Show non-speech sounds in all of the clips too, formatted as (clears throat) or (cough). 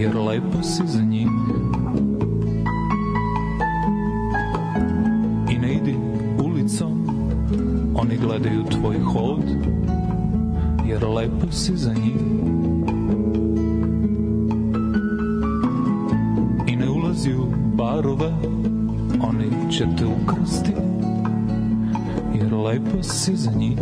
jer lepo si za njih. I ne idi ulicom, oni gledaju tvoj hod, jer lepo si za njih. I ne ulazi u barove, oni će te ukrasti, jer lepo si za njih.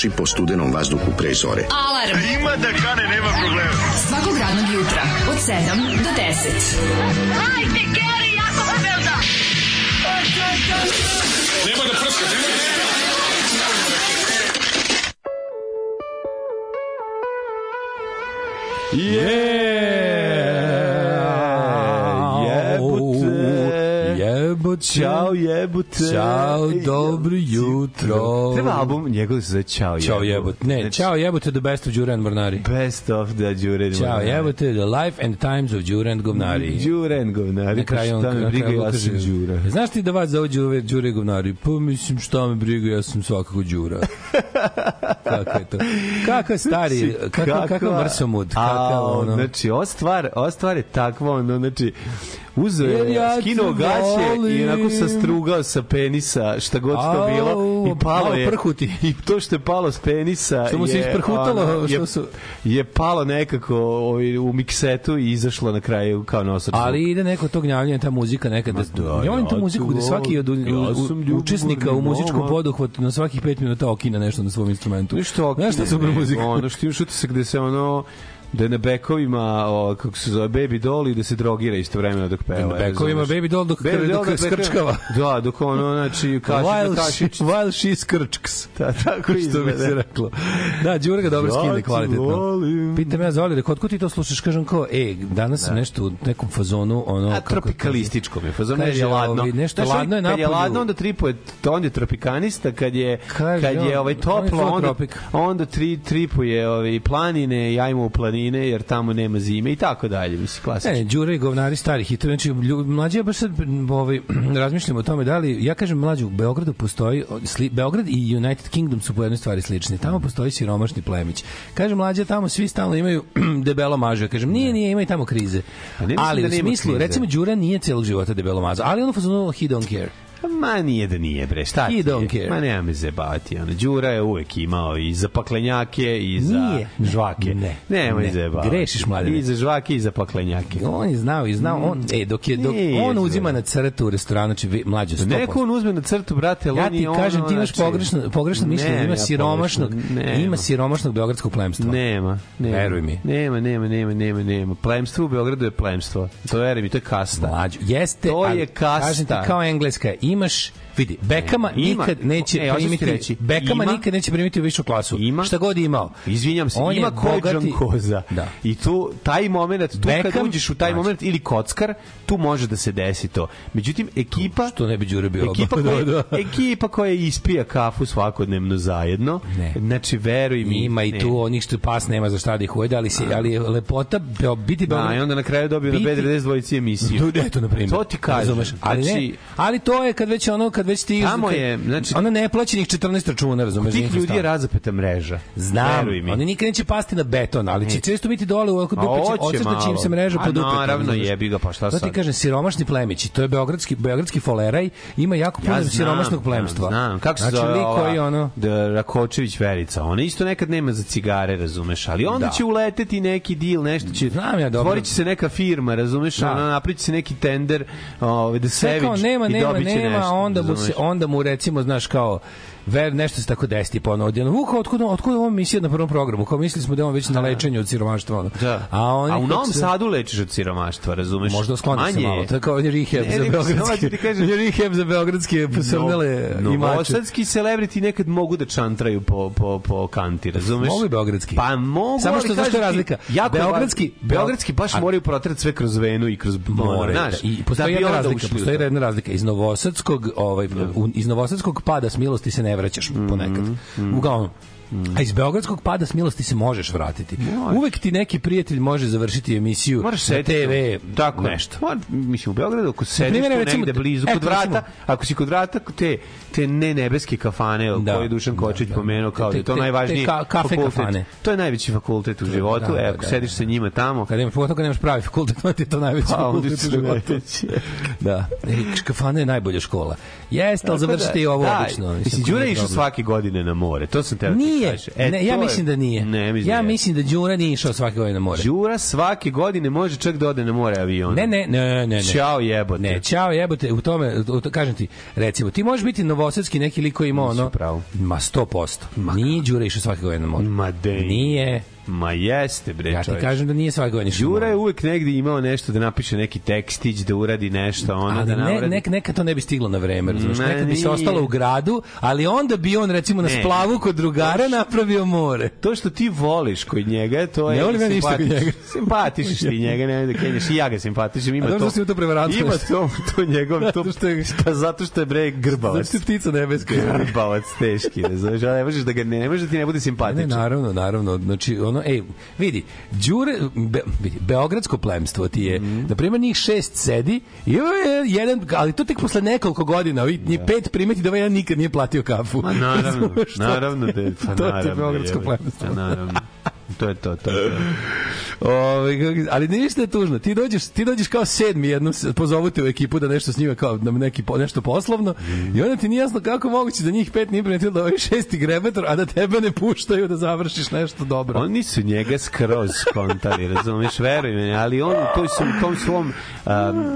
Trči po studenom vazduhu pre zore. Alarm. Ima da kane, nema problema. Svakog radnog jutra, od 7 do 10. Hajde, Geri, jako se velda. Ćao jebote. Ćao, dobro jutro. Treba album, njegov se zove Ćao jebote. Ćao jebote. Ne, Znači, Ćao jebote, the best of Đure and Mornari. Best of the Đure Ćao jebote, the life and times of Đure and Govnari. Đure and govnari. Na kraju on, Šta me na briga, kraju on ja sam Đura. Znaš ti da vas zove Đure, Đure Govnari? Pa mislim šta me briga, ja sam svakako Đura. (laughs) Kako je to? Kakav stari, kakav, kakav mrsomud, kakav A, ono. Znači, ova stvar, ova stvar je takva, ono, znači, uzeo je, ja skinuo gaće i onako sastrugao sa penisa, šta god to Au, bilo, i palo je. prhuti. (laughs) I to što je palo s penisa Što mu se je, isprhutalo, ono, što je, su- je palo nekako ovaj, u miksetu i izašlo na kraju kao nosač. Ali ide neko to gnjavljanje, ta muzika nekada. da, ja volim tu muziku gde svaki od ja učesnika u muzičkom poduhvatu na svakih 5 minuta okina nešto na svom instrumentu. Ništa šta je super muzika? Ono što utisak gde se ono da je na bekovima, o, kako se zove, baby doll i da se drogira istovremeno dok peva. Na bekovima baby doll dok, Baby dok dok skrčkava. Da, dok ono, znači, (laughs) kaši While, na she, kašić. while she skrčks. Da, tako Što bi se reklo. Da, Đura ga dobro Ja skine te kvalitetno. Pitam ja za Olire, kod ko ti to slušaš? Kažem kao, e, danas sam nešto u nekom fazonu, ono... A kako- tropikalističko mi je, fazon je ladno. ovi, nešto ladno je Kad je napolju. ladno, onda tripuje, onda je tropikanista, kad je, kad je ovaj toplo, onda, onda tri, tripuje ovaj, planine i ajmo u planine, jer tamo nema zime i tako dalje, mislim, klasično. Ne, Đure i govnari stari hitovi. Znači, mlađi ja baš sad ovaj, (clears throat) razmišljam o tome da li, ja kažem mlađu, u Beogradu postoji, sli, Beograd i United Kingdom su po jednoj stvari slični. Tamo postoji siromašni plemić. Kažem mlađe, tamo svi stalno imaju (clears throat) debelo mažu. Ja kažem, nije, nije, ima i tamo krize. Pa ali da u smislu, krize. recimo, Đura nije celog života debelo maza, ali ono fazonu, he don't care. Ma nije da nije, bre, šta ti He je? don't care. Ma nema me zebati, ono, Đura je uvek imao i za paklenjake i za Nije. žvake. Ne. Nemoj Ne. zebati. Grešiš, mladene. I za žvake i za paklenjake. On je znao i znao, on, e, dok je, dok Nije, on uzima na crtu u restoranu, znači mlađe 100%. Neko on uzme na crtu, brate, ali Ja on ti kažem, ti imaš znači- pogrešno, pogrešno mišljenje, ima ja siromašnog, nema. ima siromašnog beogradskog plemstva. Nema, nema. Veruj mi. Nema, nema, nema, nema, nema. Plemstvo u Beogradu je plemstvo. To veruj mi, to je kasta. Mlađo, jeste, To je kasta. Kažem ti, kao engleska, imaš, vidi, Bekama Ima. nikad neće E, primiti, reći, Bekama ima. nikad neće primiti u višu klasu. Ima. Šta god imao. Izvinjam se, On ima je ko je bogati- John Koza. Da. I tu, taj moment, tu kad Beckham- uđeš u taj Znači. moment, ili kockar, tu može da se desi to. Međutim, ekipa... Što ne bi Đure bio. Ekipa koja, (laughs) Da, da. ekipa koja ispija kafu svakodnevno zajedno, Ne. znači veruj mi. Ima i ne. tu onih što pas nema za šta da ih ujede, ali, se, ali je lepota beo, biti Da, i onda na kraju dobio na Biti- B92 dvojici emisiju. Tu, (laughs) eto, na primjer. To ti. Razumeš? Ali, Znači, ne, ali to je kad već ono, kad već ti... Tamo je, znači- ono neplaćenih 14 računa, razumeš? Tih ljudi je razapeta mreža. Znam, mi. oni nikad neće pasti na beton, ali će često biti dole u oko dupe, će odsrta čim malo. se mreža A po dupe. naravno, jebi ga, pa šta ti sad? kažem, siromašni plemići, to je beogradski, beogradski foleraj, ima jako puno siromašnog plemstva. Znam. Kako se znači, zove koji ono... da, Rakočević Verica. Ona isto nekad nema za cigare, razumeš, ali onda Da. će uleteti neki deal, nešto će... Znam ja dobro. Će se neka firma, razumeš, Da. ona napriči se neki tender, ovaj, da se nema, nema, će nema, onda mu se onda mu recimo znaš kao ver nešto se tako desi pa ono odjednom Vuka otkud otkud ova misija na prvom programu kao mislili smo da je on već na lečenju od siromaštva ono. Da. a oni A u Novom se- Sadu lečiš od siromaštva, razumeš? možda skloni se malo je. to je rehab Ne, za ti kažem- (laughs) rehab za beogradske posrnele No, imače novosadski celebrity nekad mogu da čantraju po, po, po kanti, razumeš? Mogu beogradski. Pa mogu, Samo što, znaš kažem što je ti, razlika? Jako je Beogradski- beogradski baš A- moraju protrati sve kroz venu i kroz more. znaš, I postoji da jedna razlika, postoji to. jedna razlika. Iz novosadskog, ovaj, iz novosadskog pada s milosti se ne vraćaš ponekad. Uglavnom, A iz beogradskog pada s milosti se možeš vratiti. Uvek ti neki prijatelj može završiti emisiju Moraš na TV, tako nešto. Mora, mislim u Beogradu ako sediš primjer, tu recimo, negde blizu eto, kod vrata, recimo- ako si kod vrata te te ne nebeske kafane Da. koje je Dušan Da, Kočić da. pomenuo kao Te- da je to te- te najvažniji ka- kafe fakultet. kafane. To je najveći fakultet u životu. Da, e, da, ako da, sediš da. sa njima tamo, Kad imaš, pogotovo kad nemaš pravi fakultet, onda ti je to najveći Pa, fakultet u životu. da. E, Škafana je najbolja škola. Jeste, ali Tako da, završite i ovo da, obično. Mislim, Đura je išao svake godine na more. To sam teo da Nije. E, ne, ja mislim da nije. Ne, mislim ja da mislim da Đura nije išao svake godine na more. Đura svake godine može čak da ode na more avionom. Ne, ne, ne, ne, ne. Ćao jebote. Ne, ćao jebote, u tome, u to, kažem ti, recimo, ti možeš biti novosadski neki lik koji ima ono... Ma 100%. Nije Đura išao svake godine na more. Ma dej. Nije. Ma jeste, bre, Ja ti čoveče. kažem da nije svake godine išao. Đura je uvek negde imao nešto da napiše neki tekstić, da uradi nešto, ono ali da ne, nauradi. nek, nekad to ne bi stiglo na vreme, razumeš? Ne, Nekad bi se nije. ostalo u gradu, ali onda bi on recimo na Ne. splavu kod drugara napravio more. To što ti voliš kod njega, to je... Ne volim ja ništa kod simpatiš- njega. Simpatišeš ti njega, ne da kenješ, i ja ga simpatišem, ima A dobro to... što si to prevarantno. Ima to, to njegov, to, Zato što je- pa zato što je bre grbavac. Znači ptica nebeska. Grbavac teški, ne ne možeš da ga ne, ne možeš da ti ne bude Ne, simpatičan. naravno, naravno. Znači, ono, ej, vidi, Đure, be, vidi, beogradsko plemstvo ti je, Mhm. na primjer, njih šest sedi i je jedan, ali to tek posle nekoliko godina, ovi njih pet primeti da ovaj jedan nikad nije platio kafu. Ma naravno, (laughs) naravno da je, pa to je naravno. beogradsko plemstvo. Pa naravno. To je to, to je to. Ove, ali ništa je tužno. Ti dođeš, ti dođeš kao sedmi jednom, se- pozovu te u ekipu da nešto s njima kao da neki nešto poslovno i onda ti nije jasno kako moguće da njih pet nije primetilo da ovaj šesti grebator, a da tebe ne puštaju da završiš nešto dobro. Oni su njega skroz skontali, razumeš, veruj meni, ali on u, toj, u tom svom, um,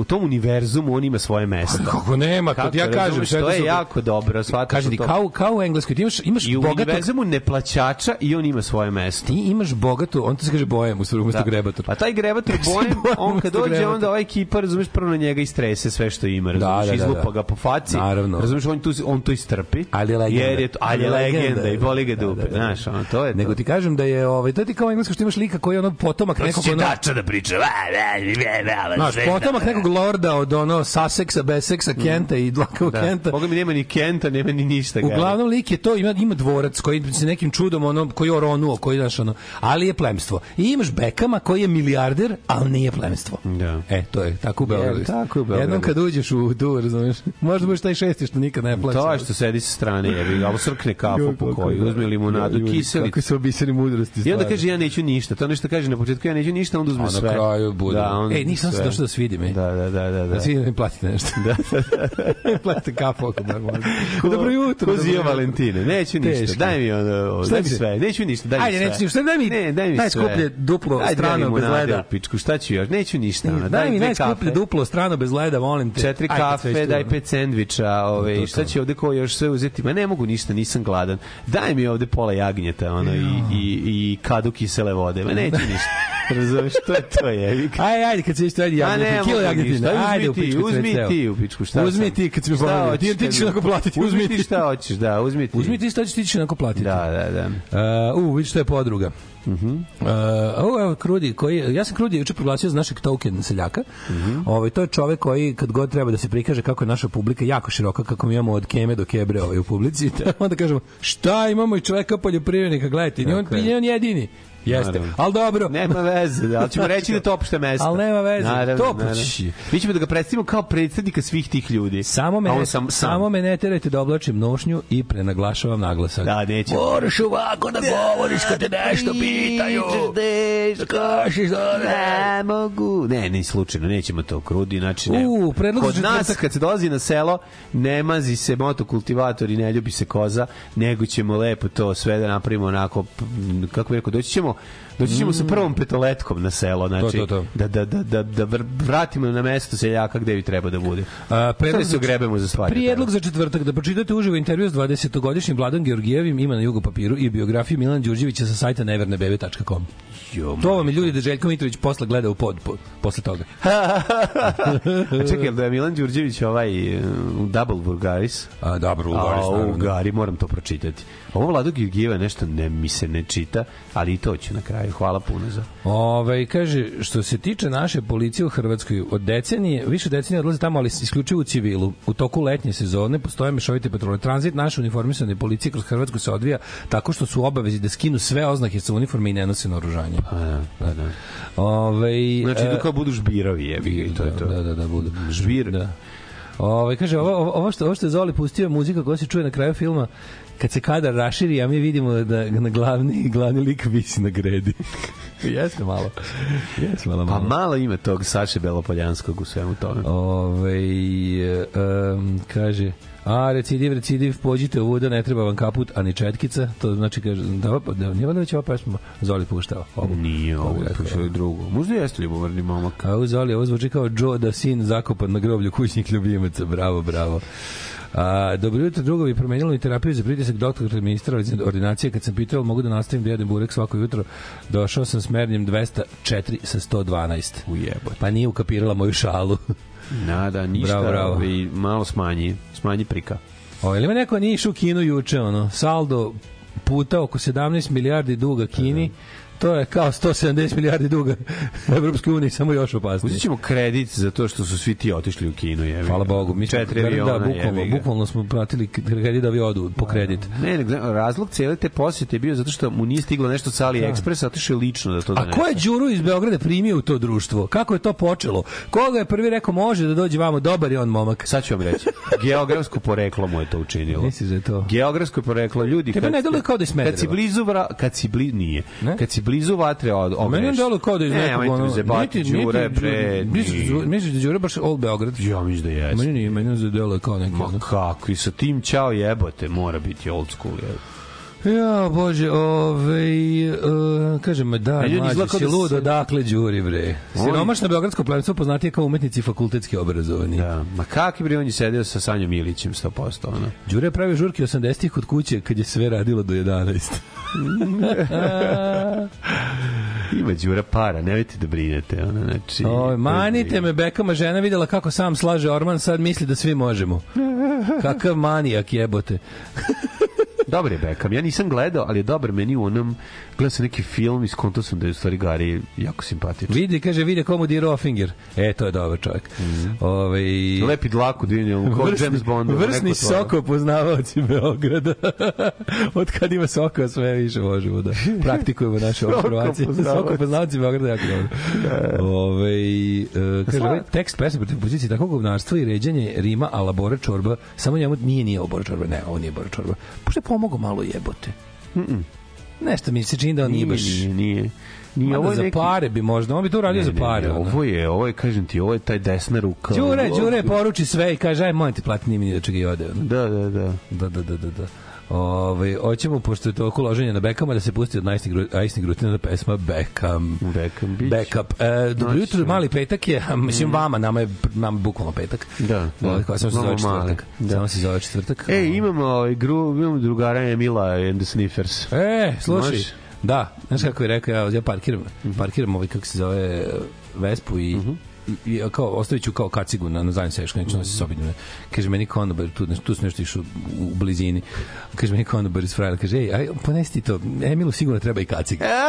u tom univerzumu on ima svoje mesto. Kako nema, to ti ja kažem. to je jako dobro, shvataš ti, to. kao, kao u Engleskoj, ti imaš, imaš I u bogatog, univerzumu neplaćača i on ima svoje mesto. Ti imaš bogatu, on to se kaže bojem, u stvari umesto Da. grebator. Pa taj grebator (laughs) bojem, on kad dođe, grebator. onda ova ekipa, razumeš, prvo na njega istrese sve što ima, razumeš, da, da, izlupa da. ga po faci, Naravno. razumeš, on, tu, on to istrpi, Ali je legenda. jer je to, ali je legenda i boli ga Da, da, dupe, da, da. znaš, ono, to je to. Nego ti kažem da je ovaj to ti kao u engleskom što imaš lika koji je ono potomak nekog ono da priča. Znaš, potomak nekog lorda od ono Sussexa, Bessexa, Kenta i dlakavog Da. Kenta. Boga mi nema ni Kenta, nema ni ništa. Uglavnom lik je to ima ima dvorac koji se nekim čudom ono koji je oronuo, koji znaš ono, ali je plemstvo. I imaš Bekama koji je milijarder, ali nije plemstvo. Da. E, to je tako u Beogradu. Je, tako u Beogradu. Jednom kad uđeš u tu, razumeš, možda budeš taj šesti što nikad ne plaća. To je što sedi sa strane, jebi ali srkne kafu po koju, uzme limunadu, kiseli. Kako se obisani mudrosti. I onda kaže ja neću ništa. To nešto kaže na početku ja neću ništa, onda uzme A na sve. kraju bude. Da, onda Ej, nisam se došao da svidi me. Da, da, da, da. da. Da svi mi platite nešto. Da, (laughs) platite kafu ako bar može. Dobro jutro. Ko zio. Valentine. Neću ništa. Daj mi ono, daj mi sve. Neću ništa, daj mi Ajde, sve. Neću ništa. Daj mi ne, daj mi najskuplje sve. duplo strano daj mi bez leda. Pičku, šta ću još? Neću ništa. ono, Daj mi dve najskuplje duplo strano bez leda, molim te. četiri Ajde, kafe, daj što- pet sendviča, ovaj, To, šta će ovde ko još sve uzeti? Ma ne mogu ništa, nisam gladan. Daj mi ovde pola jagnjeta, ono, i, i, i kadu kisele vode. Ma neću (laughs) ništa. Razumeš, to je to je. Ajde, ajde, kad se isto ajde ne, jagnjetina, kilo jagnjetina. Ajde, u Uzmi ti, pičku uzmi ti u pičku, šta Uzmi ti kad si mi Šta pomogao. Ti ti ćeš mi- onako platiti, uzmi ti. šta hoćeš, da, uzmi ti. Uzmi ti što ćeš ti ćeš onako platiti. Da, da, da. Uh, u, vidi što je podruga. Uh Mhm. ovo evo Krudi koji ja sam Krudi juče proglasio za našeg token seljaka. Mhm. Ovaj to je čovek koji kad god treba da se prikaže kako je naša publika jako široka kako mi imamo od Keme do Kebre ovaj u publici, (laughs) onda kažemo šta imamo i čoveka poljoprivrednika, gledajte, ni on, je. ni on jedini. Jeste, Naravno. ali dobro. Nema veze, da, ali ćemo reći (laughs) da je to opšte mesto. Ali nema veze. Naravno, To pući. Mi ćemo da ga predstavimo kao predstavnika svih tih ljudi. Samo me, on ne, sam, sam. samo me ne terajte da oblačim nošnju i prenaglašavam naglasak. Da, neće. Moraš ovako da govoriš kad te nešto pitaju. Kaži zove. Ne mogu. Ne, ni slučajno, nećemo to krudi, znači ne. U, Kod nas, kad se dolazi na selo, ne mazi se motokultivator i ne ljubi se koza, nego ćemo lepo to sve da napravimo onako, kako bih rekao, doći ćemo Doći ćemo sa prvom petoletkom na selo, znači, Mm. to, to. Da, da, da, da, da vr- vratimo na mesto seljaka gde bi treba da bude. A, Predlog se ogrebemo za stvari. Prijedlog za četvrtak da pročitate uživo intervju s 20-godišnjim Vladom Georgijevim ima na jugo papiru i biografiju Milan Đurđevića sa sajta nevernebebe.com. Jo, To vam je ljudi da Željko Mitrović posle gleda u pod, po, posle toga. (laughs) A čekaj, da je Milan Đurđević ovaj uh, Double Vulgaris? A, dobro, A, u Gari, moram to pročitati. Ovo Vlado Georgijeva nešto ne, mi se ne čita, ali i to ću na kraju. Hvala puno za... Ove, kaže, što se tiče naše policije u Hrvatskoj, od decenije, više decenije odlaze tamo, ali isključivo u civilu. U toku letnje sezone postoje mešovite patrole. Tranzit naše uniformisane policije kroz Hrvatsku se odvija tako što su obavezi da skinu sve oznake sa uniforme i ne nose naoružanje. A, da, da, da. Ove, Znači, e, da kao budu žbirovi, jebi ga, i to je to. Da, da, da, budu. Žbir. Da. Ove, kaže, ovo, ovo, ovo, što, ovo što je Zoli pustio muzika koja se čuje na kraju filma, kad se kadar raširi, a mi vidimo da na glavni, glavni lik visi na gredi. (laughs) Jeste malo. Jeste malo, Pa malo. malo ima tog Saše Belopoljanskog u svemu tome. Ove, um, kaže, a recidiv, recidiv, pođite u voda, ne treba vam kaput, a ni četkica, to znači, kaže, da, da, da nije valjda već ova pesma Zoli puštao. Ovu. Nije ovo, je pušao drugo. Možda jeste ljubomarni momak. A u Zoli, ovo zvuči kao Joe da sin zakopan na groblju kućnih ljubimaca. Bravo, bravo. A, dobro jutro, drugovi, promenilo mi terapiju za pritisak doktora ministra ordinacije. Kad sam pitao, mogu da nastavim da jedem burek svako jutro, došao sam s mernjem 204 sa 112. Ujebote. Pa nije ukapirala moju šalu. Da, da, ništa. Bravo, bravo. ovi, malo smanji, smanji prika. O, ili ima neko nije išao u Kinu juče, ono, saldo puta oko 17 milijardi duga Kini, to je kao 170 milijardi duga (laughs) Evropske unije, samo još opasnije. Uzet ćemo kredit za to što su svi ti otišli u kino. Jevi. Hvala Bogu, mi smo, Četiri da, aviona, bukvalno, jebi ga. bukvalno smo pratili kredit da vi odu po kredit. Ne, ne, razlog cijele te posjete je bio zato što mu nije stiglo nešto sa AliExpress, otišao je lično da to A donese. ko je Đuru iz Beograda primio u to društvo? Kako je to počelo? Koga je prvi rekao može da dođe vamo? Dobar je on momak. Sad ću vam reći. Geografsko poreklo mu je to učinilo. Da je to? Geografsko poreklo ljudi Tebe ne deluje kao da je Smederevo. Kad si blizu vra, kad si blizu nije. Ne? Kad si blizu vatre od A meni ogreš. deluje kao da je iz Ne, nekog nemojte ono... me zajebati, niti- Đure, bre. Misliš da- da Đure baš Old Beograd? Ja mislim da jeste. Meni nije, meni on deluje kao neki... Ma ono- kako, i sa tim čao jebote, mora biti old school. Je. Ja, bože, ovaj, uh, kažem, da, izgleda kao si da lud, se- odakle đuri, bre. Siromašno beogradsko plemstvo poznatije kao umetnici fakultetski obrazovani. Da, ma kakvi bre on je sedeo sa Sanjom Milićem 100%, ono. Đure je pravio žurke 80-ih kod kuće kad je sve radilo do 11. (laughs) Ima Đura para, nemojte da brinete, ono, znači... Oj, manite me, Bekama žena videla kako sam slaže Orman, sad misli da svi možemo. (laughs) Kakav manijak jebote. Dobar je Beckham, ja nisam gledao, ali je dobar meni u onom, gledao sam neki film i skonto sam da je u stvari Gari jako simpatičan. Vidi, kaže, vidi komu dirao finger. E, to je dobar čovjek. Ovaj Lepi dlaku, divnje, kao James Bond. vrsni soko poznavaoci Beograda. (laughs) Od kad ima soka sve više možemo da praktikujemo naše poznavaoci. Soko poznavaoci Beograda jako dobro. Ove, e, kaže, ovaj tekst pesme protiv pozicije takvog govnarstva i ređanje Rima, a labore čorba, samo njemu nije nije ovo bora čorba, ne, ovo nije bora čorba. Pošto je pomogao malo jebote. Nešto mi se čini da on nije Nije, baš... nije, nije. Nije, ovo za neki... pare bi možda, on bi to uradio Ne, za ne, pare. ne, ono. ovo je, ovo je, kažem ti, ovo je taj desna ruka. Đure, Đure poruči sve i kaže aj molim te plati nije mi ni da čega i ode. Da, da, da. Da, da, da, da, da. Ove, hoćemo, pošto je to oko loženja na Bekama, da se pusti od Najsnih Grutina da pesma Bekam. Beckham, bić. Backup. E, dobro Noć jutro, mali petak je, a mislim vama, nama je, nama je bukvalno petak. Da, da. Ovaj, koja samo se zove četvrtak. da. Samo se zove četvrtak. E, imamo, ovaj, gru, imamo drugara Emila and the Sniffers. E, slušaj. Da, znaš kako je rekao, ja, ja parkiram, parkiram ovaj, kako se zove, Vespu i i, i kao ostavit ću kao kacigu na, na zadnjem seška, neću nositi sobi. Kaže meni konobar, tu, tu nešto išao u, blizini. Kaže meni konobar iz frajla, kaže, ej, aj, ponesi ti to, Emilu sigurno treba i kaciga. (laughs)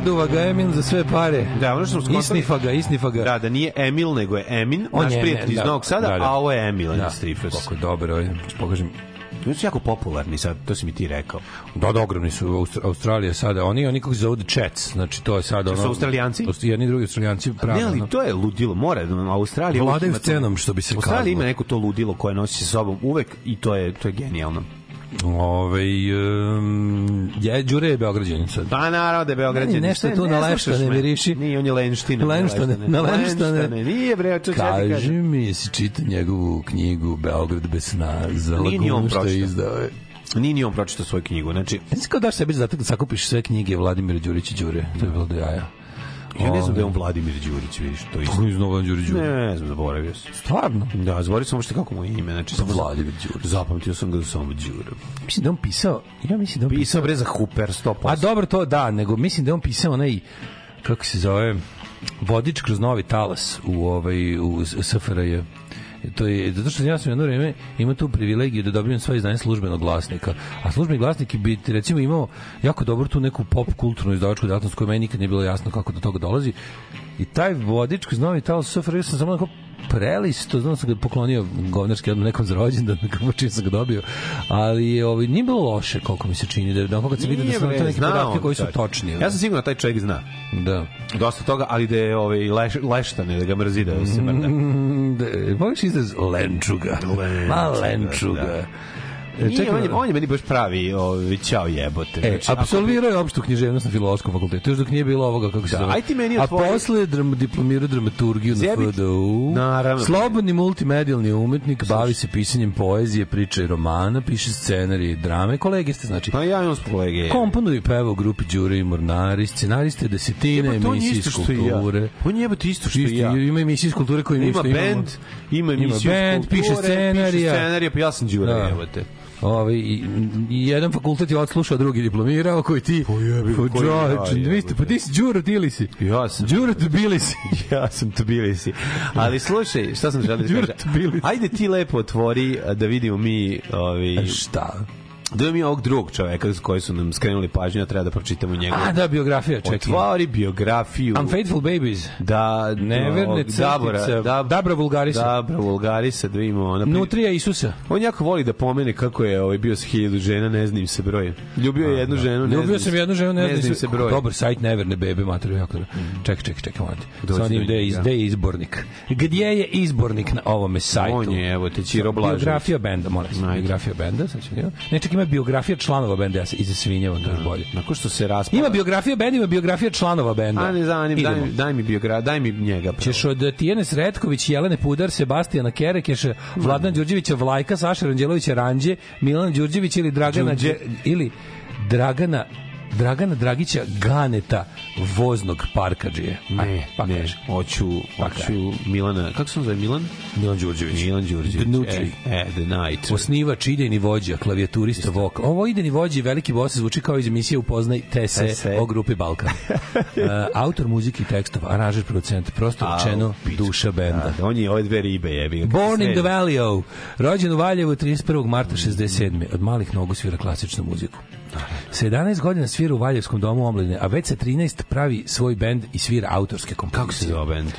Oduva ga Emil za sve pare. Da, ono što smo skontali- Isnifa ga, isnifa ga. Da, da nije Emil, nego je Emin, On naš je prijatelj Emin, iz da. Novog Sada, Da, da. a ovo je Emil, Da. Strifers. Kako je dobro, ovaj, pokažem. Oni su jako popularni sad, to si mi ti rekao. Da, da, ogromni su Austr- Australija sada. Oni, oni kako se zovu The Chats, znači to je sada ono... su Australijanci? Aust- Jedni drugi Australijanci, pravi. Ne, ali to je ludilo, mora, da Australija... Vladaju scenom, što bi se Australija kazalo. ima neko to ludilo koje nosi sa sobom uvek i to je, to je genijalno. Ove, um, je, Đure je Beograđanin sad. Pa naravno da je Beograđan. Meni nešto Ne, tu ne na me. miriši. Nije, on je lenština. Lenštane, na lenštane. Nije bre, ja ti Kaži kažem. mi, jesi čita njegovu knjigu Beograd bez sna za lagunu što je izdao. je. Nije ni on pročitao svoju knjigu. Znači, sam kao daš sebi zadatak da sakupiš sve knjige Vladimira Đurića Đure. To je bilo do jaja. Ja ne znam da je on Vladimir Đurić, vidiš, to je isto. Je znao Đurić Đure? Ne znam, zaboravio sam. Stvarno? Da, zaboravio sam uopšte kako mu je ime. Znači, samo Vladimir Đurić. Zapamtio sam ga da samo Đura. Mislim da on pisao, ja mislim da on Pisao bre za Hooper 100%. A dobro to da, nego mislim da on pisao onaj kako se zove vodič kroz novi talas u ovaj u SFRJ. To je, zato što ja sam jedno vreme imao tu privilegiju da dobijem svoje izdanje službenog glasnika. A službeni glasnik bi recimo imao jako dobro tu neku pop kulturnu izdavačku delatnost koja meni nikad nije bilo jasno kako do toga dolazi. I taj vodič kroz novi talas SFRJ sam samo onako prelisto, znam da sam ga poklonio govnarski odmah nekom za rođendan, (laughs) kako čim sam ga dobio, ali ovaj, nije bilo loše koliko mi se čini, da, da kad se vidi da su to neki podatke koji su točni. Ja sam siguran da taj čovjek zna. Da. Dosta toga, ali da je ovaj, leš, leštane, da ga mrzi da se mrda. Mm, (laughs) da, voliš izraz lenčuga? Ma lenčuga. da. E, Nije, čekaj, on, je, on je meni baš pravi ovaj, ćao jebote. E, Znači, apsolvirao je opštu književnost na filološkom fakultetu, još dok nije bilo ovoga, kako se Da, zove. aj ti meni A otvori- posle dram, diplomirao dramaturgiju na Zjebik. FDU. Naravno. Slobodni multimedijalni umetnik, bavi se pisanjem poezije, priča i romana, piše scenarije i drame. Kolege ste, znači, Pa ja imam s kolege. komponuje i peva u grupi Đure i Mornari, scenariste desetine emisije iz i ja. kulture. On je jebote isto što i ja. Ima emisije iz kulture koje mi Ima bend, ima emisiju iz kulture, piše scenarija. piše scenarija, pa ja sam Đura, Da. jebote. Ovaj jedan fakultet je odslušao, drugi diplomirao, koji ti jebi ga, Pa koji ja, čoveče, vi ste, pa ti si Đuro Dili si. Ja sam. Đuro bili si. (laughs) Ja sam Tbilisi. Ali slušaj, šta sam želeo da kažem? Tbilisi. Ajde ti lepo otvori da vidimo mi ovi, Šta? Da mi ovog drugog čoveka s koji su nam skrenuli pažnju, a treba da pročitamo njegovu. A, da, biografija, čekaj. Otvori biografiju. Unfaithful Babies. Da, Neverne Dabora. Dab- Dabra Vulgarisa. Dabra Vulgarisa, da vidimo. Ona, Nutrija Isusa. On jako voli da pomene kako je ovaj bio sa hiljadu žena, ne znam im se broj. Ljubio je jednu ženu, ne Ljubio sam im- jednu ženu, ne, ne znam im se broj. Dobar sajt Neverne bebe, materiju jako dobro. Čekaj, čekaj, čekaj, molim te. Dođi Sa onim do gde je, iz- izbornik? Gdje je izbornik na ovome sajtu? On je, evo te, Ćiro Blažević. Biografija benda, molim. Biografija benda, sad ću. Ne, čekaj, ima biografija članova benda, ja se izasvinjavam, to je bolje. Nakon što se raspala. Ima biografija benda, ima biografija članova benda. A ne zanim, daj, mi- daj mi biogra, daj mi njega. prvo. Ćeš od Tijene Sretković, Jelene Pudar, Sebastijana Kerekeša, Vladana Đurđevića Vlajka, Saša Ranđelovića Ranđe, Milana Đurđevića ili Dragana Đurđe. Đe- ili Dragana Dragana Dragića Ganeta voznog parkadžije. Ne, pa ne, kaže. hoću, hoću Milana, kako se on zove Milan? Milan Đurđević. Milan Đurđević. The Nutri. E, e, The Night. Osnivač, idejni vođa, klavijaturista, vokal. Ovo idejni vođa i veliki bos zvuči kao iz emisije Upoznaj TSE TSE. o grupi Balkan. uh, (laughs) autor muzike i tekstova, aranžer, producent, prosto rečeno duša benda. Da, on je ove dve ribe, ga. Born in the Valley o rođen u Valjevu 31. marta 67. Od malih nogu svira klasičnu muziku. Sa 11 godina svira u Valjevskom domu omladine, a već sa 13 pravi svoj bend i svira autorske kompozicije. Kako se zove bend?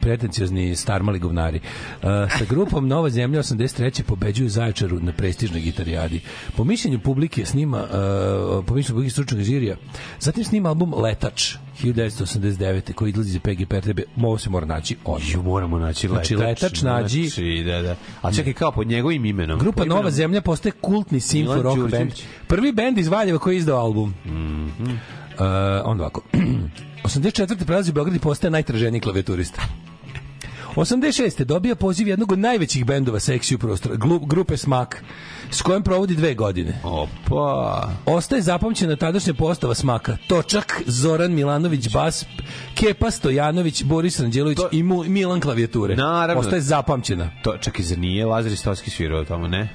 Pretenciozni starmali govnari. Uh, sa grupom Nova zemlja 83. pobeđuju Zaječaru na prestižnoj gitarijadi. Po mišljenju publike snima, uh, po mišljenju publike stručnog žirija, zatim snima album Letač 1989. koji izlazi za PGP RTB. Ovo se mora naći odmah. Ju, moramo naći Znači, letač. Letač nađi- Znači, da, da. A čekaj, kao pod njegovim imenom. Grupa imenom- Nova zemlja postaje kultni simfo rock band. Prvi bend iz Valjeva koji je izdao album. Mhm. Uh, onda ovako. (clears throat) 84. prelazi u Beograd i postaje najtraženiji klavijaturista. 86. dobija poziv jednog od najvećih bendova seksi u prostoru, glu- grupe Smak, s kojom provodi dve godine. Opa. Ostaje zapamćena tadašnja postava Smaka. Točak, Zoran Milanović, bas, Kepa Stojanović, Boris Ranđelović To- i Milan klavijature. Naravno. Ostaje zapamćena. To, čekaj, zar nije Lazar Istovski svirao tamo, ne?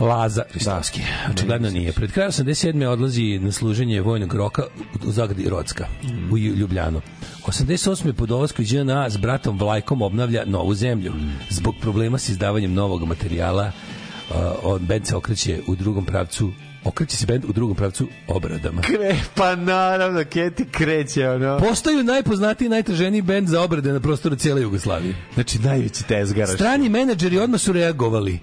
Laza Ristovski. Očigledno nije. Pred krajem 87. odlazi na služenje vojnog roka u Zagradi Rocka, u Ljubljanu. 88. po dolasku iz JNA s bratom Vlajkom obnavlja novu zemlju. Zbog problema s izdavanjem novog materijala, uh, on band se okreće u drugom pravcu okreće se bend u drugom pravcu obradama. Kre, pa naravno, Keti kreće, ono. Postaju najpoznatiji i najtraženiji bend za obrade na prostoru cijele Jugoslavije. Znači, najveći tezgaraš. Strani menadžeri odmah su reagovali.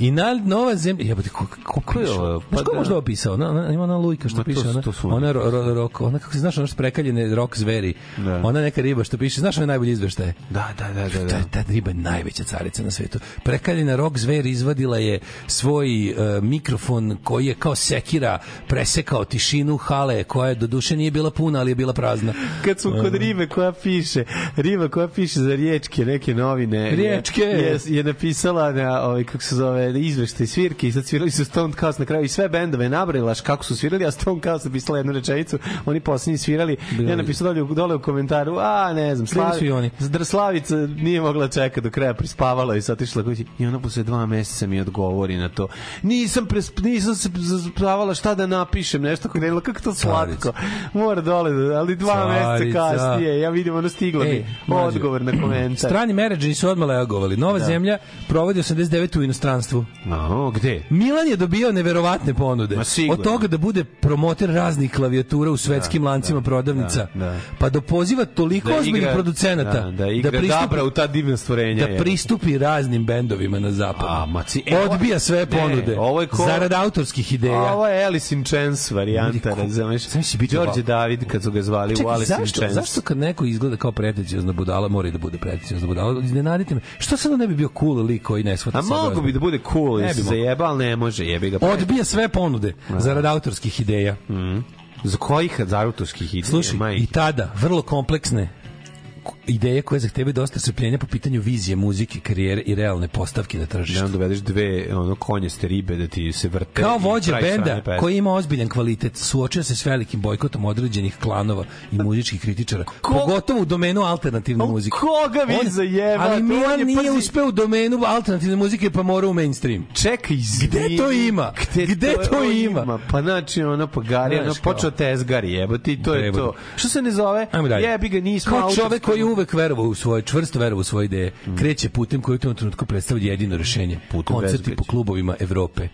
I na nova zemlja, jebote, kako ko, ko je ovo? Pa ko da. možda ovo pisao? Ona, ona, ima ona Lujka što Ma piše, ona, to su- ona, ro, ro, rok, ona kako se znaš, ona što prekaljene rok zveri. Da. Ona neka riba što piše, znaš ona najbolji izveštaj? Da, da, da, da. Ta, da. ta riba je najveća carica na svetu. Prekaljena rok zver izvadila je svoj e, mikrofon koji je kao sekira presekao tišinu hale koja je do duše nije bila puna, ali je bila prazna. Kad su kod ribe koja piše, riba koja piše za riječke, neke novine, je- Riječke. je, je napisala na ovaj kako se zove izveštaj svirke i sad svirali su Stone Chaos na kraju i sve bendove je nabrojila kako su svirali, a Stone Chaos napisala jednu rečenicu, oni poslednji svirali, ja napisao dole, dole u komentaru, a ne znam, Svirali su i oni. Slavica nije mogla čekati do kraja, prispavala i sad išla kući i ona posle dva meseca mi odgovori na to. Nisam presp, nisam se zaspavala šta da napišem, nešto kako ne, kako to slatko. Mora dole, da- ali dva Carica. meseca kasnije, ja vidim ono stiglo Ej, mi mlađo. odgovor na komentar. Strani menadžeri su odmah reagovali. Nova zemlja provodi 89 u inostranstvu. No, gde? Milan je dobio neverovatne ponude. Ma sigurno. Od toga da bude promoter raznih klavijatura u svetskim lancima prodavnica, da, da. pa do poziva toliko ozbiljnih producenata da, da igra Dabra u ta divna stvorenja. da pristupi raznim bendovima na zapadu. A, ma ci- e, Odbija sve Ne, ponude. ovo je ko- Zarad autorskih ideja. A ovo je Alice in Chains varijanta, razumeš? Znaš, biti Đorđe. David, kad su ga zvali u Čekaj, Alice in zašto, Chains. zašto kad neko izgleda kao pretenciozna budala, mora i da bude pretenciozna budala? Iznenadite me. Što sad ne bi bio cool lik koji ne shvata A mogu bi da bude cool, Ne ne zajeba, ali ne može, jebi ga. Odbija sve ponude zarad autorskih ideja. Za kojih autorskih ideja? Slušaj, majke? i tada vrlo kompleksne ideje koje zahtevaju dosta strpljenja po pitanju vizije, muzike, karijere i realne postavke na tržištu. onda dovedeš dve ono konjaste ribe da ti se vrte. Kao vođa benda koji ima ozbiljan kvalitet, suočio se s velikim bojkotom određenih klanova i muzičkih kritičara, pogotovo u domenu alternativne muzike. koga vi On- zajebate? Ali On Milan je, nije pazi- uspeo u domenu alternativne muzike pa mora u mainstream. Čekaj, izvini. Gde to ima? Gde to ima? Pa znači ono pa gari, ono počeo tezgari, jebote i to je Prevodu. to. Što se ne zove? Jebi ga, nismo Kao autorski. čovek koji je uvek verovao u svoje, čvrsto verovao u svoje ideje, kreće putem koji u tom trenutku predstavlja jedino rešenje. Putem Koncerti bezbeđa. po klubovima Evrope.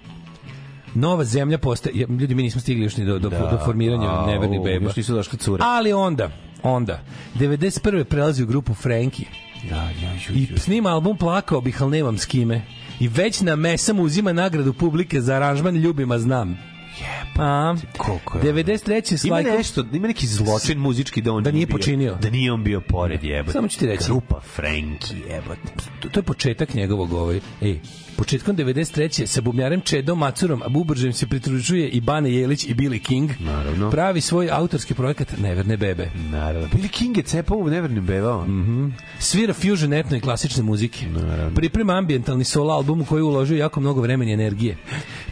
Nova zemlja postaje, ljudi mi nismo stigli još ni do, do, do formiranja Au, nevernih beba. Još nisu došli cure. Ali onda, onda, 91. prelazi u grupu Frankie Da, ja, ju, i snima album Plakao bih, ali nemam s kime. I već na mesama uzima nagradu publike za aranžman Ljubima znam. A, koliko je 93. s Ima nešto, ima neki zločin muzički da on Da nije bio- počinio. Da nije on bio pored jebote. Samo ću ti reći. Grupa Frankie jebote. to, to je početak njegovog ovaj. Ej, početkom 93. sa bubnjarem Čedom Macurom, a Buburžem se pridružuje i Bane Jelić i Billy King. Naravno. Pravi svoj autorski projekat Neverne bebe. Naravno. Billy King je cepao u nevernim bevao. Mhm. Svira fusion etno i klasične muzike. Priprema ambientalni solo album u koji je uložio jako mnogo vremena i energije.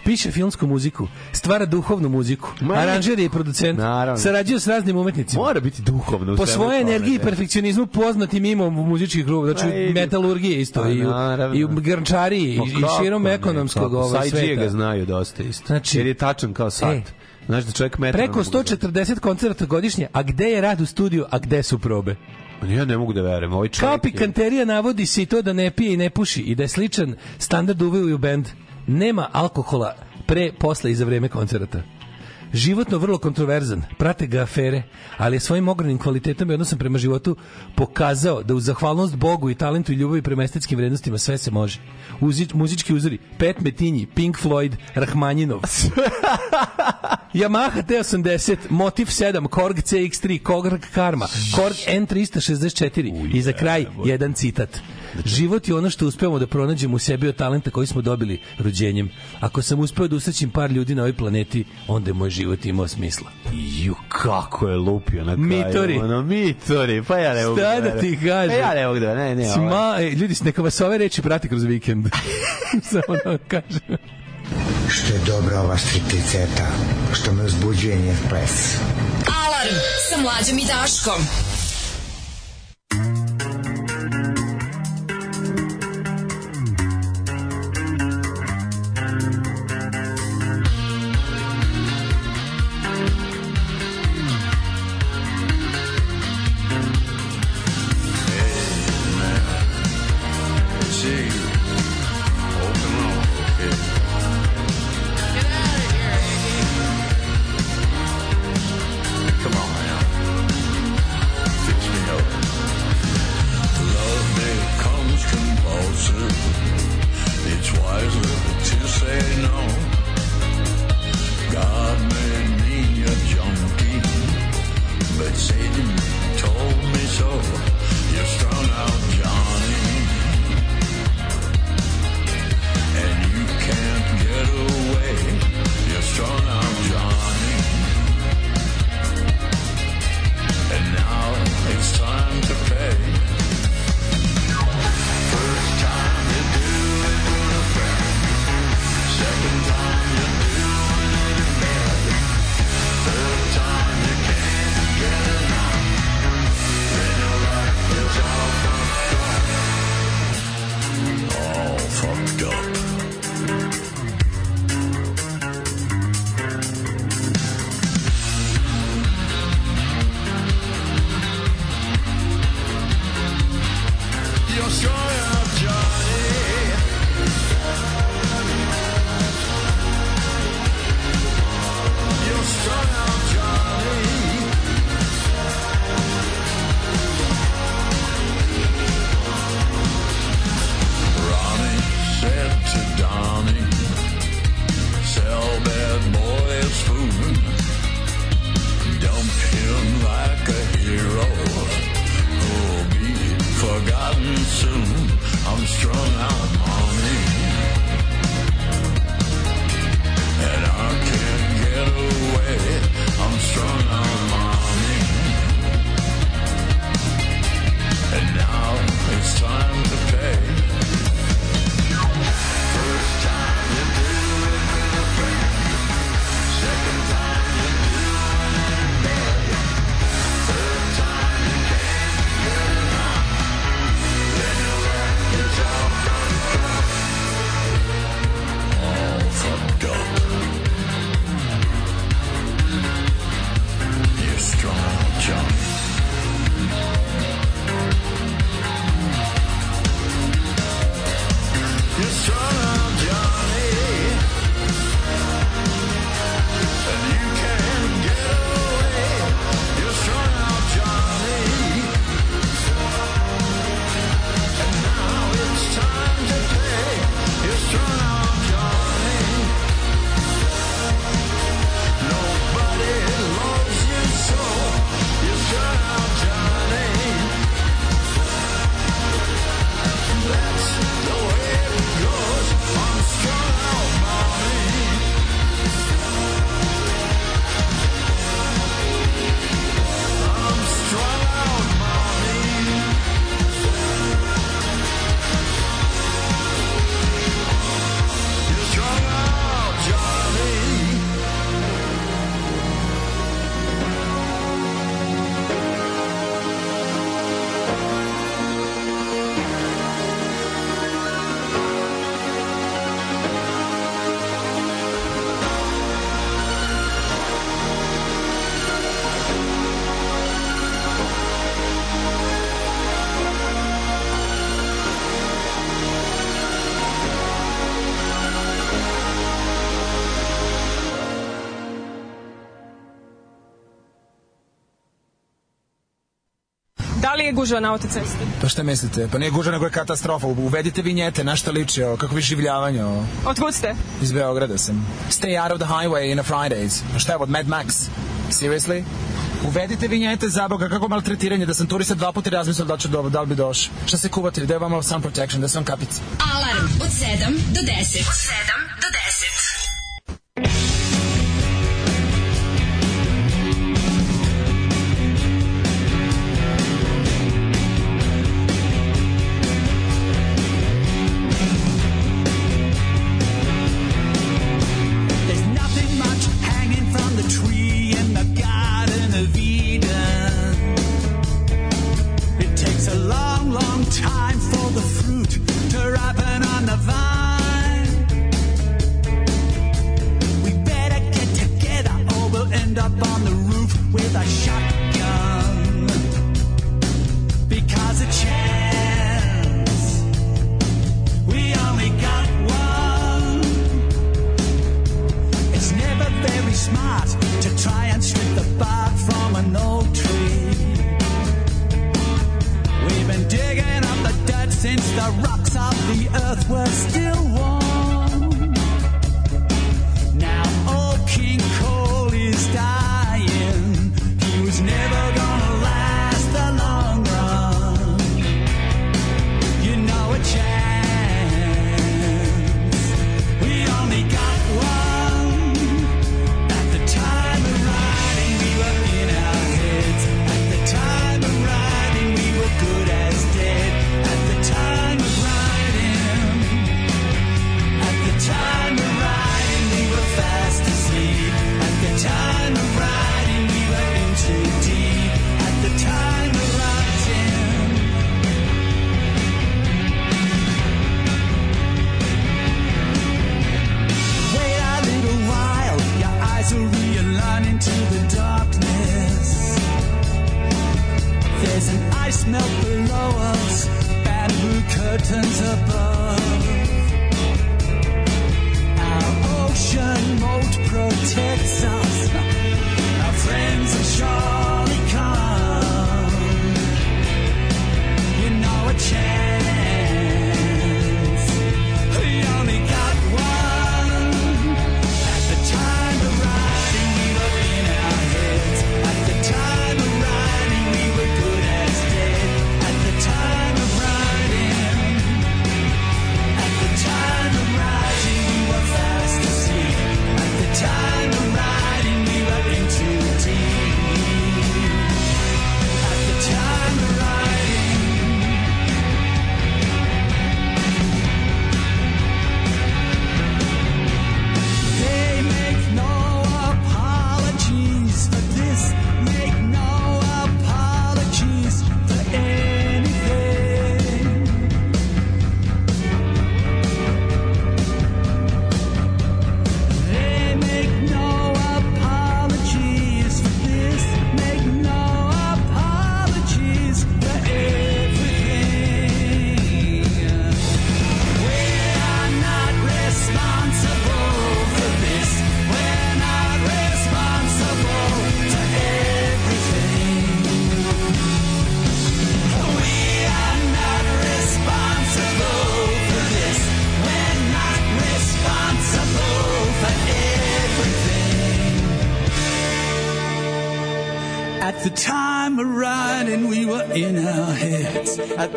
Piše filmsku muziku, stvara duhovnu muziku, Ma, aranžer je i producent, Naravno. sarađuje s raznim umetnicima. Mora biti duhovno. po svojoj energiji i da. perfekcionizmu poznatim imom muzičkih grupa, znači Pa metalurgije isto Pa i u, naravno. i u grnčariji i, i širom ne, ekonomskog kako? ovaj Sajđije sveta. ga znaju dosta isto. Znači- Jer je tačan kao sat. E. Znaš da čovjek metar... Preko 140 koncerta godišnje, a gde je rad u studiju, a gde su probe? Ja ne mogu da verujem. Ovaj čovjek Kao je- pikanterija navodi se i to da ne pije i ne puši i da je sličan standard uveo i u bend. Nema alkohola pre, posle i za vreme koncerta. Životno vrlo kontroverzan, prate ga afere, ali je svojim ogromnim kvalitetom i odnosom prema životu pokazao da uz zahvalnost Bogu i talentu i ljubavi prema estetskim vrednostima sve se može. Uzi, muzički uzori, Pet Metinji, Pink Floyd, Rahmanjinov, (laughs) Yamaha T80, Motiv 7, Korg CX3, Korg Karma, Korg N364 i za kraj jedan citat. Život je ono što uspevamo da pronađemo u sebi od talenta koji smo dobili rođenjem. Ako sam uspeo da usrećim par ljudi na ovoj planeti, onda je moj život imao smisla. Ju, kako je lupio na kraju. Mitori. Ono, mitori. Pa ja ne mogu Šta da ti kažem? Pa ja ne mogu da ne, ne. ovaj. Sma, e, ljudi, neka vas ove reči prati kroz vikend. (laughs) (laughs) Samo da vam kažem. Što je dobra ova stripticeta, što me uzbuđuje njen ples. Alarm sa mlađom i Daškom. nije gužva na autocesti. Pa šta mislite? Pa nije gužva, nego je katastrofa. Uvedite vinjete, na šta liči o kakvi življavanje ovo. Otkud ste? Iz Beograda sam. Stay out of the highway in a Fridays. Pa šta je od Mad Max? Seriously? Uvedite vinjete za Boga, kako maltretiranje, da sam turista dva puta razmislio da, ću, dobro, da li bi došao. Šta se kuvate, da je vam sam protection, da sam kapice. Alarm od 7 do 10. Od 7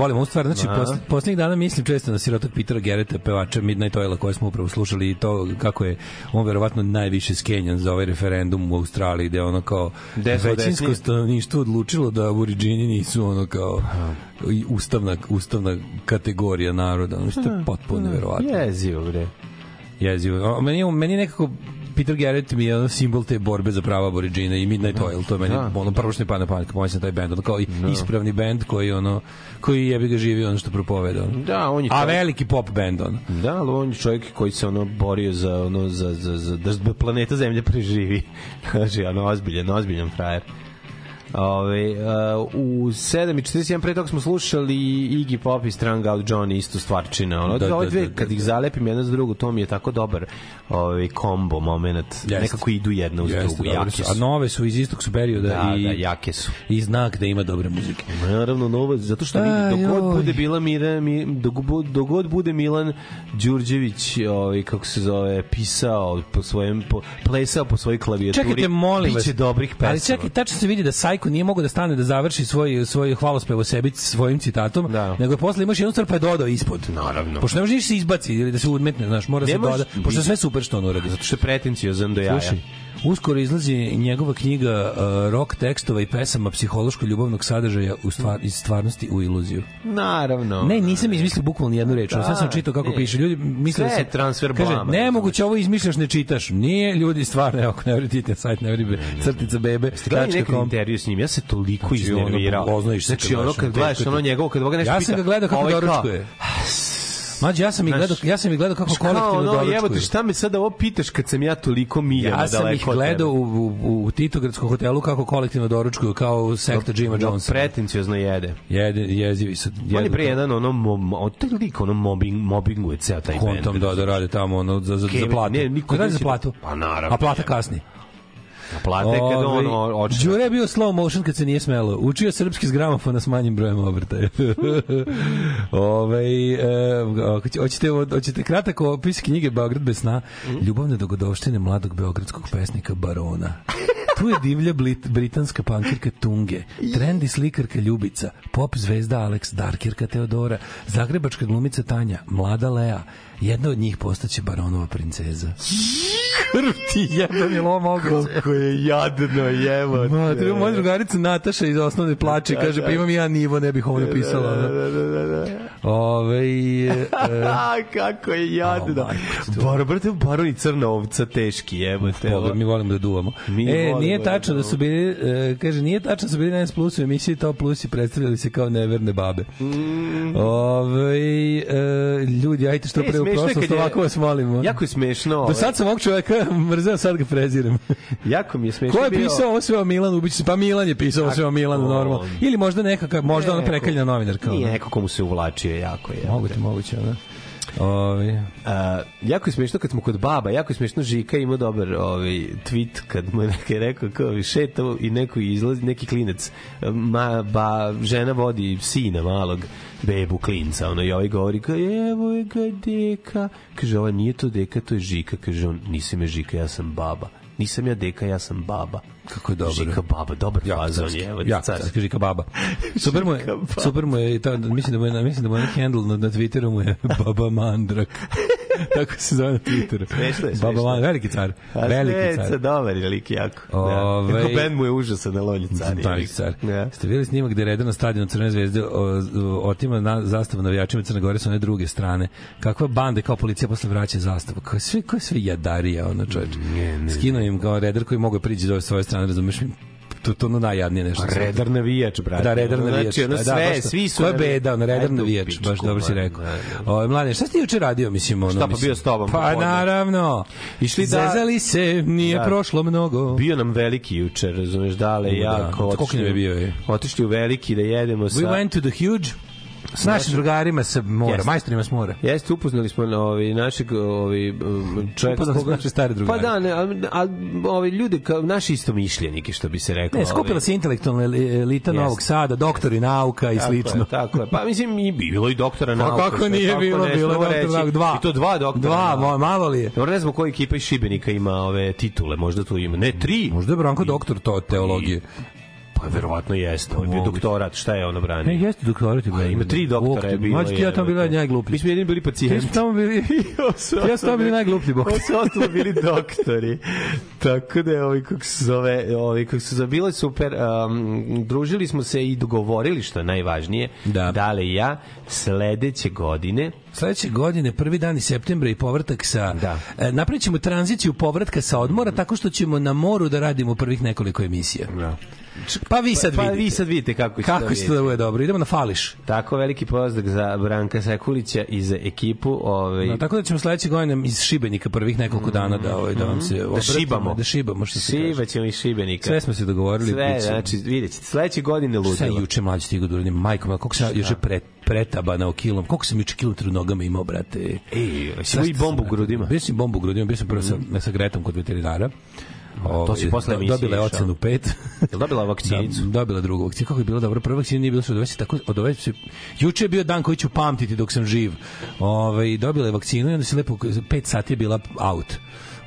volim ovu stvar. Znači, Da. posle, poslednjih dana mislim često na sirotog Petera Gereta, pevača Midnight Oila, koje smo upravo slušali i to kako je on verovatno najviše skenjan za ovaj referendum u Australiji, gde ono kao Desno, većinsko stanovništvo odlučilo da aboriđini nisu ono kao ustavna, ustavna kategorija naroda. Ono što je potpuno neverovatno. Jezivo, bre. Jezivo. Meni, meni nekako Peter Garrett mi je ono simbol te borbe za prava aboriđina i Midnight Oil, to je meni Da. ono prvo što mi pada na pamet na taj bend, ono kao i ispravni bend koji ono koji jebi ga živi ono što propoveda. Ono. Da, on je A čovjek- veliki pop bend ono. Da, ali on je čovjek koji se ono borio za ono za za za da planeta Zemlja preživi. (laughs) Kaže, ono ozbiljan, ozbiljan frajer. Ove, uh, u 7.41 pre toga smo slušali Iggy Pop i Strung Out Johnny isto stvarčina. Ono, Da, da, ove dve, da, da, kad ih da. zalepim jedna za drugu, to mi je tako dobar ovaj kombo moment. Jeste. Nekako idu jedna uz Jeste, drugu, jake su. A nove su iz istog su perioda Da, i, da, jake su. i znak da ima dobre muzike. Naravno, novo, zato što vidi, dok god bude bila Mira, mi, dok, dok god bude Milan Đurđević, ovaj, kako se zove, pisao po svojem, po, plesao po svojoj klavijaturi, Čekajte, molim vas. biće dobrih pesama. Ali čekaj, tačno se vidi da Sajko nije mogao da stane da završi svoj svoj hvalospev o sebi svojim citatom, Da. nego je posle imaš jednu stvar pa je dodao ispod. Naravno. Pošto ne može ništa se izbaci ili da se udmetne, znaš, mora se doda. Pošto sve super što on uradi. Zato što je pretenciozan do jaja. Slušaj, uskoro izlazi njegova knjiga uh, rock tekstova i pesama psihološko-ljubavnog sadržaja u stvar, iz stvarnosti u iluziju. Naravno. Ne, nisam izmislio bukvalno jednu reč. Da, sve sam čitao kako ne. piše. Ljudi misle da se transfer Kaže, blama, nemoguće ovo izmišljaš, ne čitaš. Nije ljudi stvarno, evo, ne vredi na sajt, ne vredi crtica bebe. Gledaj neki intervju s njim, ja se toliko Znači, ono, iznervirao. se kad znači, ono kad gledaš ono njegovo, kad ga nešto Ja pita, sam ga gledao kako ovaj doručkuje. Mađo, ja sam ih gledao, ja sam ih gledao kako kolektivno ono, doručkuju. jebote, šta me sada ovo pitaš kad sam ja toliko miljama Ja sam daleko ih od gledao tebe? u, u, u Titogradskom hotelu kako kolektivno doručkuju, kao sekta Jima Dok Jonesa. pretenciozno jede. Jede, jezivi su. On je pre jedan ono, mo, mo, taj lik, ono mobbing, mobbinguje ceo taj bend. kontom da, da rade tamo ono, za, za, za platu. ne, niko da radi za neće- platu. Pa naravno. A plata kasni. Plate kad on Ovaj, oči. Đure je bio slow motion kad se nije smelo. Učio srpski s gramofona s manjim brojem obrtaja. (laughs) Ove, e, hoćete, hoćete kratak opis knjige Beograd bez sna. Ljubavne dogodoštine mladog beogradskog pesnika Barona. Tu je divlja blit, britanska pankirka Tunge, trendi slikarka Ljubica, pop zvezda Alex, darkirka Teodora, zagrebačka glumica Tanja, mlada Lea, jedna od njih postaće baronova princeza. Krv ti jedan je lom Kako je jadno, jevo. Ma, treba moja drugarica Nataša iz osnovne plače, kaže, pa imam ja nivo, ne bih ovo napisala. Da, Da, da, da, da, da. Ove, e, (laughs) kako je jadno. O, majko, to- Bar, brate, baron i crna ovca, teški, jebote. Boga, mi volimo da duvamo. Mi e, nije da tačno da su bili, e, kaže, nije tačno da su bili na S Plus u emisiji Top Plus i predstavljali se kao neverne babe. Mm. Ove, e, ljudi, ajte što pre smešno je kad je- ovako vas molimo. Jako je smešno. Do ovaj, sad sam ovog čoveka (laughs) mrzeo, sad ga preziram. (laughs) jako mi je smešno. Ko je bio- pisao ovo sve o Milanu? Ubiće se, pa Milan je pisao ovo sve o Milanu, normalno. Ili možda nekakav, možda ona prekaljna novinarka. Nije neko komu se uvlačio jako je. Moguće, moguće, da. Ovi. A, jako je smešno kad smo kod baba, jako je smešno Žika ima dobar ovaj tweet kad mu je neki rekao kao šetao i neko izlazi neki klinec ma ba žena vodi sina malog bebu klinca. Ono i ovaj govori kao evo je ga deka. Kaže ovaj nije to deka to je Žika. Kaže on nisam ja Žika ja sam baba. Nisam ja deka ja sam baba Kako je dobro. Žika baba dobar fazon (laughs) je Ja, car carski Žika baba. Super mu je, super mu je, ta, mislim da mu je, mislim da mu je handle na, na Twitteru mu je (laughs) Baba Mandrak. (laughs) Tako se zove na Twitteru. Smešno je, Baba. Mandrak, veliki car. A veliki car. dobar je lik jako. Ovaj- Da. Kako Ben mu je užasan na car. je Veliki lik. car. Da. Ste videli snimak gde Reda na stadionu Crne zvezde otima na, zastavu navijačima Crne Gore sa one druge strane. Kakva bande kao policija posle vraća zastavu. Kao sve, sve jadarija, ono čoveč. Skinuo im kao redar koji mogu priđi do ove svoje strane, razumeš mi? To, to ono najjadnije nešto. Pa redar navijač, brate. Da, redar Ono, navijač. Znači, ono da, sve, baš to. svi su... Ko je navi- beda, ono, redar navijač, pičku, baš dobro si man, rekao. da, da. O, mladen, šta si juče radio, mislim, ono, Šta, pa bio s tobom Pa popodne? naravno. Išli da- Zezali se, nije Da. prošlo mnogo. Bio nam veliki juče, razumeš, dale, U, ja, da. Koliko nam je bio, je? Otišli u veliki da jedemo sa... We went to the huge s našim drugarima sa mora, Jeste. majstorima s mora. Jeste, upoznali smo ovi, našeg ovi, čovjeka... Upoznali smo koga- naše stare drugare. Pa da, ne, a, a ovi ljude, kao naši istomišljenike, što bi se reklo. Ne, skupila ovi. se intelektualna eli- elita. Novog Sada, doktori nauka i Tako slično. Je, tako je. Pa mislim i bilo i doktora Pa nauka. kako što je nije tako, bilo, bilo je smemo doktor reći. nauka, dva. I to dva doktora. Dva, nauka. malo li je? Dobro, ne znam koja ekipa iz Šibenika ima ove titule, možda tu ima. Ne, tri. Možda je Branko doktor to teologije. Pa verovatno jeste, on je bio doktorat, šta je ono Ne, branio? jeste doktorat je ima tri doktora je bilo. Mađo, ti ja tamo bila najgluplji. Mi smo jedini bili Ti pacijenti. smo tamo bili, (laughs) ja sam tamo bili najgluplji, bok. (laughs) Ovo su ostalo bili doktori. Tako da je ovi kako se zove, ovi kako se zove, bilo je super. Um, družili smo se i dogovorili što je najvažnije. Da. Dale i ja sledeće godine Sledeće godine, prvi dan iz septembra i povratak sa... Da. E, napravit ćemo tranziciju povratka sa odmora tako što ćemo na moru da radimo prvih nekoliko emisija. Da. Pa vi sad pa vidite. vi sad vidite kako će Kako to će da bude dobro? Idemo na fališ. Tako veliki pozdrav za Branka Sekulića i za ekipu. Ovaj, Da, tako da ćemo sledeće godine iz Šibenika prvih nekoliko dana da, ovaj, da vam se da obratimo, šibamo. Da šibamo, što se kaže. Šibaćemo i Šibenika. Sve smo se dogovorili. Sve, znači, vidjet ćete, sledeće godine ludilo. juče mlađi stigao da uradim? Majko, ma, koliko sam ja juče pre, pretabanao kilom. Koliko sam juče kilometru u nogama imao, brate? Ej, si i bombu grudima. Bio sam bombu grudima, bio sam prvo sa, sa Gretom kod veterinara. Ovaj, si posle emisije Dobila je ocenu 5. (laughs) Jel dobila vakcinicu? Da, dobila drugu vakcinu. Kako je bilo dobro? Prva vakcina nije bila što od ove se tako od ove se juče je bio dan koji ću pamtiti dok sam živ. Ovaj dobila je vakcinu i onda se lepo 5 sati je bila out.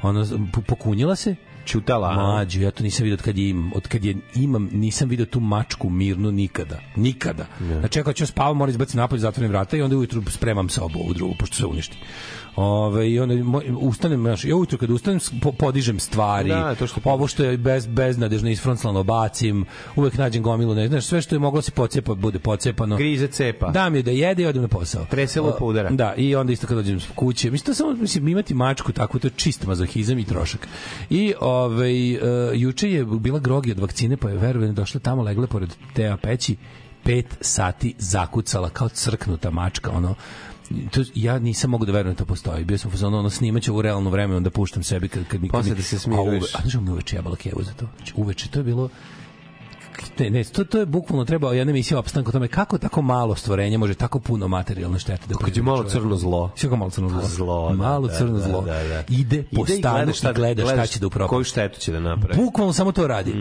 Ona po- pokunjila se Čutala. a? Mlađo, ja to nisam vidio od kad je imam. Od kad je imam, nisam vidio tu mačku mirnu nikada. Nikada. Znači, ako ću spavam, moram izbaciti napolje, zatvorim vrata i onda ujutru spremam sobu ovu drugu, pošto se uništi. Ove, I onda ustanem, znaš, ja ujutru kad ustanem, po, podižem stvari. Da, to što ovo što je bez, beznadežno isfronclano bacim, uvek nađem gomilu, ne znaš, sve što je moglo se pocepa, bude pocepano. Grize cepa. Dam je da jede i odem na posao. Trese lupa udara. Da, i onda isto kad dođem kuće. Mislim, to samo, mislim, imati mačku tako, to je čist mazohizam i trošak. I ovaj, uh, juče je bila grogi od vakcine, pa je verujem došla tamo, legla pored Teja peći, pet sati zakucala kao crknuta mačka, ono, to, ja nisam mogu da verujem da to postoji. Bio sam u fazonu, ono, snimaću u realno vreme, onda puštam sebi kad, kad mi... Posle da se A smiruješ. uve- A znaš, mi uveče jebala kevu za to. Znači, uveče, to je bilo ne, ne, to, to je bukvalno trebao jedna emisija opstanka o tome kako tako malo stvorenja može tako puno materijalne štete da Kad je malo crno zlo. Sve malo crno zlo. Zlo, da, malo da, crno da, zlo. da, da. Ide po Ide i stanu gleda šta- i gleda šta će da upropasti. Koju štetu će da napravi. Bukvalno samo to radi.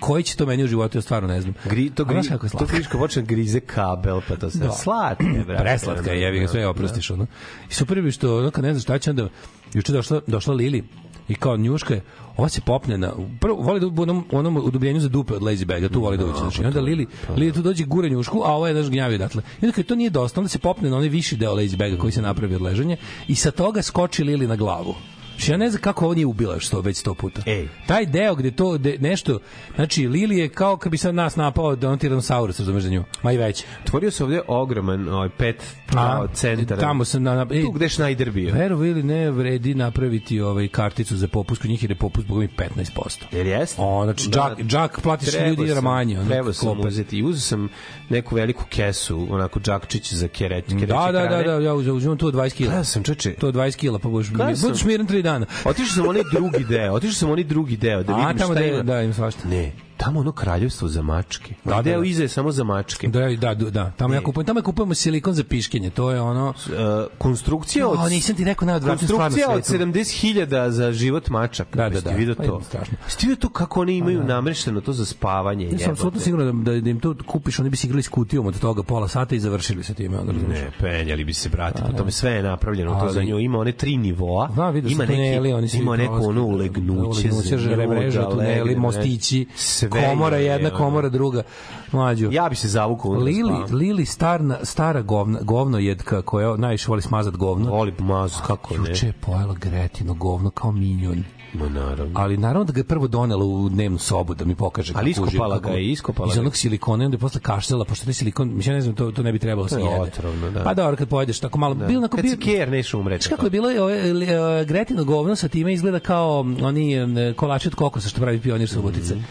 Koji će to meni u životu, ja stvarno ne znam. Gri, to, gri, kako to friška počne da grize kabel, pa to sve. Da. Slatko je, (clears throat) brate. Preslatka je, jevi ga, sve oprostiš, ono. I super bi što, ono, kad ne znaš šta će, onda, juče došla, došla Lili, i kao njuška je, ova se popne na, prvo voli da u onom, onom udubljenju za dupe od lazy baga, tu voli da uđe. Znači, onda Lili, Lili tu dođe gure njušku, a ovo je daš gnjavi odatle. I onda kad to nije dosta, onda se popne na onaj viši deo lazy baga koji se napravi od ležanja i sa toga skoči Lili na glavu. Znači, ja ne znam kako ovo nije ubila što već sto puta. Ej. Taj deo gde to gde nešto, znači Lili je kao kad bi sad nas napao da on tiranosaurus, razumeš za nju, ma i veće. Otvorio se ovde ogroman ovaj, pet kao centar. Tamo sam na, na e, Tu gde je Schneider bio. Verovo ili ne, vredi napraviti ovaj karticu za popust, kod njih je popust boga mi 15%. Jer jeste? O, znači, džak, džak platiš ljudi dinara sam- manje. ono, Trebao sam uzeti. I uzeo sam neku veliku kesu, onako džakčić za kereć, Da, da, da, krane. da, ja uzem, uzimam to od 20 kila. Gledao sam, čoče, To od 20 kila, pa budeš, budeš miran 3 dana. Otišao sam onaj drugi deo, otišao sam onaj drugi deo da A, vidim tamo šta da, ima. da, im svašta. Ne, tamo ono kraljevstvo za mačke. Da, Da, da, deo da. iza je samo za mačke. Da, da, da, da, tamo ja kupujem, tamo ja kupujemo silikon za piškenje, to je ono... Uh, konstrukcija od... O, nisam ti rekao najodvratnije stvar na Konstrukcija od svetu. 70.000 za život mačaka. Da, da, da. vidio Pa to? strašno. Jeste vidio to kako oni imaju namrešteno to za spavanje? Ja sam jebote? apsolutno siguran da, da, da im to kupiš, oni bi se igrali s kutijom od toga pola sata i završili sa time. Onda. Ne, penjali bi se, brate, po tome sve je napravljeno to Ali- za nju. Ima one tri nivoa, Da, vidio ima sam tuneli, neki, oni ima neko ono da, ulegnuće, ulegnuće, da tuneli, mostići, sve komora je, jedna, ono. komora druga. Mlađo. Ja bi se zavukao Lili, spavam. Lili starna, stara govna, govno jedka koja najviše voli smazat govno. Voli mazu, kako ne? Juče je pojela Gretino govno kao minjon. Ma naravno. Ali naravno da ga je prvo donela u dnevnu sobu da mi pokaže Ali kako uživa, iskopala ga je, iskopala Iz ga je. onog silikona i onda je posle kašljala, pošto taj silikon, mislim, ja ne znam, to, to ne bi trebalo To se je jede. otrovno, da. Pa dobro, kad pojedeš tako malo, bilo onako Kad bio, si ker, neš umreti. Znaš kako je bilo ovo, e, Gretino govno sa time izgleda kao m, oni kolači od kokosa što pravi pionir Subotice. Mhm.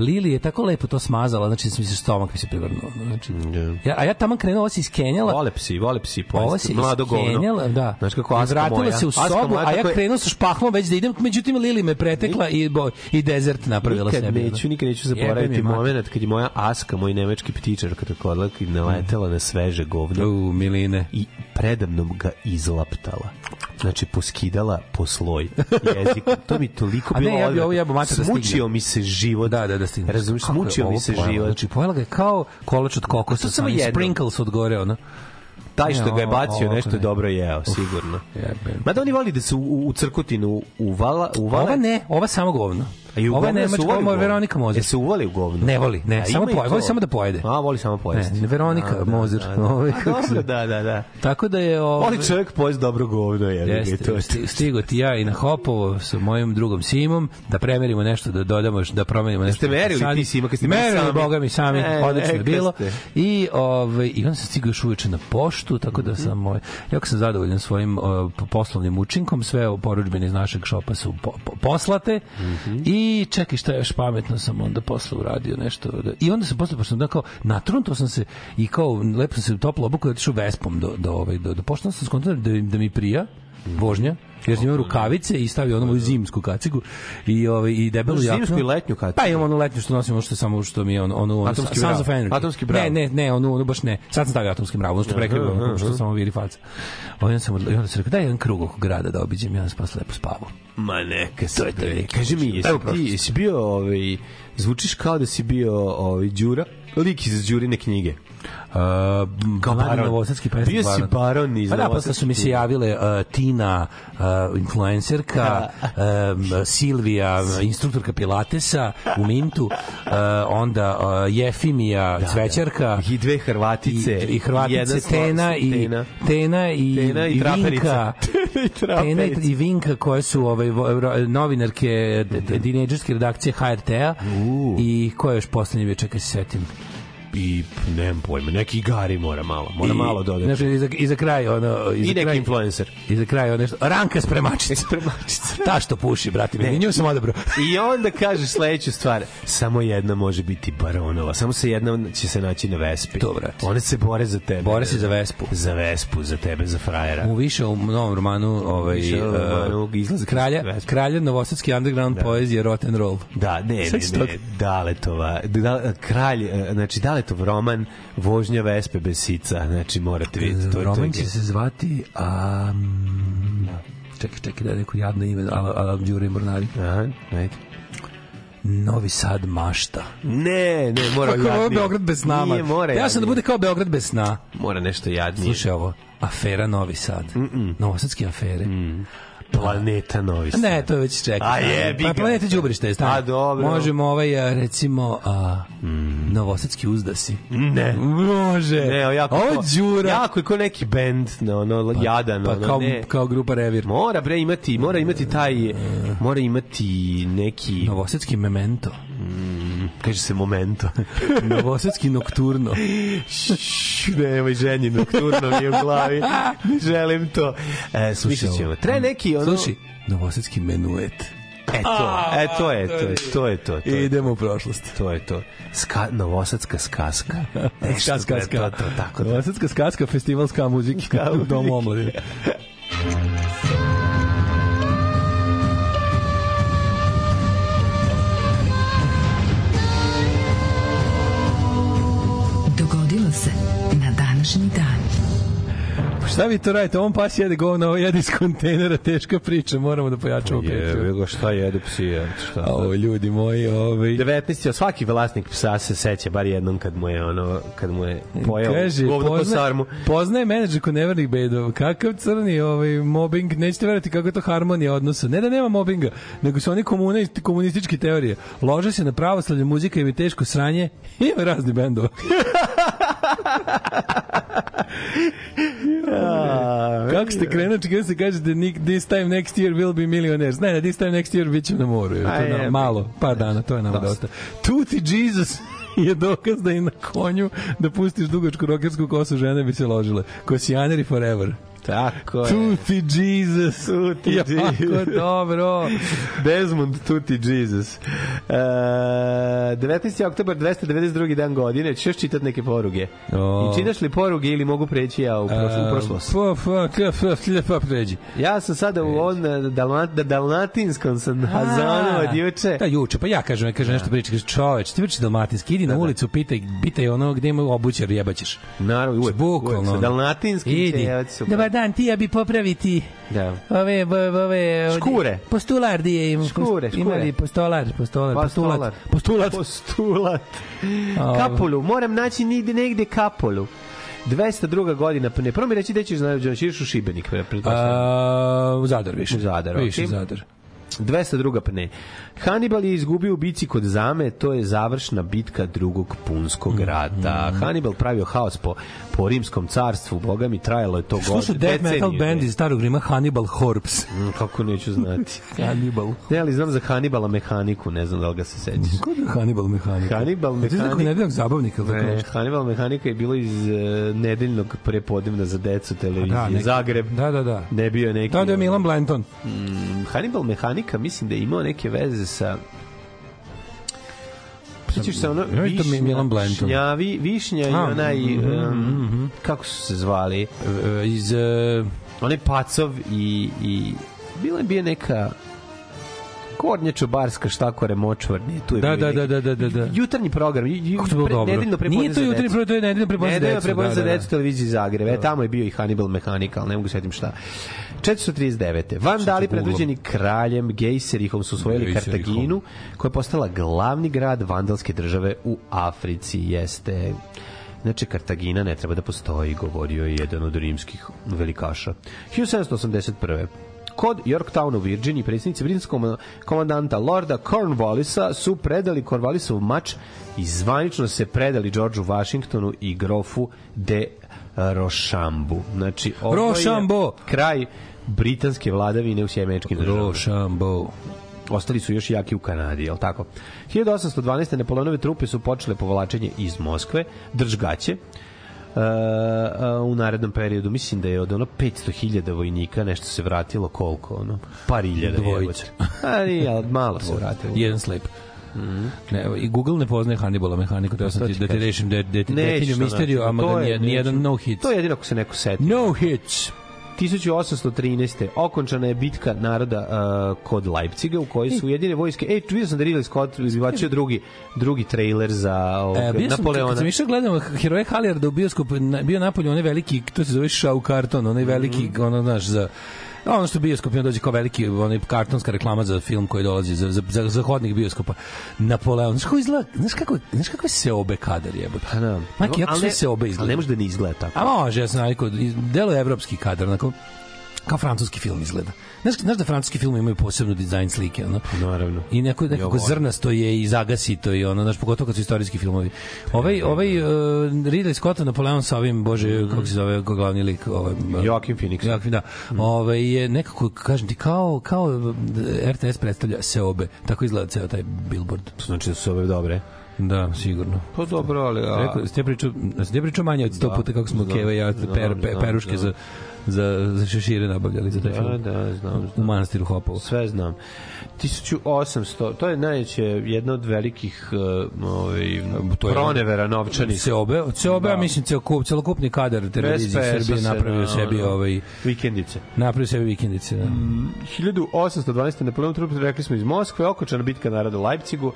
Lili je tako lepo to smazala, znači mi se stomak mi se prevrnuo. Znači, Da. ja, a ja tamo krenuo, ovo se iskenjala, Vole psi, vole psi. ovo se Mlado govno. da. Znaš kako Aska vratila moja. se u sobu, a ja krenuo sa špahlom već da idem, međutim Lili me pretekla i, bo, i dezert napravila Nikad sebi. neću, nikad neću zaboraviti moment kad je moja Aska, moj nemački ptičar, kada kodla i naletela na sveže govno U, Miline. i predavnom ga izlaptala. Znači, poskidala po sloj (laughs) jezik. To mi toliko A ne, bilo ja bi ovo jebo mater da Smučio mi se život. Da, da, da stigne. Razumiješ, ovo mi se život. Znači, pojela ga je kao kolač od kokosa, samo sprinkles od gore, ono. Taj što ga je bacio, ovo nešto je dobro jeo, sigurno. Jebem. Mada oni voli da se u, u crkutinu uvala, uvale. Ova ne, ova samo govno. A i u Ova je se nemačka, ova je? Veronika Mozer. E se uvali u govno? Ne voli, ne, A samo poje, voli samo da pojede. A, voli samo pojesti. Ne, Veronika Da, da, Mozer. da, da. Ovaj, A, se- Dobro, da, da, da. Tako da je... Ovaj, Voli čovjek pojesti dobro govno, je. Jeste, to je sti- stigo ti ja i na Hopovo sa mojim drugom Simom da premerimo nešto, da dodamo, da promenimo nešto. Jeste merili ti, Sima, kad ste merili, sami? boga mi sami, E, odlično je bilo. I, ovaj, I onda sam stigao još uveče na poštu, tako da sam, ovaj, jako sam zadovoljan svojim uh, poslovnim učinkom, sve poručbene iz našeg šopa su po, po- poslate. I čekaj šta još pametno sam onda posle uradio nešto. Da, I onda sam posle, pošto sam da kao, natrunto sam se i kao, lepo sam se toplo obuku i otišao vespom do, do, ovaj, do, do pošte, onda sam skontao da, da mi prija vožnja, jer sam imao rukavice i stavio onu moju zimsku kacigu i ovaj i debelu jaknu. zimsku i letnju kacigu? Pa imam onu letnju što nosim, ono što samo što mi je ono onu ono Atomski Sons brav. of Energy. Atomski brav. Ne, ne, ne, onu, onu baš ne. Sad sam stavio atomski mrav, ono što prekriva, ono što samo viri faca. Onda sam i onda sam rekao daj jedan krug oko grada da obiđem, ja sam posle lepo spavao. Ma neka se To je to Kaži mi, jesi ti, jesi bio, ovaj, zvučiš kao da si bio ovaj, Đura, lik iz Đurine knjige. Uh, Kao baron. novosadski pesnik Bio si baron iz Pa da, posle novosadske su mi se javile uh, Tina, uh, influencerka, um, Silvija, instruktorka Pilatesa u Mintu, uh, onda uh, Jefimija, cvećarka, I dve Hrvatice. i, i Hrvatice Tena i Tena. Tena i, Tena i traperica. Vinka. (laughs) Tena i i, i Vinka koje su ovaj, vo- ro- novinarke dineđerske redakcije HRT-a i ko je još poslednji bio, čekaj se setim I, nemam pojma, neki igari mora malo. Mora malo dodati. Znači, i za, i za kraj, ono... I, I za neki kraj, influencer. I za kraj, ono nešto... Ranka spremačica. (laughs) Spremačica. Ta što puši, brate mi. Ne. Nju sam odabrao. I onda kažeš sledeću stvar, samo jedna može biti baronova, samo se jedna će se naći na Vespi. To, brate. One se bore za tebe. Bore se za Vespu. Za Vespu, za tebe, za frajera. U više u novom romanu ovaj, Više romanu uh, izlazi kralja, Vespa. kralja novosadski underground poezije rock and roll. Da, ne, ne, ne, toga? Daletova, da, kralj, e, znači Daletov roman Vožnja Vespe bez sica, znači morate vidjeti. To, Roman će se zvati... Um, čekaj, čekaj, da je neko jadno ime, ala, ala Đure Mornari. Aha, ajde. Novi Sad mašta. Ne, ne, mora Kako jadnije. Beograd bez sna, Nije, mora Ja sam da bude kao Beograd bez sna. Mora nešto jadnije. Slušaj ovo, afera Novi Sad. Novosadske afere. Planeta Novi Sad. Ne, to je već čeka. A jebi Pa ga. planeta đubrište je stanje. A, dobro. Možemo ovaj recimo a, Novosadski uzdasi. Ne. Može. Ne, o, jako, Ovo je đura. Jako je ko neki bend, no, ono, jadan, Pa ono, kao, ne. kao grupa Revir. Mora bre imati, mora imati taj, mora imati neki, Novosadski memento. Kaže se momento. (laughs) Novosadski nokturno. Nemoj ženji nokturno mi je u glavi. Ne želim to. E, slušat ćemo. Treba neki ono... Slušaj, Novosadski menuet. E to, e to je, to je, to je to. to. Idemo u prošlost. To je to. Ska, novosadska skaska. E, što Ska, bre, ska. To, to, tako da. Novosadska skaska, festival ska muzike u Domu omladine. (laughs) Šta vi to radite? On pas jede govno, ovo jede iz kontejnera, teška priča, moramo da pojačamo priču. Jebe ga šta jedu psi, je, šta. O, ljudi moji, ovaj... 19. a svaki vlasnik psa se seća bar jednom kad mu je ono kad mu je pojeo Kaže, govno po pozna, sarmu. poznaje menadžer kod nevernih bedova. Kakav crni ovaj, mobbing, nećete verati kako je to harmonija odnosa. Ne da nema mobbinga, nego su oni komune, komunistički teorije. Lože se na pravoslavlje, muzika im je teško sranje. (laughs) Ima razni bendova. (laughs) (laughs) Kako ste krenuči kada se kažete "Nick, this time next year will be millionaires. Ne, ne, this time next year bit ćemo na moru. Je, to nam, je, malo, par dana, to je nama dosta. Tuti Jesus (laughs) je dokaz da i na konju da pustiš dugačku rokersku kosu žene bi se ložile. Kosijaneri forever. Tako je. Tuti Jesus. Tuti jako Jesus. dobro. Desmond Tuti Jesus. Uh, 19. oktober 292. dan godine. Ćeš još čitati neke poruge? O. I čitaš li poruge ili mogu preći ja u, prošlo, u prošlost? Pa, pa, pa, pa, pa, pređi. Ja sam sada u on dalmat, dalmatinskom sam hazanu od juče. Da, juče, pa ja kažem, ja kažem nešto priča, kaže čoveč, ti pričaš dalmatinski, idi na ulicu, pitaj, pitaj ono gde ima obućar, jebaćeš. Naravno, uvek, Bukvalno. sa dalmatinskim Idi. Dobar dan, ti ja bi popraviti Da. ove, ove, ove Škure. Postular di je im. Škure, škure. li postolar, postolar, postulat. Postulat. Postulat. A, Kapulu, moram naći nigde negde kapulu. 202. godina, pa ne, prvo mi reći da ćeš ćeš u Šibenik, pre- pretpostavljam. A, u Zadar više. U Zadar, Više okej. Zadar. 202. pne. Hannibal je izgubio u bici kod Zame, to je završna bitka drugog punskog rata. Hannibal pravio haos po, po rimskom carstvu, boga mi trajalo je to Što su death metal band iz starog Rima Hannibal Horps? (laughs) Mm, Kako neću znati. (laughs) Hannibal. Ne, ali znam za Hannibala mehaniku, ne znam da li ga se sećaš. Kod je Hannibal mehanika? Hannibal Ti znaš nekog mehanik- nedeljnog zabavnika? Ne? Hannibal mehanika je bilo iz uh, nedeljnog prepodnevna za decu televizije. Da, neki- Zagreb. Da, da, da. Ne bio neki... Da, da je Milan Blanton. Mm, Hannibal mehanika mislim da je imao neke veze sa Sjećaš se ono Ja, to mi je Milan Blanton. Šnjavi, višnja i onaj mhm, um, kako su se zvali E, Iz... e, onaj Pacov i, i bila je bio neka Gornja Čobarska štakore močvarni tu je Da, da, neki- da, da, da, da. jutarnji program ju- to pre- dobro? nedeljno prepodne Nije to jutarnji decu. program, to je nedeljno prepodne za Nedeljno decu, prepodne da, za da, da. decu televiziji Zagreb. E, tamo je bio i Hannibal Mechanical, ne mogu se setim šta. 439. Van Dali googlam. predvođeni kraljem Gejserihom su osvojili. Kartaginu, koja je postala glavni grad vandalske države u Africi. Jeste Znači, Kartagina ne treba da postoji, govorio je jedan od rimskih velikaša. 1781. Kod Yorktowna u Virginiji predsjednici britanskog komandanta Lorda Cornwallisa su predali Cornwallisov mač i zvanično se predali Georgeu Washingtonu i grofu de Rošambu. Znači, ovo Rochambeau. kraj britanske vladavine u Sjemeničkim državama. Rochambeau. Ostali su još jaki u Kanadi, je li tako? 1812. Napoleonove trupe su počele povlačenje iz Moskve, držgaće, u narednom periodu mislim da je od ono 500.000 vojnika nešto se vratilo koliko ono par hiljada Dvojica. a ali malo se vratilo Jedan slep. Ne, evo, i Google ne poznaje Hannibala mehaniku, da, sam To ti, da ti rešim da, da Nećeš detinju to misteriju, je- nije, nijedan no hit. to je jedino ako se neko seti No hits. 1813. okončana je bitka naroda uh, kod Leipciga u kojoj su jedine vojske ej vidio sam da Ridley Scott izbacio drugi drugi trailer za ovog, E, bio sam, Napoleona kad sam išao gledam heroje Halijarda u bioskopu, bio napolje onaj veliki, to se zove show karton, onaj veliki, Mhm. ono, znaš, za ono što bioskop ima dođe kao veliki onaj kartonska reklama za film koji dolazi za, za, za, za hodnik bioskopa Napoleon znaš kako izgleda znaš kako znaš kakve se obe kadar jebote Pa da. Maki, Ali ne- se obe Ali izgleda. ne može da ne izgleda tako. A može, ja sam navikao, delo je evropski kadar, onako, kao francuski film izgleda. Znaš, znaš da francuski film imaju posebnu dizajn slike, ono? Naravno. I neko, nekako zrnasto je i zagasito i ono, znaš, pogotovo kad su istorijski filmovi. Ovaj, ovaj uh, Ridley Scott Napoleon sa ovim, bože, kako se zove, ko glavni lik? Ovaj, uh, Joaquin Phoenix. Joaquin, da. Ovaj, je nekako, kažem ti, kao, kao RTS predstavlja se obe. Tako izgleda ceo taj billboard. To znači da su ove dobre. Da, sigurno. Pa dobro, ali... A... Rekao, ste pričao, ste pričao manje od 100 Da, puta kako smo znam, Keva i ja znam, per, pe, znam, peruške znam. za, za, za šešire nabavljali za taj Da, film. da, znam, znam. U manastiru Hopovo. Sve znam. 1800, to je najveće jedna od velikih uh, ovaj, To je- pronevera novčanih. Se obe, se obe, Da. mislim celokup, celokupni kadar televizije Srbije se, napravio da, sebi da. ovaj Vikendice. napravio sebi vikendice. Da. 1812. Napoleon trup, rekli smo iz Moskve, okočana bitka naroda u Leipcigu.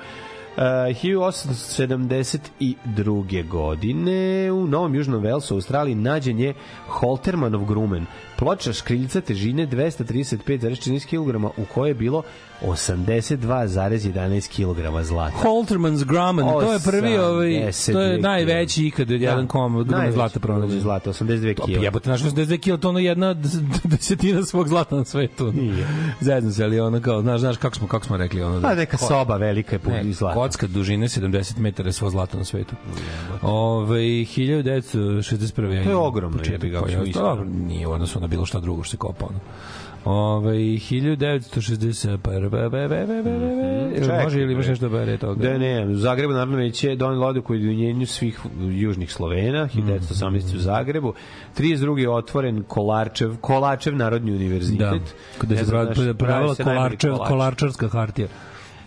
Uh, 1872. godine u Novom Južnom Velsu, Australiji, nađen je Holtermanov grumen, ploča škriljca težine 235,14 kg u kojoj je bilo 82,11 kg zlata. Holterman's Grumman, to je prvi ovaj, to je 82 najveći ikad jedan kom Najveći zlata pronađen. Zlata, 82 To kg. jebote, znaš, 82 kilo, to ono jedna desetina svog zlata na svetu. Nije. Zajedno se, ali ono kao, znaš, znaš kako smo, kako smo rekli, ono da... Pa neka soba velika je puna Ne, zlata. kocka dužine 70 metara je svo zlato na svetu. Ove, 1961. To je ogromno, početak jebi ga, koji ako je- Pa dobro, nije u odnosu na bilo šta drugo što se kopa. Ono. Ove, 1961. Be, be, be, be, be, be. Čekaj, Može ili imaš nešto bare toga? Da ne, u Zagrebu naravno već je donijela odluku o ujedinjenju svih južnih Slovena, 1918 u Zagrebu. 32. je otvoren Kolarčev, Kolačev Narodni univerzitet. Da, kada se znam, pra- znaš, pra- pravi pravala se najbolji kolarčev, kolač. kolarčarska hartija.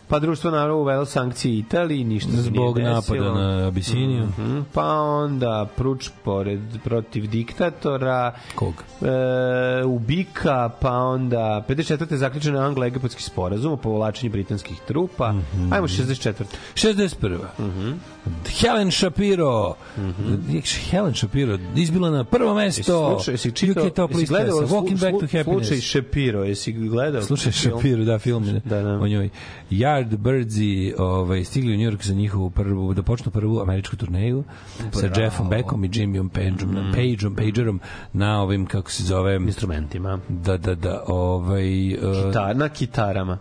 Pa društvo naravno uvelo sankcije Italiji, ništa se Zbog nije desilo. napada na Abisiniju. Mhm, Pa onda pruč pored, protiv diktatora, Kog? e, ubika, pa onda 54. je zaključen anglo-egipatski sporazum o povlačenju britanskih trupa. Mhm. Ajmo 64. 61. Helen Shapiro. Helen Shapiro izbila na prvo mesto. Slušaj, jesi čitao, UK top gledao Walking Back to Happiness. Slučaj Shapiro, jesi gledao? Slušaj film? Shapiro, da, film Da, da. o njoj. Yardbirdsi ovaj, stigli u New York za njihovu prvu, da počnu prvu američku turneju sa Jeffom Beckom i Jimmyom Pageom, mm. Pageom, Pagerom na ovim, kako se zove, Instrumentima. da, da, da, ovaj... uh, Ta, na kitarama.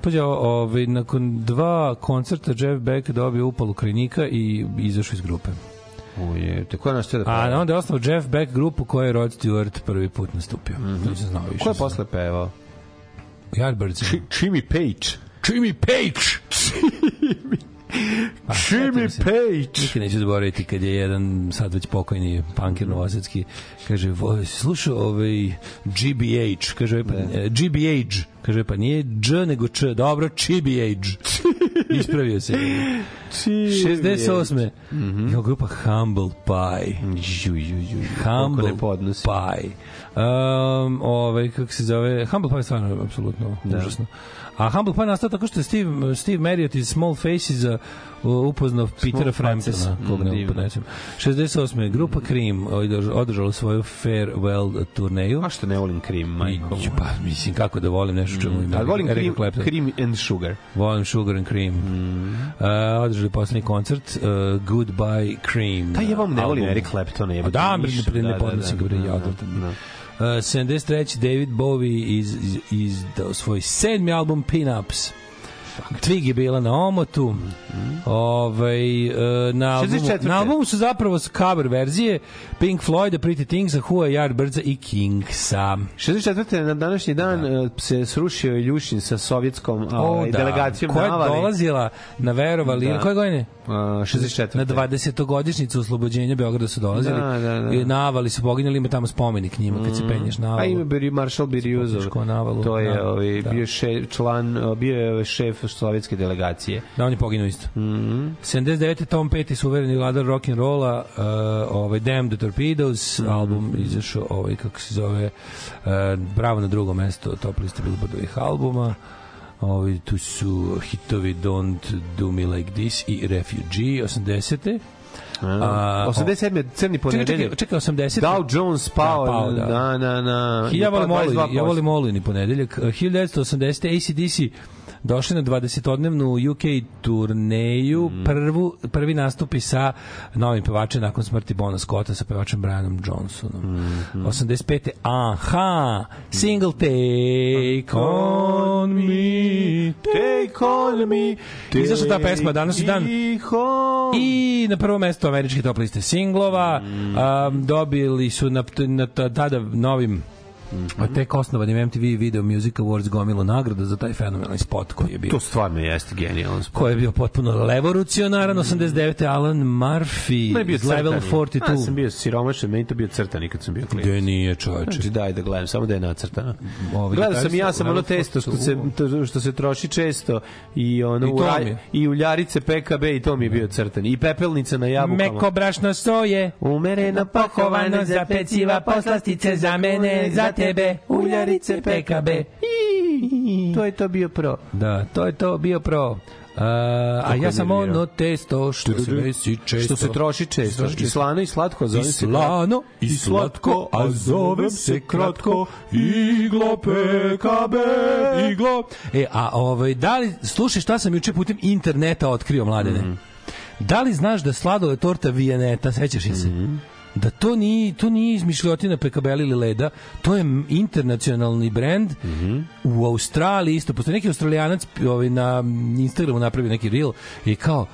Pa ja, ovaj, nakon dva koncerta Jeff Beck dobio upalu krajnika i izašao iz grupe. Uje, te ko je naš da A peva? onda je ostao Jeff Beck grupu koju je Rod Stewart prvi put nastupio. Mm -hmm. Nisam znao više. Ko je posle pevao? Yardbirds. Jimmy Page. Jimmy Page! Jimmy (laughs) Page. Nikad neću zaboraviti kad je jedan sad već pokojni punkir novosadski kaže, "Vo- slušao ovaj GBH, kaže, pa, e, GBH, kaže, pa nije Dž nego Č, dobro, GBH. Ispravio se. 68. Mm -hmm. Grupa Humble Pie. Ju, ju, ju, Humble ne. Pie. Um, ovaj, kako se zove, Humble Pie je stvarno apsolutno da. užasno. A Humble Pie nastao tako što je Steve, Steve Marriott iz Small Faces uh, upoznao Petera. Framptona, kog Mm, ne divno. podnesem. 68. Grupa Cream održ- održala svoju farewell turneju. A što ne volim krim, majko? Pa, mislim, kako da volim nešto čemu ima. Ali volim Clapton. krim and sugar. Volim Sugar and Cream. Mm. Uh, održali poslednji koncert uh, Goodbye Cream. Da, ja vam ne volim. Eric Claptona. Jebote, da, ništa, ne, ne podnosim ga, bre, ja odvratan. Uh, 73. David Bowie iz, iz, izdao svoj sedmi album Pin-Ups. Twig je bila na omotu. Ovaj e, na albumu, 64.. na albumu su zapravo cover verzije Pink Floyd, Pretty Things, Who, Yardbirdsa i Kingsa. 64. na današnji dan da. se srušio Iljušin sa sovjetskom ovaj, delegacijom Koja na je Avali. dolazila na verovali, Da. da. koje godine? Uh, 64. Na 20-godišnjicu oslobođenja Beograda su dolazili. Da, da, da. I na Avali su poginjali, ima tamo spomenik njima kad se penješ na A Avalu. ima Biri, Maršal Avalu, To je da, ovaj, da. bio še, član, bio je šef sovjetske delegacije. Da, on je poginuo isto. Mm. -hmm. 79. Tom Petty, suvereni vladar rock'n'rolla, uh, ovaj Damn the Torpedoes, mm -hmm. album izašao, ovaj, kako se zove, uh, bravo na drugo mesto top liste Billboardovih albuma. Ovi, tu su hitovi Don't Do Me Like This i Refugee 80. A, 87. crni ponedeljak. čekaj, čekaj, 80. Dow Jones pao, Da, pao, da. na, na, na, Ja volim Olin, 22%. ja volim Olin ponedeljak. Uh, 1980. ACDC došli na 20-odnevnu UK turneju, mm. prvu, prvi nastupi sa novim pevačem nakon smrti Bona Scotta sa pevačem Brianom Johnsonom. Mm -hmm. 85. Aha! Single Take On Me Take on me. Izašla ta pesma danas i dan. Take. I na prvo mesto američke top liste singlova. Mm. Um, dobili su na, na tada novim Mm -hmm. tek osnovanim MTV Video Music Awards gomilu nagrada za taj fenomenalni spot koji je bio To stvarno jeste genijalan spot. koji je bio potpuno levorucionaran 89. Alan Murphy bio iz Level crtani. 42 Ja sam bio siromašan, meni to bio crtani kad sam bio klinac. Gde nije čoveče Znači daj da gledam, samo da je nacrtana. Ovi Gledao sam i ja sam ono testo što 42. se to, što se troši često i ono I to u raj- mi je. i uljarice PKB i to mi je bio crtan i pepelnica na jabukama. Meko brašno soje umereno pohovano za peciva poslastice za mene za tebe uljarice PKB To je to bio pro. Da, to je to bio pro. Uh, a ja sam ono testo što se desi često. Što se troši često. I slano i slatko, zove se slano i slatko, a zove se kratko iglo PKB iglo. E, a ovaj, da li, slušaj šta sam juče putem interneta otkrio, mladene? Mhm. Da li znaš da sladole torta Vijaneta, sećaš je se? Mhm. Da to nije, to nije izmišljotina PKB ili Leda, to je internacionalni brend mm -hmm. u Australiji isto, postoji neki australijanac ovaj, na Instagramu napravio neki reel i kao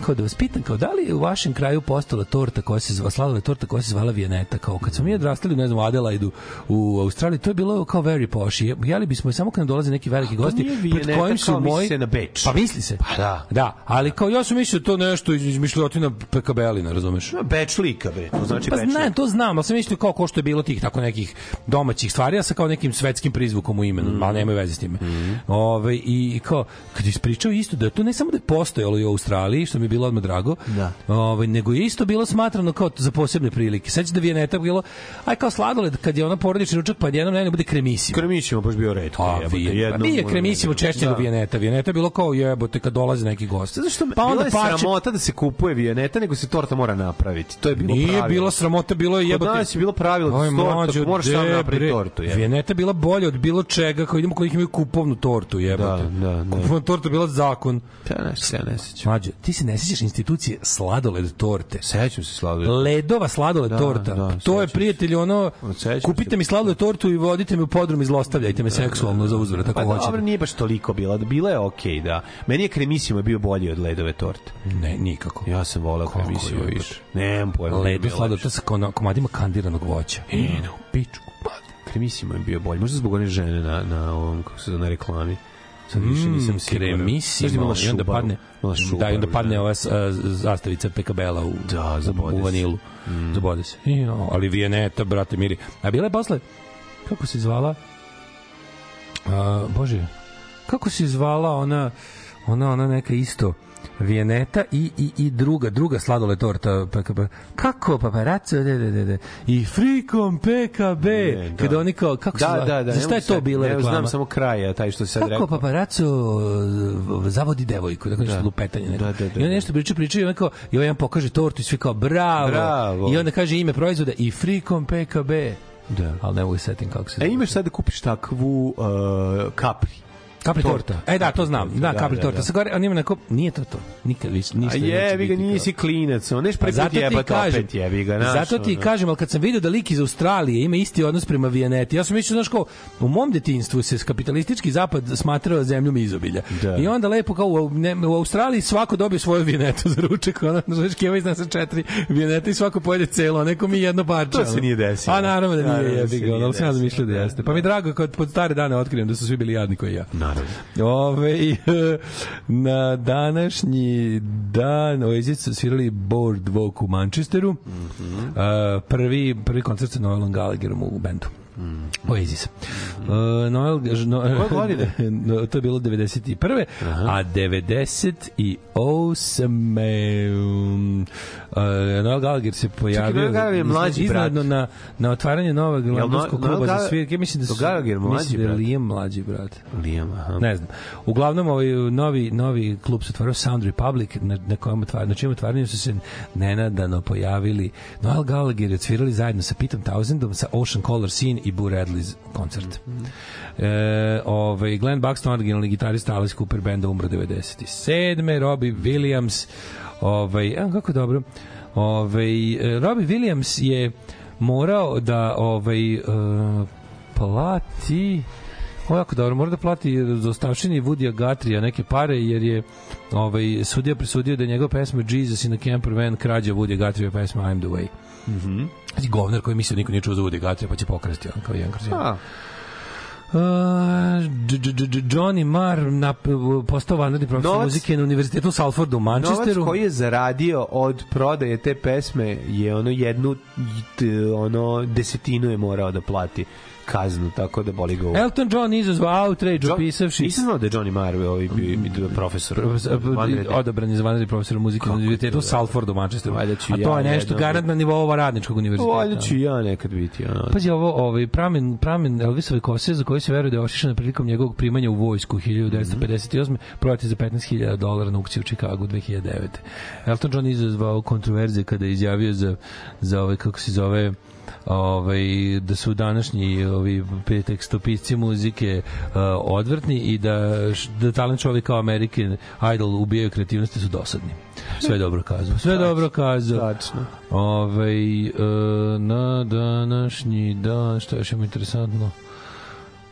kao da vas pitam, kao da li je u vašem kraju postala torta koja se zvala, sladoled torta koja se zvala Vijaneta, kao kad smo mi odrastali, ne znam, u Adelaidu u Australiji, to je bilo kao very posh. Jeli bismo je samo kad nam dolaze neki veliki gosti, nije pred kojim su moji... se na Beč. Pa misli se. Pa da. Da, ali kao ja sam mislio da to nešto iz izmišljotina PKB-alina, razumeš? No, beč lika, bre. To znači Pa beč znam, to znam, ali sam mislio kao ko što je bilo tih tako nekih domaćih stvari, a sa kao nekim svetskim prizvukom u imenu, mm. ali nemaju veze s time. Mm. Ove, I kao, kad je ispričao isto da to ne samo da je postojalo i u Australiji, što mi bilo odmah drago. Da. Ovaj, nego je isto bilo smatrano kao za posebne prilike. Sećate da Vijeneta bilo, aj kao sladoled, kad je ona porodični ručak, pa jednom ne bude kremisimo. Kremisimo baš bio retko. A, jebote, vijen, jednom pa nije moram kremisimo češće nego Vijeneta. Vijeneta je bilo kao jebote kad dolaze neki gosti. Zato što pa onda je parče, sramota da se kupuje vijeneta, nego se torta mora napraviti. To je bilo Nije pravilo. bilo sramota, bilo je Kod jebote. nas je bilo pravilo da mlađo, moraš sam napraviti tortu. jebote. Vijeneta je bila bolja od bilo čega, koji idemo kod njih imaju kupovnu tortu, jebote. Da, da, da. Kupovna torta bila zakon. Ja ne, se ne sećam. Mlađo, ti se ne sećaš institucije sladoled torte. Sećam se sladoled. Ledova sladoled Da, torta. da, to je prijatelj ono Sećam kupite se. mi sladoled tortu i vodite me u podrum i zlostavljajte me seksualno za uzvrat ako Pa hoćete. dobro, nije baš toliko bila. Bila je okej, da. Meni je kremisimo bio bolji od ledove torte. Ne, nikako. Ja sam voleo kremisimo više. Nemam pojma. Ledo sladoled sa komadima kandiranog voća. E, no, pičku. Kremisimo je bio bolji. Možda zbog one žene na, na ovom, kako se zove, na reklami. Sad više nisam siguran. Možda Kremisimo. imala I onda šubaru. padne, Imala da, i šubaru, onda padne da. ova zastavica PKB-a u, Da, zabode u vanilu. Zabode se. I, no, ali Vijeneta, brate miri. A bila je posle, kako se zvala? A, Bože, kako se zvala ona, ona, ona neka isto, Vijeneta i, i, i druga, druga sladole torta PKB. Kako paparazzo, de, de, de, de. I frikom PKB. Ne, da. Kada oni kao, kako Da, zvala? da, da. Za šta je to bila reklama? Znam samo kraja, taj što se sad Kako rekao. paparaco uh, zavodi devojku, dakle nešto Da. lupetanje. Neko. Da, da, da, I on da. nešto priča, priča i on kao, i ovaj pokaže tortu i svi kao bravo. Bravo. I onda kaže ime proizvoda i frikom PKB. Da. Ali ne mogu se setim kako se E, imaš sad da kupiš takvu uh, kapri. Kapri torta. torta. E da, to znam. Da, da, kapri da, torta. da. Sa gore, on ima neko, nije to to. Nikad više, ništa. A neće jebi ga, nisi klinac, on neš prvi put jebati kažem, opet jebi ga, znaš. zato ti ono. kažem, ali kad sam video da lik iz Australije ima isti odnos prema Vijaneti, ja sam mislio, znaš kao, u mom detinjstvu se kapitalistički zapad smatrao zemljom izobilja. Da. I onda lepo kao u, ne, u Australiji svako dobije svoju Vijanetu za ručak, ono, (laughs) znaš, keva iznese četiri Vijanete i svako pojede celo, a neko mi jedno parče. To se nije desilo. A naravno da nije da jebi ga, ali sam ja da Da, jeste. Pa mi je drago kad pod stare dane otkrijem da su svi bili jadni koji ja. Ove, (laughs) na današnji dan Oasis su svirali Boardwalk u Manchesteru. A, prvi, prvi koncert sa Noelom Gallagherom u bendu. Oasis. Uh, Noel, no, (laughs) no, to je bilo 91. A 98. Um, uh, Noel Gallagher se pojavio Noel Gallagher je mlađi iznenadno na, na otvaranje novog Noel- londonskog Noel kluba za Gall- svirke. Mislim da su, Gallagher mlađi mislim da je brat? Liam mlađi brat. Liam, aha. Ne znam. Uglavnom ovaj novi novi klub se otvorio Sound Republic na na kojem otvara na čijem otvaranju su se nenadano pojavili Noel Gallagher i odsvirali zajedno sa Pitom Townendom sa Ocean Color Scene i Boo Radley's koncert. E, ovaj Glenn Buxton originalni gitarista Alice Cooper benda umro 97. Robbie Williams ovaj a, kako dobro ovaj e, Robbie Williams je morao da ovaj e, plati je jako dobro, mora da plati za ostavštini Woodya Gatrija neke pare, jer je ovaj, sudija presudio da je njegova pesma Jesus in a Camper Van krađa Woodya Gatrija pesma I'm the Way. Mhm. Mm govnar koji misli da niko nije čuo za Woodya Gatrija, pa će pokrasti on kao jedan kroz jedan. Uh, Johnny Marr na, postao vanredni profesor Novac- muzike na univerzitetu u Salfordu u Novac Manchesteru. koji je zaradio od prodaje te pesme je ono jednu ono desetinu je morao da plati kaznu, tako da boli ga u... Elton John izazvao outrage John- opisavši Nisam znao da je Johnny Marr ovaj bio bio profesor. Profesor- odabran je za vanredni profesor muzike na univerzitetu to, u da? Salfordu u Manchesteru. Valjda ću A to je nešto garant na nivou radničkog univerziteta. Valjda ću ja nekad biti. Ono. Pazi ovo, ovaj pramen pramen Elvisove kose za koji se veruje da je ošišana prilikom njegovog primanja u vojsku 1958. Prodat je za 15.000 dolara na aukciji u Chicagu 2009. Elton John izazvao kontroverze kada je izjavio za za ovaj kako se zove ovaj da su današnji ovi tekstopisci muzike uh, odvrtni i da da talent čovjek kao American Idol ubijaju kreativnosti su dosadni. Sve dobro kazao. Sve dobro kazao. Tačno. Ovaj e, na današnji dan, što je još ima interesantno?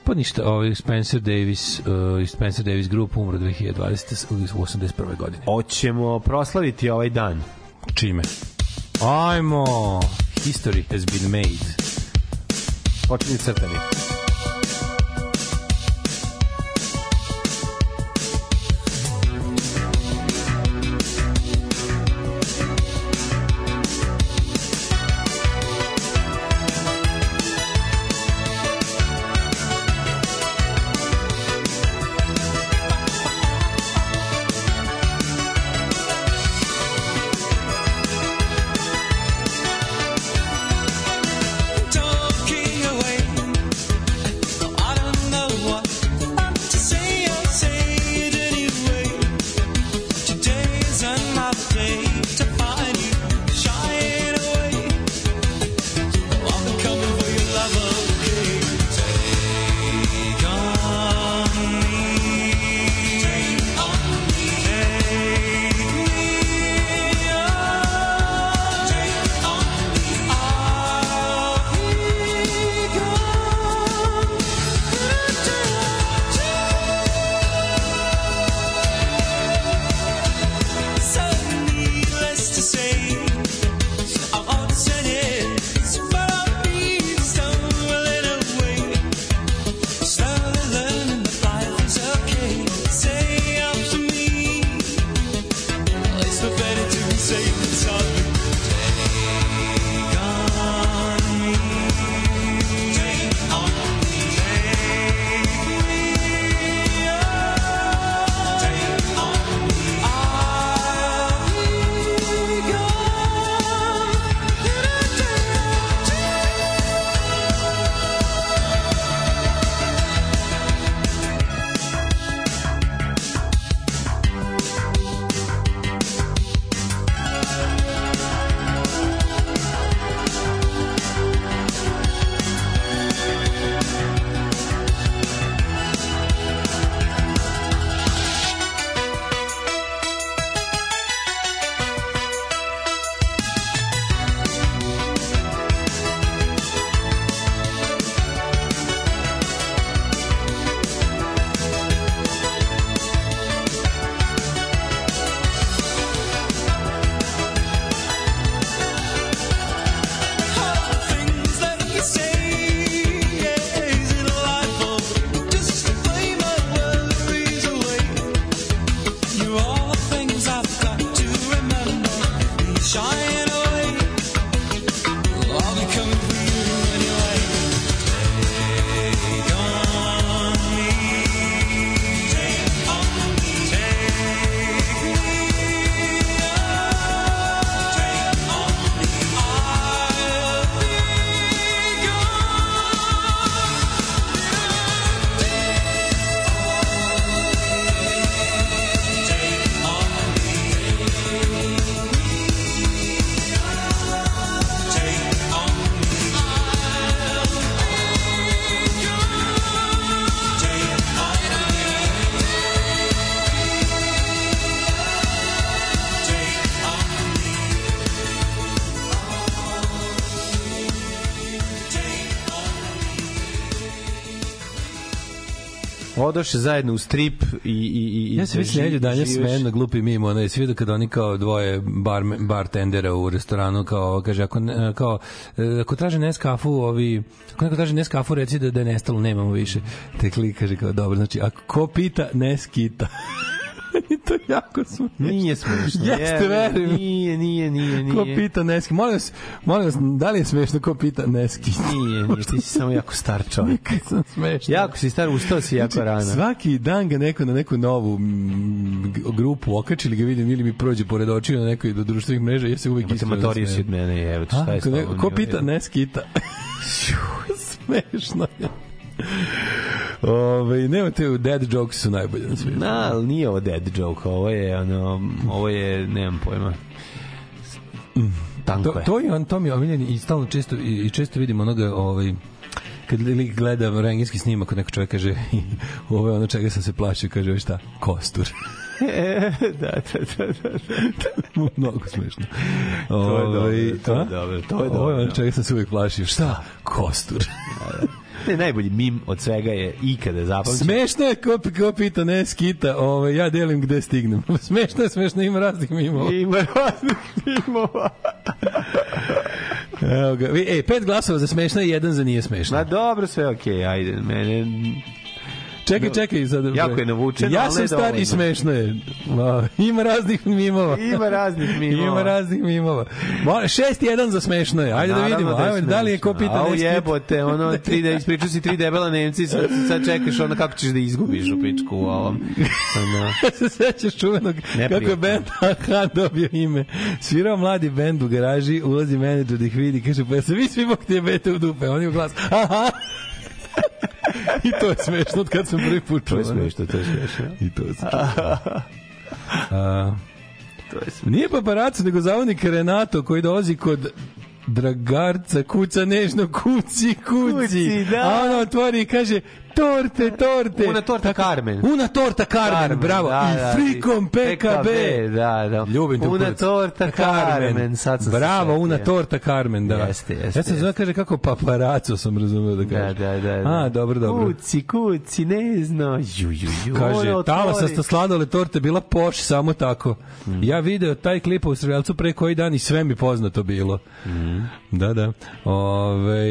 Pa ništa, ovaj Spencer Davis, uh, Spencer Davis Group umro 2020. u 81. godine. Hoćemo proslaviti ovaj dan. Čime? Ajmo! History has been made. Počinje crtani. Odoše zajedno u strip i... i, i Ja se nedelju danja živeš- smejem na glupi mimo, onaj svi kad oni kao dvoje bar, bartendera u restoranu, kao, kaže, ako, ne- kao, e, ako traže Neskafu, ovi, ako neko traže Neskafu, reci da, da je nestalo, nemamo više. Te klik, kaže, kao, dobro, znači, ako ko pita, ne Nije smešno. (laughs) Jeste, Je, verujem. Nije, nije, nije, nije. Ko pita Neski? Molim vas, molim vas, da li je smešno ko pita Neski? Nije, nije, (laughs) ti si samo jako star čovjek. Sam smešno. Jako si star, ustao si jako rano. Svaki dan ga neko na neku novu grupu okačili ga vidim ili mi prođe pored očiju na nekoj do društvenih mreža ja se uvek iskreno matoriju si od mene, evo šta je ko, pita, redu. ne skita. (laughs) Smešno je. Ove, nemate, dead jokes su najbolje na svijetu. Na, ali nije ovo dead joke, ovo je, ono, ovo je, nemam pojma. Tanko To, je. to je on, to mi je omiljeni i stalno često, i, i često vidim onoga, ovaj, kad lik gleda rengenski snimak, kod neko čovjek kaže, (laughs) ovo je ono čega sam se plašio, kaže, šta, kostur. (laughs) da, da, da, da. (laughs) Mnogo smešno. To je dobro, Ovaj, to je dobro, to je Ovo je ono dobro. čega sam se uvijek plašio. Šta? Kostur. Ne, najbolji mim od svega je ikada zapamćen. Smešno je ko, ko pita, ne skita, ovaj, ja delim gde stignem. (laughs) smešno je, smešno, ima raznih mimova. Ima raznih mimova. Evo ga. Ej, pet glasova za smešno i jedan za nije smešno. Ma dobro, sve okej, ajde, mene... Čekaj, čekaj. Sad, Jako je navučeno, Ja sam je star i dovoljno. smešno je. Ma, ima raznih mimova. Ima raznih (laughs) mimova. Ima raznih mimova. Molim, šest jedan za smešno je. Ajde da vidimo. je Ajde, da li je ko pita Au ne skita? jebote, ono, (laughs) tri da ispričao si tri debela Nemci, sad, sad čekaš ono kako ćeš da izgubiš u pičku u ovom. Ono, se (laughs) sećaš čuvenog kako je band Aha dobio ime. Svirao mladi bend u garaži, ulazi menadžer da ih vidi, kaže, pa se vi svi bok dijabete u dupe, oni u glas, aha. (laughs) I to je smešno od kad sam prvi put to čuo. je smešno, to je smešno. I to je smešno. (laughs) To je smešno. nije paparaco, nego zavodnik Renato koji dolazi kod Dragarca kuca nežno kuci kuci, Kuci, da. a ona otvori i kaže torte, torte. Una torta Carmen. Una torta Carmen, Carmen, bravo. da, I da, frikom PKB. da, da. Ljubim te Una torta Carmen, sad sam se Bravo, setio. una torta Carmen, da. Jeste, jeste, Ja sam zove kaže kako paparaco sam razumeo da Da, kaže. da, da, da. A, dobro, dobro. Kuci, kuci, ne zna. Ju, ju, ju. Kaže, Ona otvori. talasasta sladole torte bila poš samo tako. Mm. Ja video taj klip u Sredelcu pre koji dan i sve mi poznato bilo. Mm. Da, da. Ove,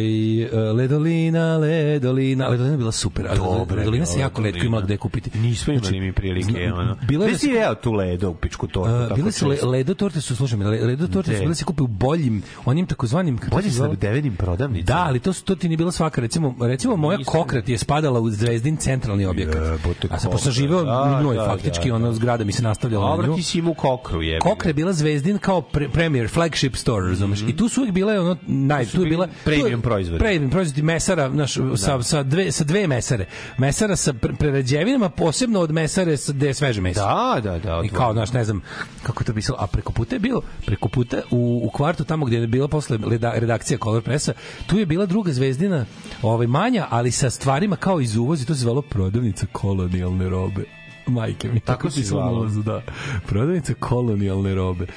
ledolina, ledolina. Ledolina je bila super. Ali Dobre, Ledolina se bila jako letko imala gde kupiti. Nismo imali Znači, mi prilike, ono. Bilo je da si jeo tu ledo u pičku tortu? Bile su le, ledo torte su, slušaj ledo torte su bile se kupe u boljim, onim takozvanim... zvalo? devenim prodavnicama. Da, ali to, to ti nije bila svaka. Recimo, recimo moja kokret je spadala u Zvezdin centralni objekat. A sam pošto kokret. živeo Da, u njoj, da, faktički, da, ono, zgrada mi se nastavljala na Dobro, nju. ti si imao kokru, jebi. Kokra je bila Zvezdin kao pre, premier, flagship store, razumeš? I tu su uvijek bile ono naj tu je bila premium proizvodi. Premium proizvodi mesara, naš sa sa dve sa dve mesare. Mesara sa pre- prerađevinama, posebno od mesare sa gde je sveže meso. Da, da, da. I kao, znaš, ne znam kako to pisalo, a preko puta je bilo, preko puta u, u kvartu tamo gdje je bila posle reda, redakcija Color Pressa, tu je bila druga zvezdina, ovaj, manja, ali sa stvarima kao iz uvoza, i to se zvalo prodavnica kolonijalne robe. Majke mi. Tako se pisalo na zvalo. ulazu, da. Prodavnica kolonijalne robe.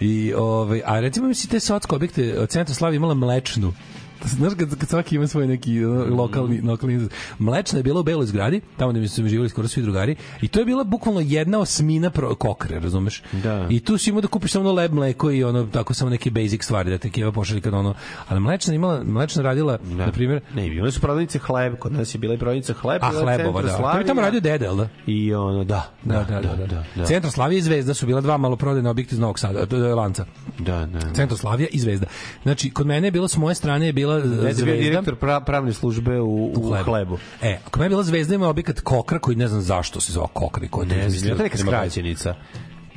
I, ovaj, a recimo mi si te sotsko objekte, Centro Slavi imala mlečnu Znaš kad, kad svaki ima svoj neki uh, lokalni, lokalni. Mlečna je bila u beloj zgradi, tamo gde su mi živjeli skoro svi drugari, i to je bila bukvalno jedna osmina pro, kokre, razumeš? Da. I tu si imao da kupiš samo leb mleko i ono, tako samo neke basic stvari, da te keva pošalje kad ono, ali mlečna imala, mlečna radila, Da. na primjer, Ne, imali su prodavnice hleb, kod nas je bila i prodavnica hleb. a hlebova, Centar da. To bi tamo Slavija. radio dede, jel da? I ono, da. Da, da, da. da, da. Centro Slavija i Zvezda su bila dva maloprodajna objekta iz Novog Sada, to je lanca. Da, da. Centro Slavija i Zvezda. Znači, kod mene je bilo s moje strane je bila Dede je bio Zvezda. direktor pra, pravne službe u, u, hlebu. E, ako me je bila Zvezda ima objekat Kokra koji ne znam zašto se zove Kokra i ko je to Ne znam, neka skraćenica.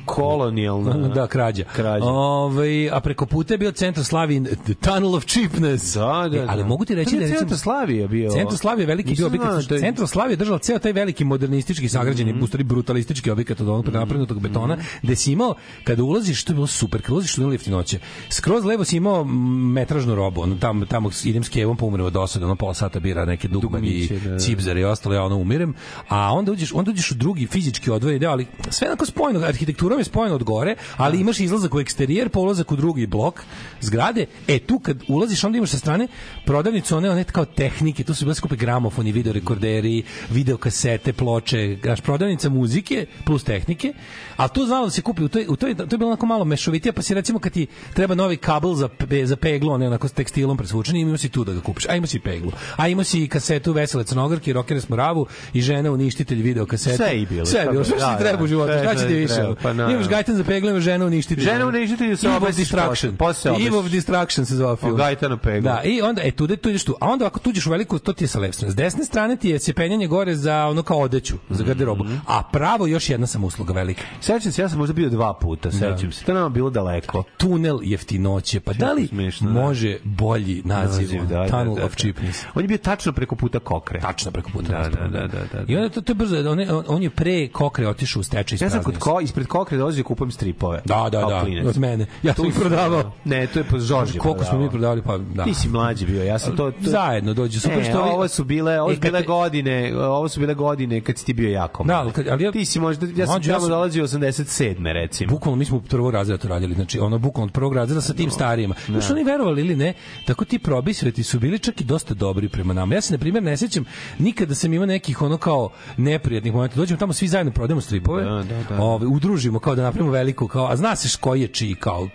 Kolonijalna. (laughs) Da, krađa. Krađa. Ovaj, a preko puta je bio centar Slavije, the tunnel of cheapness. Da, da, E, ali da. mogu ti reći To da recimo- Centar Slavije bio. Centar Slavije je veliki bio objekat. da je- Centar Slavije je držao ceo taj veliki modernistički sagrađeni, Mhm. u stvari brutalistički objekat od onog napravljenog betona, gde si imao, kada ulaziš, to je bilo super, kada ulaziš u tunel jeftinoće, skroz levo si imao mm, metražnu robu, ono, tamo, tamo idem s kevom, pa umrem od ono pola sata bira neke dugmani i da, da. cipzare i ostalo, ja ono umirem, a onda uđeš, onda uđeš u drugi fizički odvojeni deo, ali sve onako spojeno, arhitektura armaturom je spojeno od gore, ali imaš izlazak u eksterijer, polazak u drugi blok zgrade. E tu kad ulaziš, onda imaš sa strane prodavnicu one, one kao tehnike, tu su bile skupe gramofoni, videorekorderi, videokasete, ploče, znaš, prodavnica muzike plus tehnike, a tu znalo da se kupi, u toj, u toj, to je bilo onako malo mešovitija, pa si recimo kad ti treba novi kabel za, pe, za peglu, onaj onako s tekstilom presvučen, ima si tu da ga kupiš, a ima si i peglu, a ima si i kasetu Vesele Crnogorke, Rokere Smoravu i žene uništitelj video kasete. Sve je bilo, Sve je bilo, tako, sve što da, ti treba da, u životu, šta će što ti ti više? pa naravno. Imaš gajtan za peglu, imaš žena uništitelj. Žena uništitelj se obesiš Distraction. posle. Eve of Distraction se zove film. O Gajtanu peglu. Da, i onda, e, tu, tu ideš tu. A onda ako tuđeš u veliku, to ti je sa leve strane. S desne strane ti je se penjanje gore za ono kao odeću, za garderobu. Mhm. A pravo još jedna sam usluga velika. Sećam se, ja sam možda bio dva puta, sećam se. To nama bilo daleko. Tunel jeftinoće. Pa da li smešno, da. može bolji naziv? Naziv, da, da, Tunnel da, of da. cheapness. On je bio tačno preko puta kokre. Tačno preko puta. Da, da, da, da, da. I onda to, to je brzo, on, je- on, je pre kokre otišao u stečaj. Ja sam kod ko, ispred kokre dolazio kupujem stripove. Da, da, da, klinac. od mene. Ja sam ih prodavao. Ne, to je po Žorži. Koliko smo mi prodavali, pa da. Ti si mlađi bio, ja sam to... to... Zajedno dođu. Super Ne, što ovi- ovo su bile, ovo E, su kad bile te- godine, ovo su bile godine kad si ti bio jako Da, ali ali ja- ti si možda, ja sam ja tamo sam- dolazio 87. recimo. Bukvalno mi smo u prvo razred to radili, znači ono bukvalno od prvog razreda sa tim starijima. Da. Što oni verovali ili ne, tako ti probisveti su bili čak i dosta dobri prema nama. Ja se na primjer ne sećam nikada sam imao nekih ono kao neprijatnih momenta. Dođemo tamo svi zajedno prodajemo stripove. Da, da, da. Ove, udružimo kao da napravimo veliku kao a zna se koji je čiji kao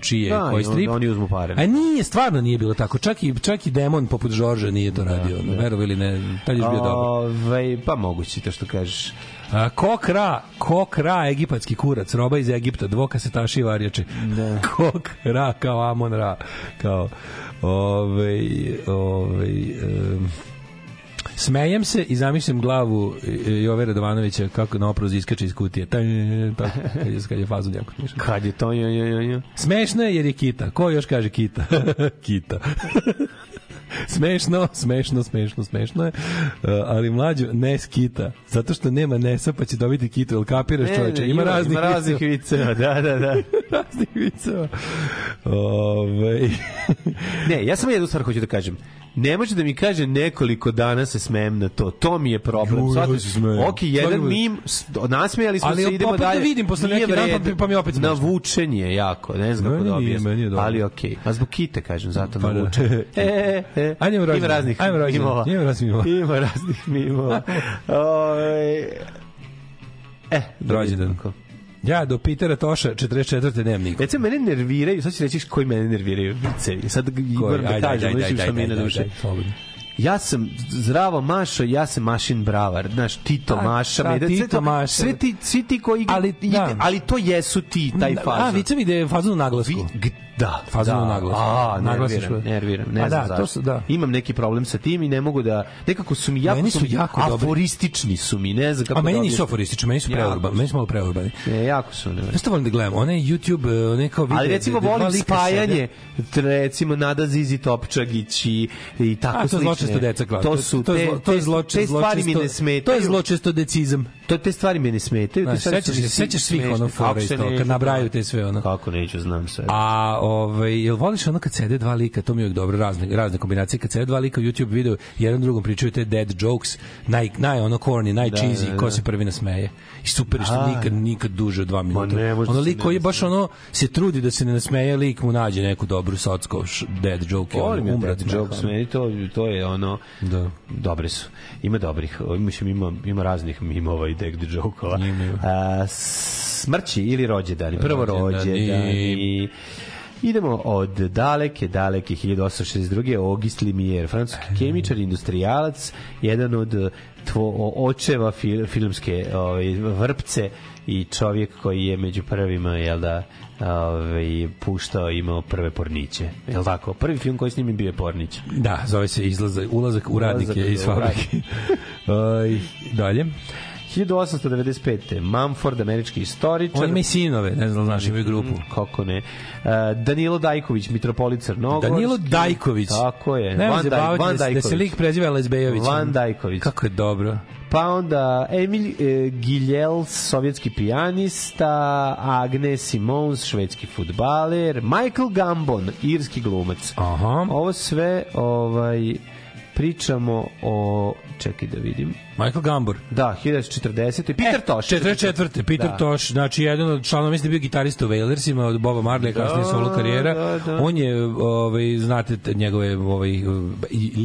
čiji je Da, koji strip. oni uzmu pare. A nije, stvarno nije bilo tako. Čak i čak i demon poput Žorža nije to radio. Da, Verovali ili ne, tad je bio dobar. Ovaj, pa moguće to što kažeš. A, kokra, kokra, egipatski kurac, roba iz Egipta, dvokasetaši i varjače. Da. (laughs) Kokra, kao Amon Ra. Kao, ovaj, ovaj, um, Smejem se i zamišljam glavu e, Jove Radovanovića kako na oprozi iskače iz kutije. Taj, tako, kad je, kad je fazon jako smiješan. Kad je to, jo, jo, jo. Smešno je jer je kita. Ko još kaže kita? (laughs) kita. smešno, smešno, smešno, smešno je. Uh, ali mlađo, ne skita. Zato što nema nesa pa će dobiti kitu. Jel kapiraš čoveče? ne, Ima, raznih, ima raznih viceva, da, da, da. (laughs) raznih viceva. Ove, Ne, ja samo jednu stvar hoću da kažem. Ne može da mi kaže nekoliko dana se smejem na to. To mi je problem. Ju, ja se smejem. Ok, jedan Svaki put. mim, nasmejali smo Ali se, idemo opet da dalje. vidim posle neki dan, pa- pa mi opet smešno. Navučen je jako, ne znam kako da objasnim. Ali okej. A zbog kite, kažem, zato Pa da. navučen. (laughs) E, e, e. Ajde, Ima rođendan. raznih Ajmo rođendan. mimova. Ima raznih mimova. Ima raznih mimova. (laughs) E, Rođendan. Tako. Ja do Pitera Toša 44. nemam niko. Recimo, mene nerviraju, sad ću reći koji mene nerviraju vicevi. Sad moram da kažem, mislim što mi je na slobodno. Ja sam zdravo Mašo, ja sam Mašin Bravar. Znaš, Tito A, Maša, da, Medac, Tito Maša. Sve ti, svi ti koji... Ali, da. ali to jesu ti, taj Da, fazon. A, vicevi da je fazon u naglasku. Vi, da, Fazon da. u naglasu. A, Naglasiš nerviram, nerviram, ne A znam da, zašto. to su- da. Imam neki problem sa tim i ne mogu da... Nekako su mi jako... Meni su mi jako dobri. Aforistični su mi, ne znam kako A meni da nisu aforistični, meni su preurbani, meni su malo preurbani. Ne, jako su ne. Što volim da gledam? One YouTube, one kao video... Ali recimo volim spajanje, sede. recimo Nada Zizi Topčagić i, i tako A, to je slične. zločesto deca. To su to je, te, to je te- zloče, te stvari mi ne smetaju. To je zločesto decizam. To te stvari mi ne smetaju. te stvari sećaš se- sećaš svih ono fora neću, kad nabraju da. te sve ono. Kako neću, znam sve. A ovaj jel voliš ono kad sede dva lika, to mi je dobro, razne razne kombinacije kad sede dva lika u YouTube video, jedan drugom pričaju te dead jokes, naj naj ono corny, naj Da, cheesy, da, ko da. se prvi nasmeje. I super što nikad nikad duže od 2 minuta. ne ono da lik koji je baš ono se trudi da se ne nasmeje, lik mu nađe neku dobru socko š- dead joke, ja umrat dead jokes, meni to, to je ono, Da. dobre su. Ima dobrih, mislim, ima, ima raznih mimova i dead jokova. Ima. A, smrći ili rođendani. Prvo rođendani. Idemo od daleke, daleke 1862. Auguste Limier, francuski kemičar, industrijalac, jedan od tvo, očeva fil, filmske ovaj, vrpce i čovjek koji je među prvima, jel da, ovaj, puštao, imao prve porniće. Jel tako? Prvi film koji s njim bio je Pornić. Da, zove se izlazak, ulazak u radnike Ulazak iz fabrike. (laughs) Oj, dalje. 1895. Mumford, američki istoričar. On ima i sinove, ne znam, znaš, imaju grupu. Kako ne. Uh, Danilo Dajković, mitropolit Crnogorski. Danilo Dajković. Tako je. Ne Van, Daj, Van da, se- da se Dajković. lik preziva Lezbejović. Van Dajković. Kako je dobro. Pa onda Emil e, Giljels, sovjetski pijanista, Agnes Simons, švedski futbaler, Michael Gambon, irski glumac. Aha. Ovo sve ovaj Pričamo o, čekaj da vidim, Michael Gambor. da, 1940. Peter Tosh. 44. Peter Da. Tosh, znači jedan od članova, mislim da je bio gitarista u Wailersima od Boba Marley, kasnije solo karijera. da, da. On je, ovaj, znate, te njegove, ovaj,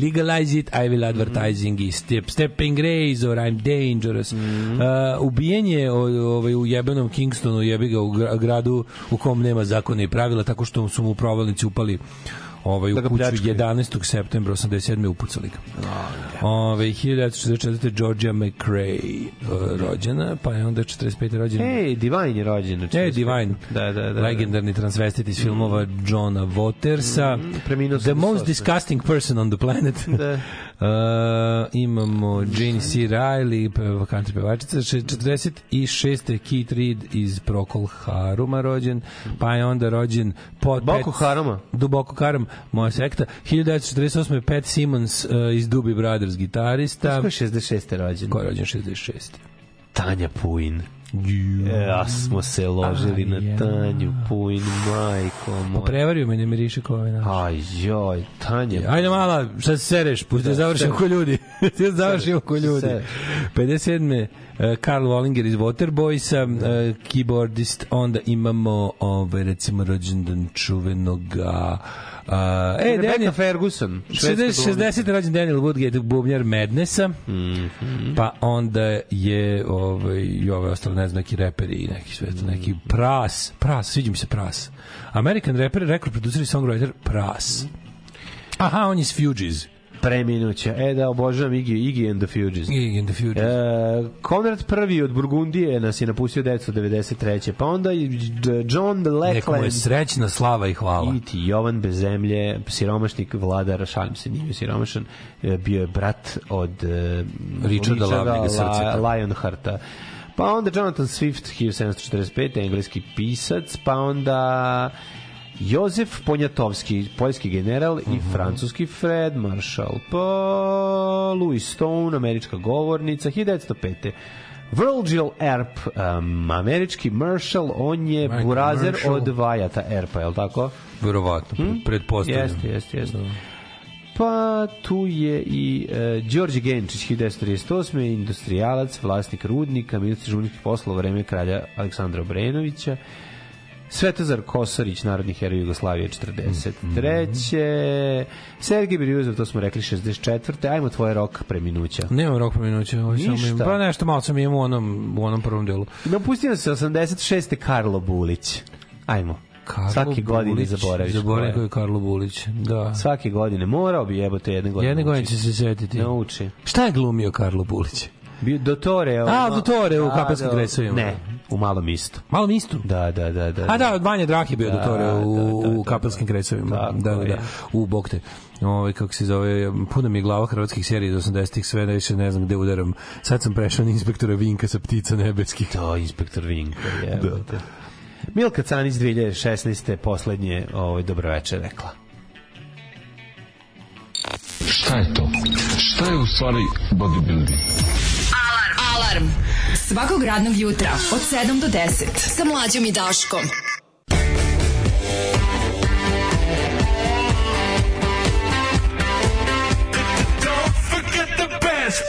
legalize it, I will advertising i step, stepping rays or I'm dangerous. Mhm. Uh, ubijen je ovaj, u jebenom Kingstonu, jebi ga u gra- gradu u kom nema zakona i pravila, tako što su mu provalnici upali ovaj, u Da kuću pljačkaju. 11. septembra 87. upucali ga. Ove, 1944. Georgia McRae uh, rođena, pa je onda 45. rođena Ej, Divine je rođen. E, Divine. Da, da, da. Legendarni transvestit iz filmova Johna Watersa. Mm, The most 88. disgusting person on the planet. Da. (laughs) Uh, imamo Jane C. Riley, pe- country pevačica, še- 46. Keith Reed iz Procol Haruma rođen, pa je onda rođen pod Boko Haruma? Duboko Harum, moja sekta. 1948. Pat Simmons uh, iz Doobie Brothers, gitarista. Ko je 66. rođen? Ko je rođen 66. Tanja Puin. E, ja smo se ložili na Aj, Tanju Puin, majko Pa moj. prevario me, ne miriše kao ovaj naš. Aj, joj, Tanja. Ajde mala, šta se sereš, pusti da završimo ko ljudi. (laughs) Ti da završimo ko ljudi. Sereš. 57. Uh, Karl Wallinger iz Waterboysa, uh, keyboardist, onda imamo ovaj, recimo rođendan čuvenoga Uh, e, Rebecca Daniel, Ferguson. švedska 60, 60. rođen Daniel Woodgate, bubnjar Madnessa, Mhm. pa onda je ovaj, i ove ostale, ne znam, neki reperi i neki sve to, neki Pras, Pras, sviđa mi se Pras. American rapper, rekord producer i songwriter Pras. Aha, on je iz Fugees. Preminuća. E, da, obožavam Iggy, Iggy and the Fugees. Iggy and the Fugees. E, Konrad prvi od Burgundije nas je napustio 1993. Pa onda John Neka mu je Lackland. srećna slava i hvala. I ti Jovan bez zemlje, siromašnik vladar, šalim se, nije siromašan, e, bio je brat od e, Richarda Lavljega srceta. La, Lionhearta. Pa onda Jonathan Swift, 1745, engleski pisac, pa onda Jozef Ponjatovski, poljski general i Mhm. francuski Fred Marshall, pa Louis Stone, američka govornica, 1905. Virgil Earp, um, američki Marshall, on je Michael burazer Marshall. od Vajata Erpa, je li tako? Verovatno, pretpostavljam. Jeste, jeste, jeste. Pa tu je i uh, Đorđe Genčić, 1938. industrijalac, vlasnik rudnika, ministar žunih poslova vreme kralja Aleksandra Obrenovića. Svetozar Kosarić, narodni heroj Jugoslavije, 43. Sergej Birjuzov, to smo rekli, 64. Ajmo tvoje rok preminuća. Nemam rok pominuća, ovaj samo Ništa. pa nešto malo sam imao u onom, u onom prvom delu. Napustio se 86. Karlo Bulić. Ajmo. Karlo Svake godine Bulić, zaboraviš. Zaboravim ko ko je. Karlo Bulić, da. Svake godine. Morao bi jebote jedne godine. Jedne godine će se setiti. Nauči. Šta je glumio Karlo Bulić? Bio Dotore. A, Dotore u Da, Kapelskim da, dresovima. Ne, u malom istu. Malo mi isto. Da, da, da, da. A da, od Vanja Drah je bio Da, dotore u, da, da, da, u kapelskim kresovima. Tako Da, da, da. je. U Bokte. Ovaj kako se zove, puno mi je glava hrvatskih serija iz 80-ih, sve da više ne znam gde udaram. Sad sam prešao na inspektora Vinka sa ptica nebeskih. To, inspektor Vinka, (laughs) jebote. Milka Canić 2016. poslednje ovaj, dobroveče rekla. Šta je to? Šta je u stvari bodybuilding? Alarm. Svakog radnog jutra od 7 do 10 sa mlađom i Daškom. Don't forget the best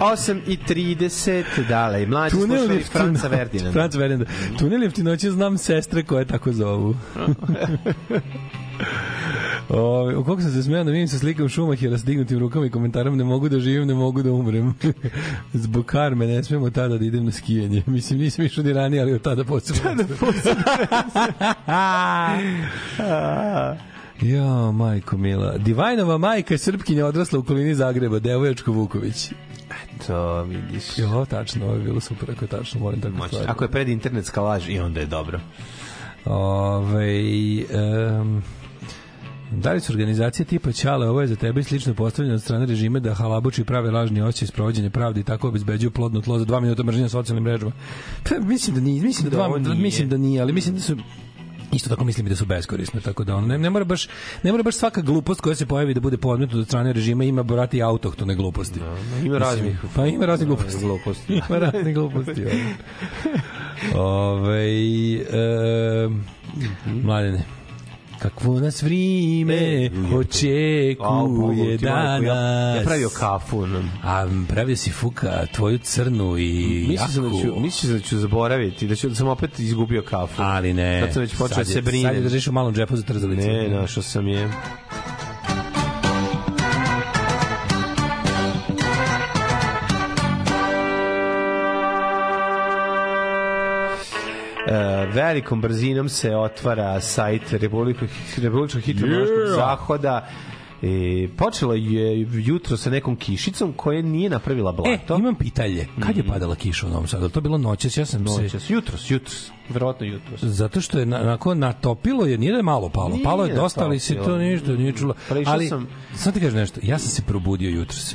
8 i 30, dale, mlađi Tunel slušali Franca, Franca Verdina. Franca Verdinanda. Tunel jeftinoće znam sestre koje tako zovu. (laughs) O, o, koliko sam se smijao da vidim sa slikom Šumahira da s dignutim rukama i komentarom ne mogu da živim, ne mogu da umrem. (laughs) Zbog karme ne smemo tada da idem na skijanje. (laughs) Mislim, nisam išao ni ranije, ali od tada posebno. Tada posebno. Jo, majko mila. Divajnova majka je srpkinja odrasla u kolini Zagreba, Devojačko Vuković. To vidiš. Jo, tačno, ovo je bilo super, ako je tačno, moram tako stvari. Ako je pred internetska laž i onda je dobro. Ove, um, da li su organizacije tipa Ćale, ovo je za tebe slično postavljeno od strane režima da halabuči prave lažni osjećaj sprovođenje pravde i tako obezbeđuju plodno tlo za dva minuta mržnja na socijalnim mrežama? Pa, mislim da nije, mislim da, Da, dva, nije. mislim da nije, ali mislim da su isto tako mislim da su beskorisne tako da on ne, ne mora baš ne mora baš svaka glupost koja se pojavi da bude podmetnuta od strane režima ima brati autohtone gluposti. ima Mislim, raznih- pa ima raznih gluposti. gluposti. ima raznih gluposti. (laughs) (laughs) Ove, e, mladene, kakvo nas vrime očekuje danas. Ja pravio kafu. No. A pravio si fuka tvoju crnu i Mislio sam da ću, jaku. mislio da ću zaboraviti, da, ću, da sam opet izgubio kafu. Ali ne. Sad sam već počeo Sad da je- se brinem. Sad je držiš u malom džepu za trzalicu. Ne, našao sam je. Velikom brzinom se otvara sajt Republičkog hidrološkog Yeah. zahoda E, počelo je jutro sa nekom kišicom koja nije napravila E, blato. imam pitanje. Kad je padala kiša u Novom Sadu? To je bilo noćas, ja sam se... Noćas, jutros, jutros, verovatno jutros. Zato što je na- onako natopilo je, nije da je malo palo. Nije palo je dosta, ali se to ništa nije čulo. Prešao Ali, sam- sad ti kažem nešto, ja sam se probudio jutros.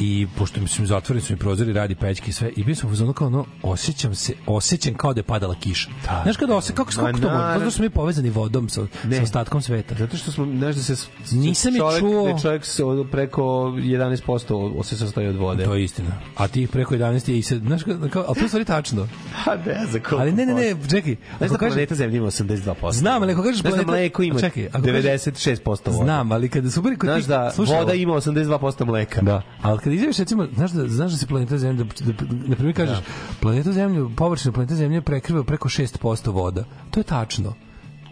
I pošto mislim, zatvoreni su mi prozori, radi pećke i sve, i bio sam u fazonu kao ono, osjećam se, osjećam kao da je padala kiša. Znaš kada osjećam, kako, kako to može? Zato što smo mi povezani vodom sa, sa ostatkom sveta. Zato što smo, znaš da se Nisam je čovjek, čuo. Da je čovjek se preko 11% se sastoji od vode. To je istina. A ti preko 11 je i se, znaš, kao, ali to je stvari tačno. (laughs) Pa ne znam koliko Ali ne, ne, ne. Čekaj. Znaš da planeta Zemlja ima 82%. Znam, ali ako kažeš Znaš da planeta- mleko ima Čekaj, ako kažeš- 96% vode. Znam, ali kada su bili kod Znaš da slušaj, voda ima 82% mleka. Da, ali kad izjaviš recimo, znaš da, znaš da se planeta Zemlja, da, da, na primjer kažeš, planeta Zemlja, površina planeta Zemlje prekriva preko 6% voda. To je tačno.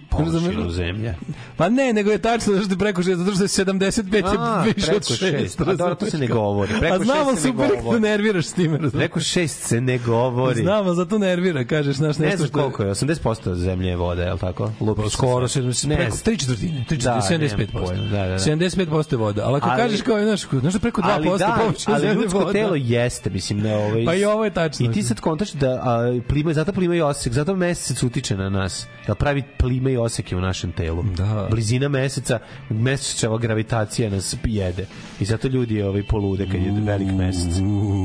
Površinu zemlje. Pa ne, nego je tačno zato što je preko 6, zato što je 75 A, je više od 6. šest. A dobro, to se ne govori. Preko A znamo ne super govori. (laughs) nerviraš s time. razumeš? Preko 6 se ne govori. Znamo, zato nervira, kažeš, znaš, Ne je- koliko je, 80% zemlje je voda, je li tako? Lupiš Pa skoro se Ne preko znam. 3 četvrtine, 3 Da, četvrtine, nemam 75%. pojma, da, da, da. 75% je voda. Ali ako Ali- kažeš kao, znaš, znaš da preko 2% ali da, površine ali zemlje ljudsko voda. telo jeste, mislim, ne, ovaj, Pa i ovo je tačno. I ti sad kontaš da a, plima, zato plima i osek, zato mesec utiče na nas. Jel pravi plima i i oseke u našem telu. Da. Blizina meseca, mesečeva gravitacija nas jede. I zato ljudi ovaj polude kad je velik mesec.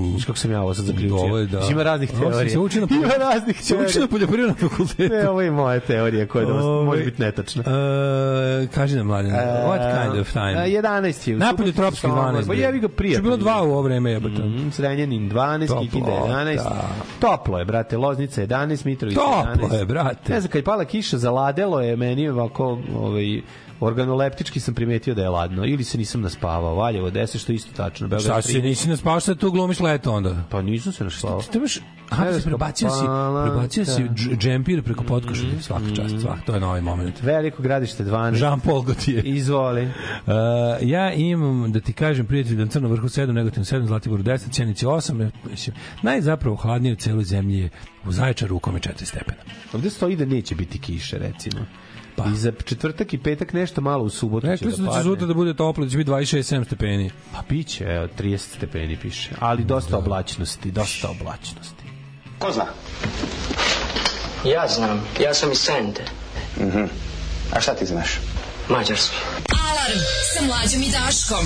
Znaš kako sam ja ovo sad zaključio? Ovo je, da. Mislim, Ima raznih Ovo teorija. se uči na- (laughs) Ima raznih se uči na teorija. poljoprivrednom fakultetu. Ne, ovo je moja teorija koja da može biti netačna. E, kaži nam, Mladen, what kind of time? A, 11 je. subotu tropski Sombor. 12. Pa jebi ga prije. Što je bilo dva u ovo vreme, jebote. Mm, Srenjanin 12, Toplo, Kikinde 11. da. Toplo je, brate. Loznica 11, Mitrovica 11. Toplo je, brate. Ne znam, kad je pala kiša, zaladelo je meni ovako, ovaj, organoleptički sam primetio da je ladno. Ili se nisam naspavao. Valjevo 10, što isto tačno. Beograd Šta 13. nisi nas spao, šta tu glumiš leto onda? Pa nisam se naspavao. Ti imaš, aha, Ne, si prebacio si, prebacio si dž- džempir preko potkošulje, svaka čast, svaka, to je novi moment. Veliko gradište 12. Jean-Paul Gaultier. Izvoli. Uh, ja imam, da ti kažem, prijatelj, da na Crnom vrhu 7, Negotin 7, Zlatiboru 10, Sjenici 8, mislim, najzapravo hladnije u celoj zemlji je u Zaječaru u kome 4 stepena. Ovde stoji da neće biti kiše, recimo. Pa. I za četvrtak i petak nešto malo u subotu Rekli će su da da će padne. sutra da bude toplo, da će biti 26-7 stepeni. Pa biće, evo, 30 stepeni piše. Ali dosta oblačnosti, dosta oblačnosti. Ko zna? Ja znam, ja sam iz Sente. Mhm. A šta ti znaš? Mađarski. Alarm sa mlađom i Daškom.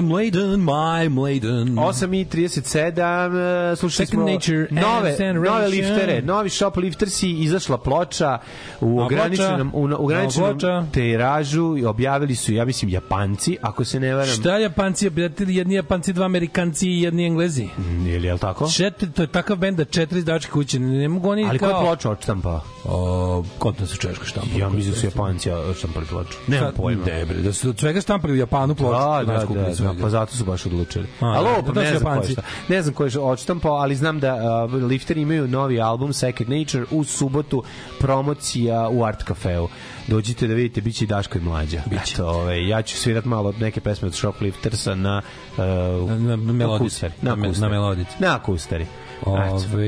My Mladen, my Mladen. 8 i 37, uh, slušali Second smo Nature nove, nove liftere, novi shop liftersi, izašla ploča u ograničenom, u, ograničenom tiražu i objavili su, ja mislim, Japanci, ako se ne varam. Šta Japanci, jedni Japanci, dva Amerikanci i jedni Englezi. Je li, je li tako? Četiri, to je takav bend da četiri izdavačke kuće, ne, mogu oni Ali kao... koja je ploča odštampa? O, kontra su češka štampa. Ja mislim da su Japanci odštampali ploču. Nemam pojma. Ne, bre, da su od svega štampali u Japanu ploču. Da, da, kod da, da, pa zato su baš odlučili. A, da, pa ne znam šta. Ne znam ko je odštampao, ali znam da uh, Lifteri imaju novi album Second Nature u subotu promocija u Art Cafeu. Dođite da vidite, biće i Daško i Mlađa. Biće. Eto, ovaj, ja ću svirat malo neke pesme od Shopliftersa na, uh, Na- na melodici. Na, Na na melodici. Na kustari. Eto. Ove,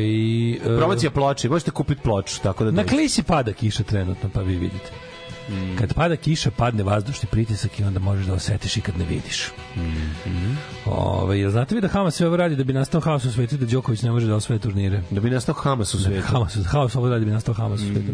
e, Promocija ploče, možete kupiti ploču, tako da Na klisi pada kiša trenutno, pa vi vidite. Mm. Kad pada kiša, padne vazdušni pritisak i onda možeš da osetiš i kad ne vidiš. Mm. Ove, jel znate vi da Hamas sve ovo radi da bi nastao haos u svetu da Đoković ne može da osvoje turnire? Da bi nastao Hamas u svetu. Hamas, haos ovo radi da bi nastao Hamas u svetu.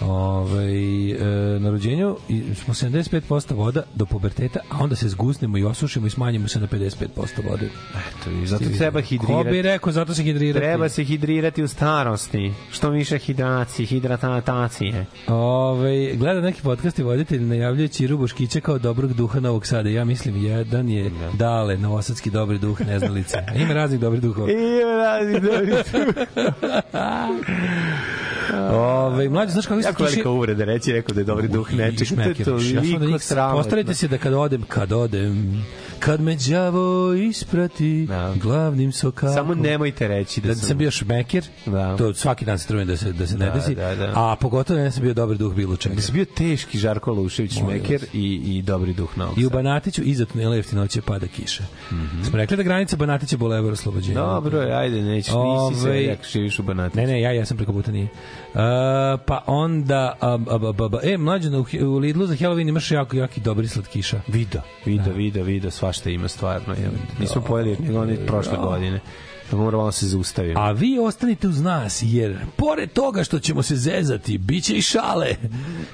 Ove, e, na rođenju smo 75% voda do puberteta, a onda se zgusnemo i osušimo i smanjimo se na 55% vode. Eto, i zato treba Ko hidrirati. bi rekao, zato se hidrirati. Treba se hidrirati u starosti. Što više hidracije, hidratacije. Ove, gleda neki podcast i voditelj najavljuje Čiru Boškića kao dobrog duha Novog Sada. Ja mislim, jedan je Dale, novosadski dobri duh, neznalice. Ima raznih dobrih duhova. I razni dobri Ove, mlađe, znaš kako (laughs) Jako velika uvreda reći, rekao da je dobri duh nečeg. Postarajte se da kad odem, kad odem, kad me đavo isprati glavnim sokakom. Samo nemojte reći da, da sam bio šmeker, Da. to svaki dan se trudim da se, da se ne Da, desi, da, da. a pogotovo da ne sam bio dobar duh bilo čega. Da si bio teški Žarko Lušević, šmeker i, i dobri duh na I u Banatiću iza tunela jeftinoće pada kiša. Smo rekli da granica Banatića Bulevar oslobođenja. Dobro, ajde, nećeš, nisi se Ovaj, jak živiš u Banatu. Ne, ne, ja jesam preko puta nije. Uh, pa onda, a, a, ba, ba, ba, e, mlađano, u, u Lidlu za Halloween imaš jako, jako dobri slatkiša. Vida, vida, vida, vida, svašta ima stvarno. Je. Nismo pojeli nego one prošle godine. Tako moramo se zaustaviti. A vi ostanite uz nas, jer pored toga što ćemo se zezati, bit će i šale.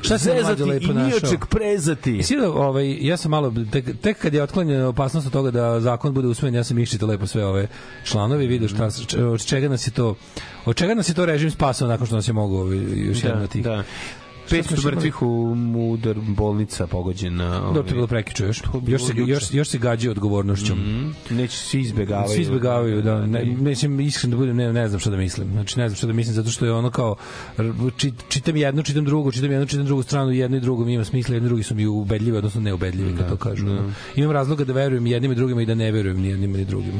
Šta se Zezati i nijočeg prezati. Da, ovaj, ja sam malo, tek, tek kad je otklonjena opasnost od toga da zakon bude usvojen, ja sam iščitao lepo sve ove članovi i vidio šta, od čega nas je to, od čega nas je to režim spasao nakon što nas je mogu ovaj, još Da, od tih. da. Šta smo 500 još mrtvih u udar bolnica pogođena. Dobro, to je bilo prekiče još. Još se, još, još se gađa odgovornošću. Mm, neće svi izbegavaju. Svi izbegavaju, da. Ne, mislim, iskreno da budem, ne, ne znam šta da mislim. Znači, ne znam šta da mislim, zato što je ono kao, čit, čitam jedno, čitam drugo, čitam jedno, čitam drugu stranu, jedno i drugo mi ima smisla, jedni i drugi su mi ubedljivi, odnosno neubedljivi, kad to kažu. ono. Imam razloga da verujem jednim i drugima i da ne verujem ni jednima ni drugima.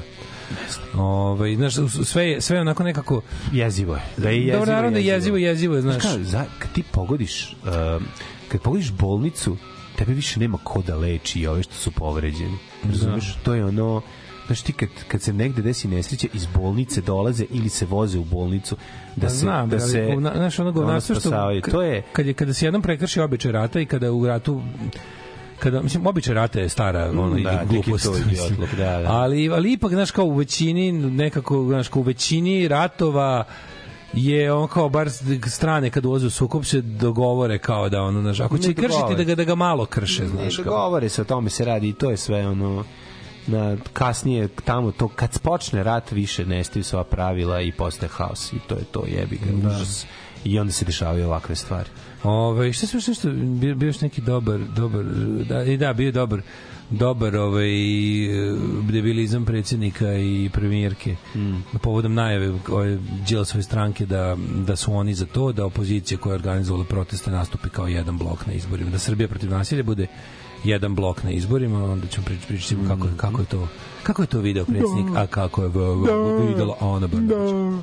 Ovaj, znaš, sve je, sve je onako nekako... Jezivo je. Da je jezivo, Dobro, naravno da je jezivo, jezivo je, znaš. Kao, za, kad ti pogodiš, um, kad pogodiš bolnicu, tebe više nema ko da leči i ove što su povređeni. Razumeš? To je ono... Znaš ti kad, kad se negde desi nesreća iz bolnice dolaze ili se voze u bolnicu da Pa se znam, da se govna- znaš ono govnarstvo što to je kad je kada se jednom prekrši običaj rata i kada u ratu kada mislim običaj rata je stara ono da, da, glupost da, da. ali ali ipak znaš kao u većini nekako znaš kao u većini ratova je on kao bar strane kad ulaze u sukob se dogovore kao da ono znaš ako će kršiti da ga da ga malo krše znaš kao. govore se o tome se radi i to je sve ono na kasnije tamo to kad počne rat više nestaju sva pravila i postaje haos i to je to jebi ga užas. i onda se dešavaju ovakve stvari Ove, šta smo što bio, bio još neki dobar, dobar, da, i da, bio dobar, dobar ovaj, debilizam predsjednika i premijerke mm. povodom najave ove Đilasove stranke da, da su oni za to, da opozicija koja je organizovala proteste nastupi kao jedan blok na izborima, da Srbija protiv nasilja bude jedan blok na izborima, onda ćemo pričati, pričati mm. kako, kako je to kako je to video predsjednik, a kako je v, videla Ana Brnabić.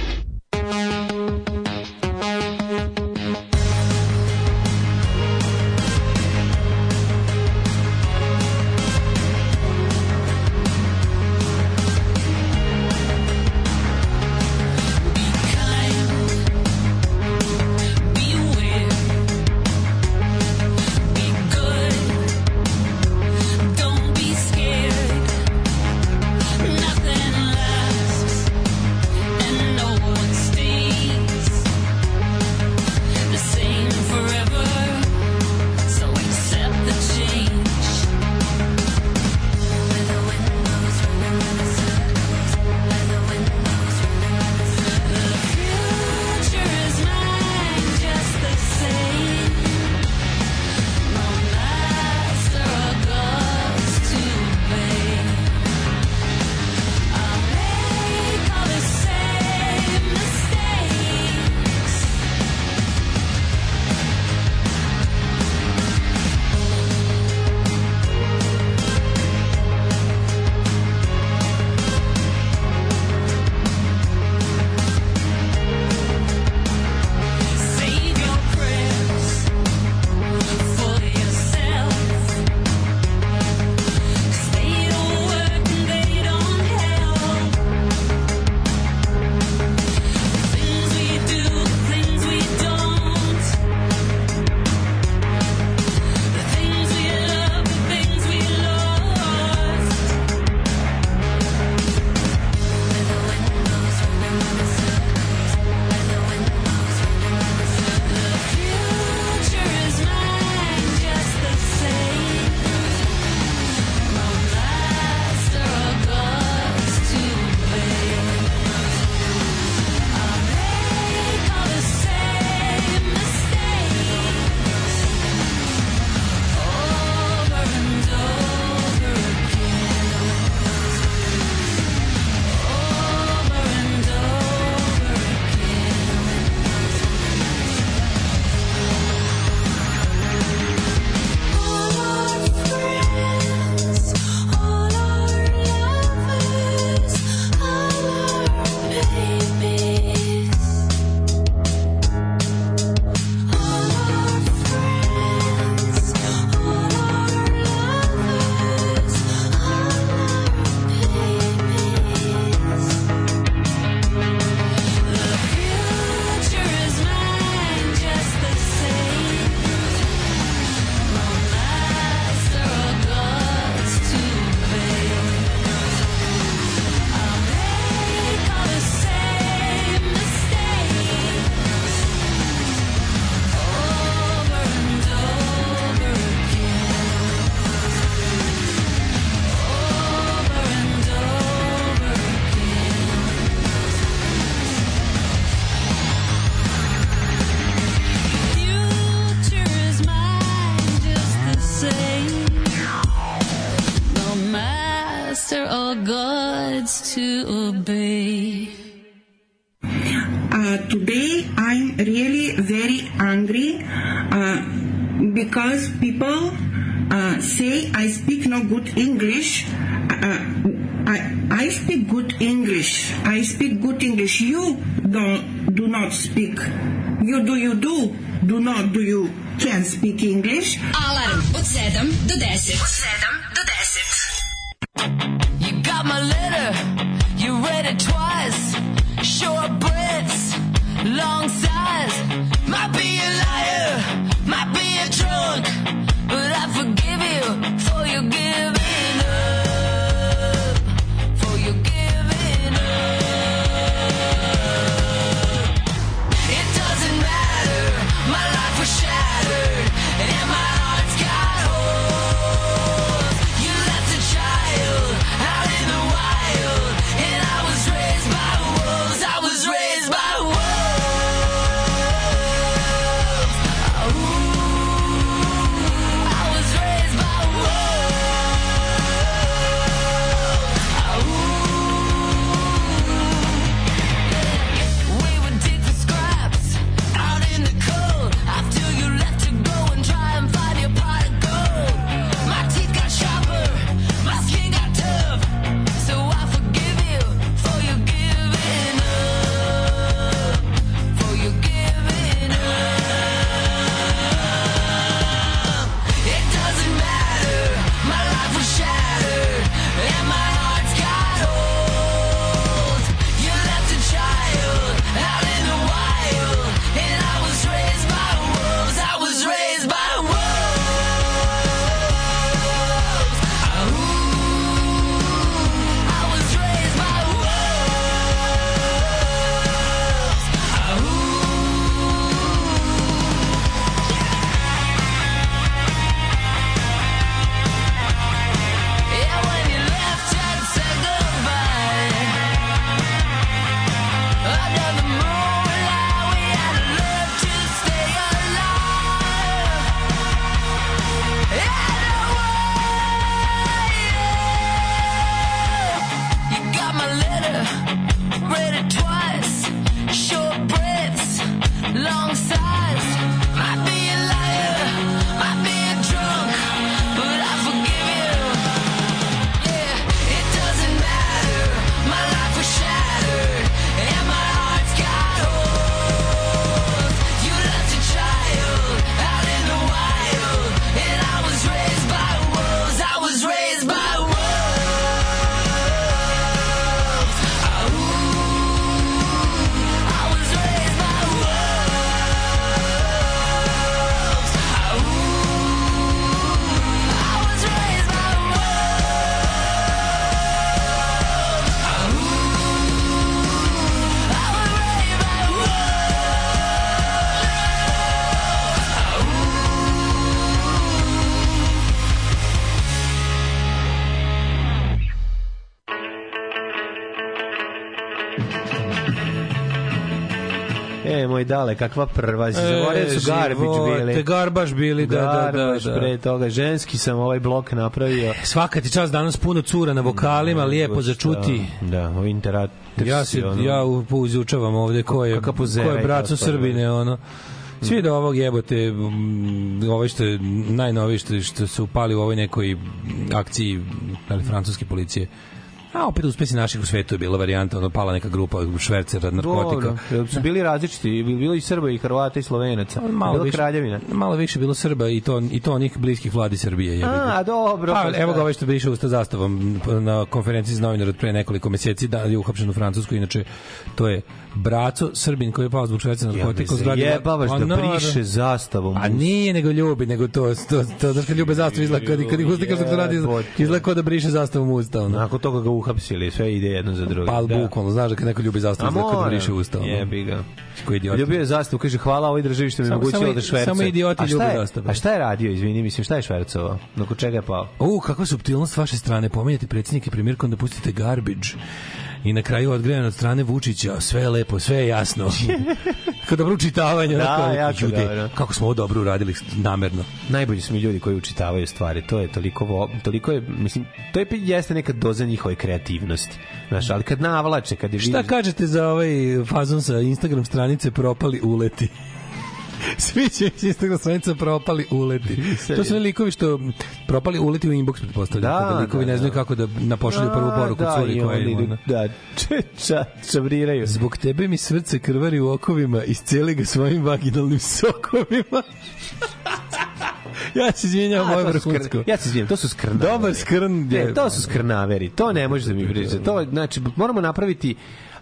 Speak good English. You don't do not speak. You do you do do not do you can speak English. Alarm od 7 do 10. Od 7 do 10. E, moj dale, kakva prva. Zaboravio su Garbić bili. Te garbaš bili, da, da, da. Da. pre toga. Ženski sam ovaj blok napravio. Svaka ti čast danas puno cura na vokalima, lijepo za čuti. Da, o interatrisi. Ja se ja u- izučavam ovde ko je ko je braco Srbine ono. Svi do ovog jebote, ovo što je najnovije što, što se upali u ovoj nekoj akciji ali, francuske policije. A opet uspesi naših u svetu je bila varijanta, ono pala neka grupa švercera narkotika. Dobro, jel su bili različiti, bilo i Srba i Hrvata i Slovenaca. malo Bila više, kraljevina. malo više bilo Srba i to i to onih bliskih vladi Srbije je. A, dobro. Pa, pa evo ga ovaj što bi išao sa zastavom na konferenciji za novinara od pre nekoliko meseci da je uhapšen u Francusku, inače to je braco Srbin koji je pao zbog šverca Ja me narkotika zajebavaš Pa, da briše zastavom. A nije nego ljubi, nego to, to, to znaš kad ljube zastavu izgleda, kad, kad ih ustikaš dok to radi, kao da briše zastavom usta. Ono. Nakon toga ga uhapsili, sve ide jedno za drugo. Pa, ali bukvalno, znaš da kad neko ljubi zastavu, izgleda kao da briše usta. Jebi ga. Koji idiot. Ljubio je zastavu, kaže hvala ovoj državi što mi samo- da švercuje. samo idioti ljube zastave. A šta je radio, izvini, mislim, šta je švercovao? Nakon čega je pao? U, kakva subtilnost s vaše strane. Pominjate predsjednik i premijerku, onda pustite garbage. I na kraju odgrejan od strane Vučića, sve je lepo, sve je jasno. (laughs) Kao dobro učitavanje. Da, onako, jako ljudi, dobro. Kako smo ovo dobro uradili namerno. Najbolji su mi ljudi koji učitavaju stvari. To je toliko, vo, toliko je, mislim, to je jeste neka doza njihove kreativnosti. Znaš, ali kad navlače, kad je Šta vidiš- kažete za ovaj fazon sa Instagram stranice propali uleti? (laughs) Svi će iz Instagram stranica propali uleti. (laughs) To su likovi što propali uleti u inbox, pretpostavljam. Da, kada likovi da, ne znaju da. kako da napošalju prvu Da, poruku da, curi koja oni im, idu- ono. Da, ča, čabriraju. Zbog tebe mi srce krvari u okovima i celi ga svojim vaginalnim sokovima. (laughs) ja se izvinjam, skr- vrhunsko. Ja se izvinjam, to su skrnaveri. Dobar skrn Ne, to su skrnaveri. To ne može da mi priča. To, znači, moramo napraviti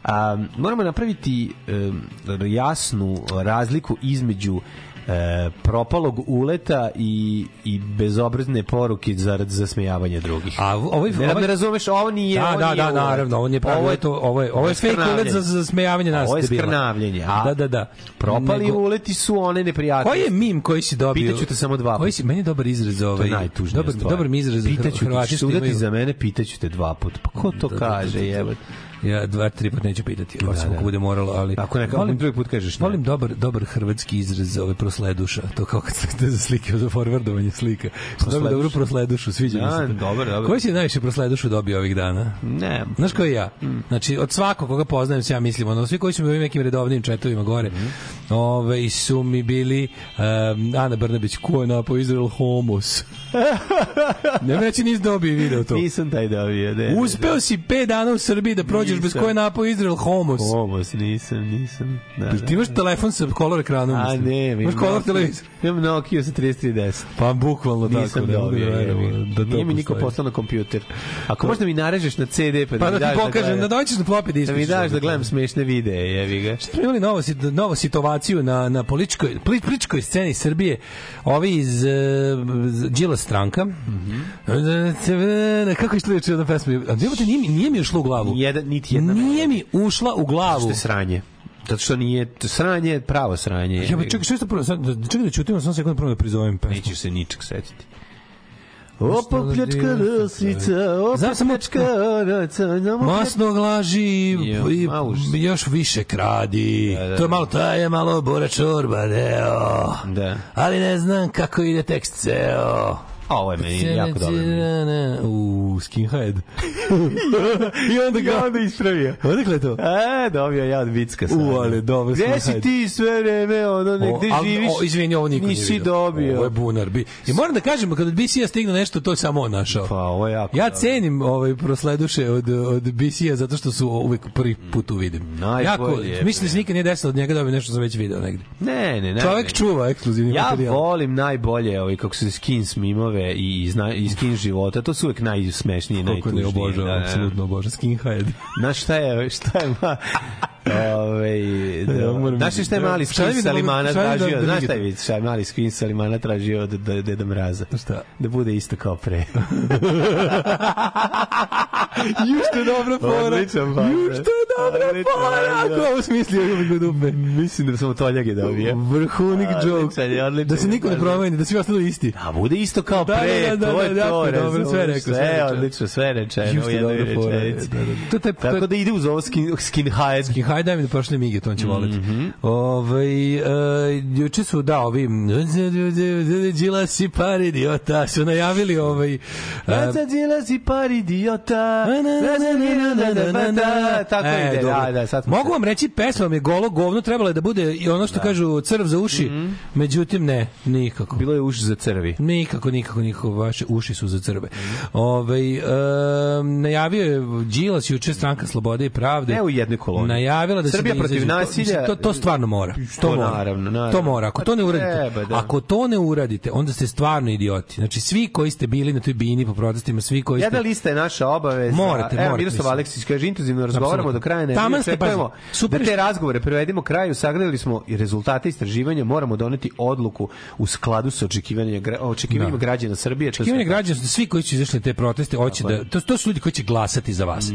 a, moramo napraviti em, jasnu razliku između e, propalog uleta i, i bezobrazne poruke zarad zasmejavanja drugih. A ovaj, ne, ovaj, ne razumeš, ovo nije, da, ovo da, nije da, naravno, ovo nije pravi, ovo je to, ovo je, ovo je fake ulet za, za smejavanje nas Ovo je skrnavljenje. A Da, da, da. propali Nego- uleti su one neprijatnosti. Koji je mim koji si dobio? Pitaću te samo dva Koji puta. si, meni je dobar izraz za To ovaj. je najtužnija dobar, stvar. dobar mi izraz za Pitaću te, za mene, pitaću te dva puta. Pa ko to Da, da, kaže, da, da, da. jebote? Ja dva, tri put neću pitati, Da, osim da. ako bude moralo, ali... Ako neka- volim, drugi put kažeš ne. Volim dobar, dobar hrvatski izraz za ove prosleduša, to kao kad ste za slike, za forwardovanje slika. Prosleduša. Prosleduša. Dobro prosledušu, sviđa mi Da, se to. dobro, dobro. Koji si najviše prosledušu dobio ovih dana? Ne. Znaš koji ja? Znači, od svakog koga poznajem se ja mislim, ono, svi koji su mi u nekim redovnim četovima gore, ove, su mi bili um, Ana Brnabić, ko je napao Izrael homos? (laughs) ne reći nis dobio video to. Nisam taj dobio. Ne, Uspeo si 5 dana u Srbiji da prođeš bez koje napao Izrael homos. Homos, nisam, nisam. Da, Ti imaš telefon sa kolor ekranom? A mislim? ne, Imaš kolor televizor? Imam Nokia sa 3310. Pa bukvalno tako. Nisam ne mogu dobio, da da to Nije mi niko poslao na kompjuter. Ako možda mi narežeš na CD pa da Pa da ti pokažem, da dođeš na floppy disk. Da mi daš da gledam smešne videe, jebi ga. smo imali novu, sit- novu situaciju na, na političkoj, poli- političkoj sceni Srbije. Ovi iz uh, Đila stranka. Mhm. Kako je šlo jedna pesma? A jebote, nije, mi- nije mi ušla u glavu. Jedan, niti jedna. Nije mi ušla u glavu. Što je sranje. Zato što nije, sranje je pravo sranje. Ja, čekaj, što je prvo? Da- čekaj da ćutimo, samo sekund prvo da prizovem pesmu. Nećeš se ničeg setiti. Opa pljačka rasica, opa pljačka rasica, Masno glaži i još više kradi. Da, da, To je da. malo, to je malo bora čorba, deo. Da. Ali ne znam kako ide tekst ceo. A ovo je meni jako dobro. U, skinhead. (laughs) I onda ga... onda ispravio. Odakle je to? E, dobio ja od Vicka. U, ali dobro, Gde si ti sve vreme, ono, ne, O, živiš? O, izvini, ovo niko nije Nisi vidio. dobio. Ovo je bunar. Bi. I moram da kažem, kada BC-a stigne nešto, to je samo on našao. Pa, ovo je jako Ja dobro. cenim ovaj prosleduše od, od BC-a zato što su uvek prvi put uvidim. Najbolje jako, mislim da se nikad nije desilo od njega da bi nešto sam već video negde. Ne, ne, ne. Čovek ne. čuva ekskluzivni Ja materijal. volim najbolje ovaj kako se skins mimove i iz, na- i skin života. To su uvek najsmešnije i Koliko ne najtužnije. obožavam, apsolutno obožavam. Skinhead. Znaš šta je, šta je ma... (laughs) Ove, moram znaš šta je mali Šalji mi skin da sa limana da- tražio? da Znaš šta je? Šta je mali skin sa limana tražio od Deda Mraza? Šta? Da bude isto kao pre. (laughs) Ju što je dobra fora. Odličan fora. Ju što je dobra fora. da. Kako ovo smislio ima ga dupe. Mislim da sam toljage dobio. Vrhunik joke. Je, Da se je, niko ne promeni, da svi ostanu isti. A bude isto kao Da, pre, da, da, to da, je da, to. je dobro, sve rekao, sve odlično, sve rečeno Ju što je dobra fora. Da, da, da. Je je- Tako da ide uz ovo skin, skin hide. Skinhead, daj mi da prošle mige, to on će. Mhm. Ovaj, e, juče su, da, ovi Đilas i par idiota su najavili ovaj... e, Razadila si par idiota. Tako ide, da, da, sad Mogu vam reći, pesma vam je golo govno, trebalo je da bude i ono što kažu crv za uši, međutim ne, nikako. Bilo je uši za crvi. Nikako, nikako, nikako, vaše uši su za crve. Ovaj em, najavio je Đilas juče stranka Slobode i Pravde. Ne u jednoj koloni. Najavila da Srbija se da protiv izađu. Nasilja- To, to stvarno mora. To, To mora. naravno, naravno. To mora. Ako to ne Pa uradite, treba, da. ako to ne uradite, onda ste stvarno idioti. Znači svi koji ste bili na toj bini po protestima, svi koji ste Jedna lista je naša obaveza. Morate, Evo, morate, Miroslav. Aleksić kaže, intenzivno razgovaramo do kraja nedelje. Očekujemo pazi, super da te razgovore prevedemo kraju, sagledali smo i rezultate istraživanja, moramo doneti odluku u skladu sa očekivanjima, očekivanjima Da. građana Srbije. Očekivanje građana, svi koji su izašli na te proteste, hoće da to, to su ljudi koji će glasati za vas.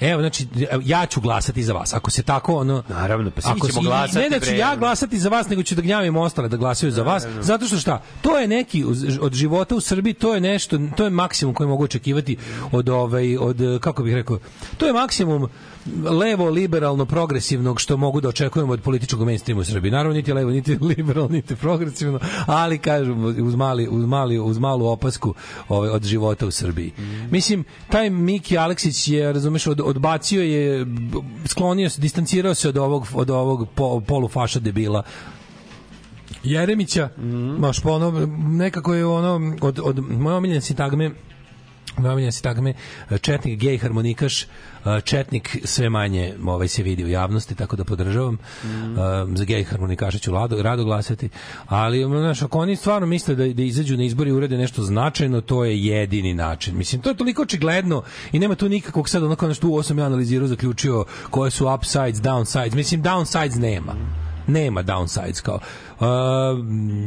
Evo, znači evo, ja ću glasati za vas. Ako se tako ono Naravno, pa svi ako ćemo si- glasati, Ne da ću ja glasati za vas, nego ću da gnjavim ostale da glasaju za vas, zato što šta? To je neki od života u Srbiji, to je nešto, to je maksimum koji mogu očekivati od ovaj od kako bih rekao, to je maksimum levo liberalno progresivnog što mogu da očekujemo od političkog mainstreama u Srbiji. Naravno niti levo, niti (laughs) liberalno, niti progresivno, ali kažem uz mali uz mali uz malu opasku ovaj od života u Srbiji. Mislim taj Miki Aleksić je razumeš od, odbacio je sklonio se, distancirao se od ovog od ovog po, polufaša debila Jeremića, mm. maš pa ono, nekako je ono, od, od moje omiljene sintagme, omiljene sintagme, četnik, gej, harmonikaš, četnik sve manje ovaj se vidi u javnosti, tako da podržavam. Mm. za gej harmonikaša ću rado, rado glasati, ali znaš, ako oni stvarno misle da, da izađu na izbori i urede nešto značajno, to je jedini način. Mislim, to je toliko očigledno i nema tu nikakvog sad onako nešto u osam ja analizirao, zaključio koje su upsides, downsides. Mislim, downsides nema nema downsides kao. Uh,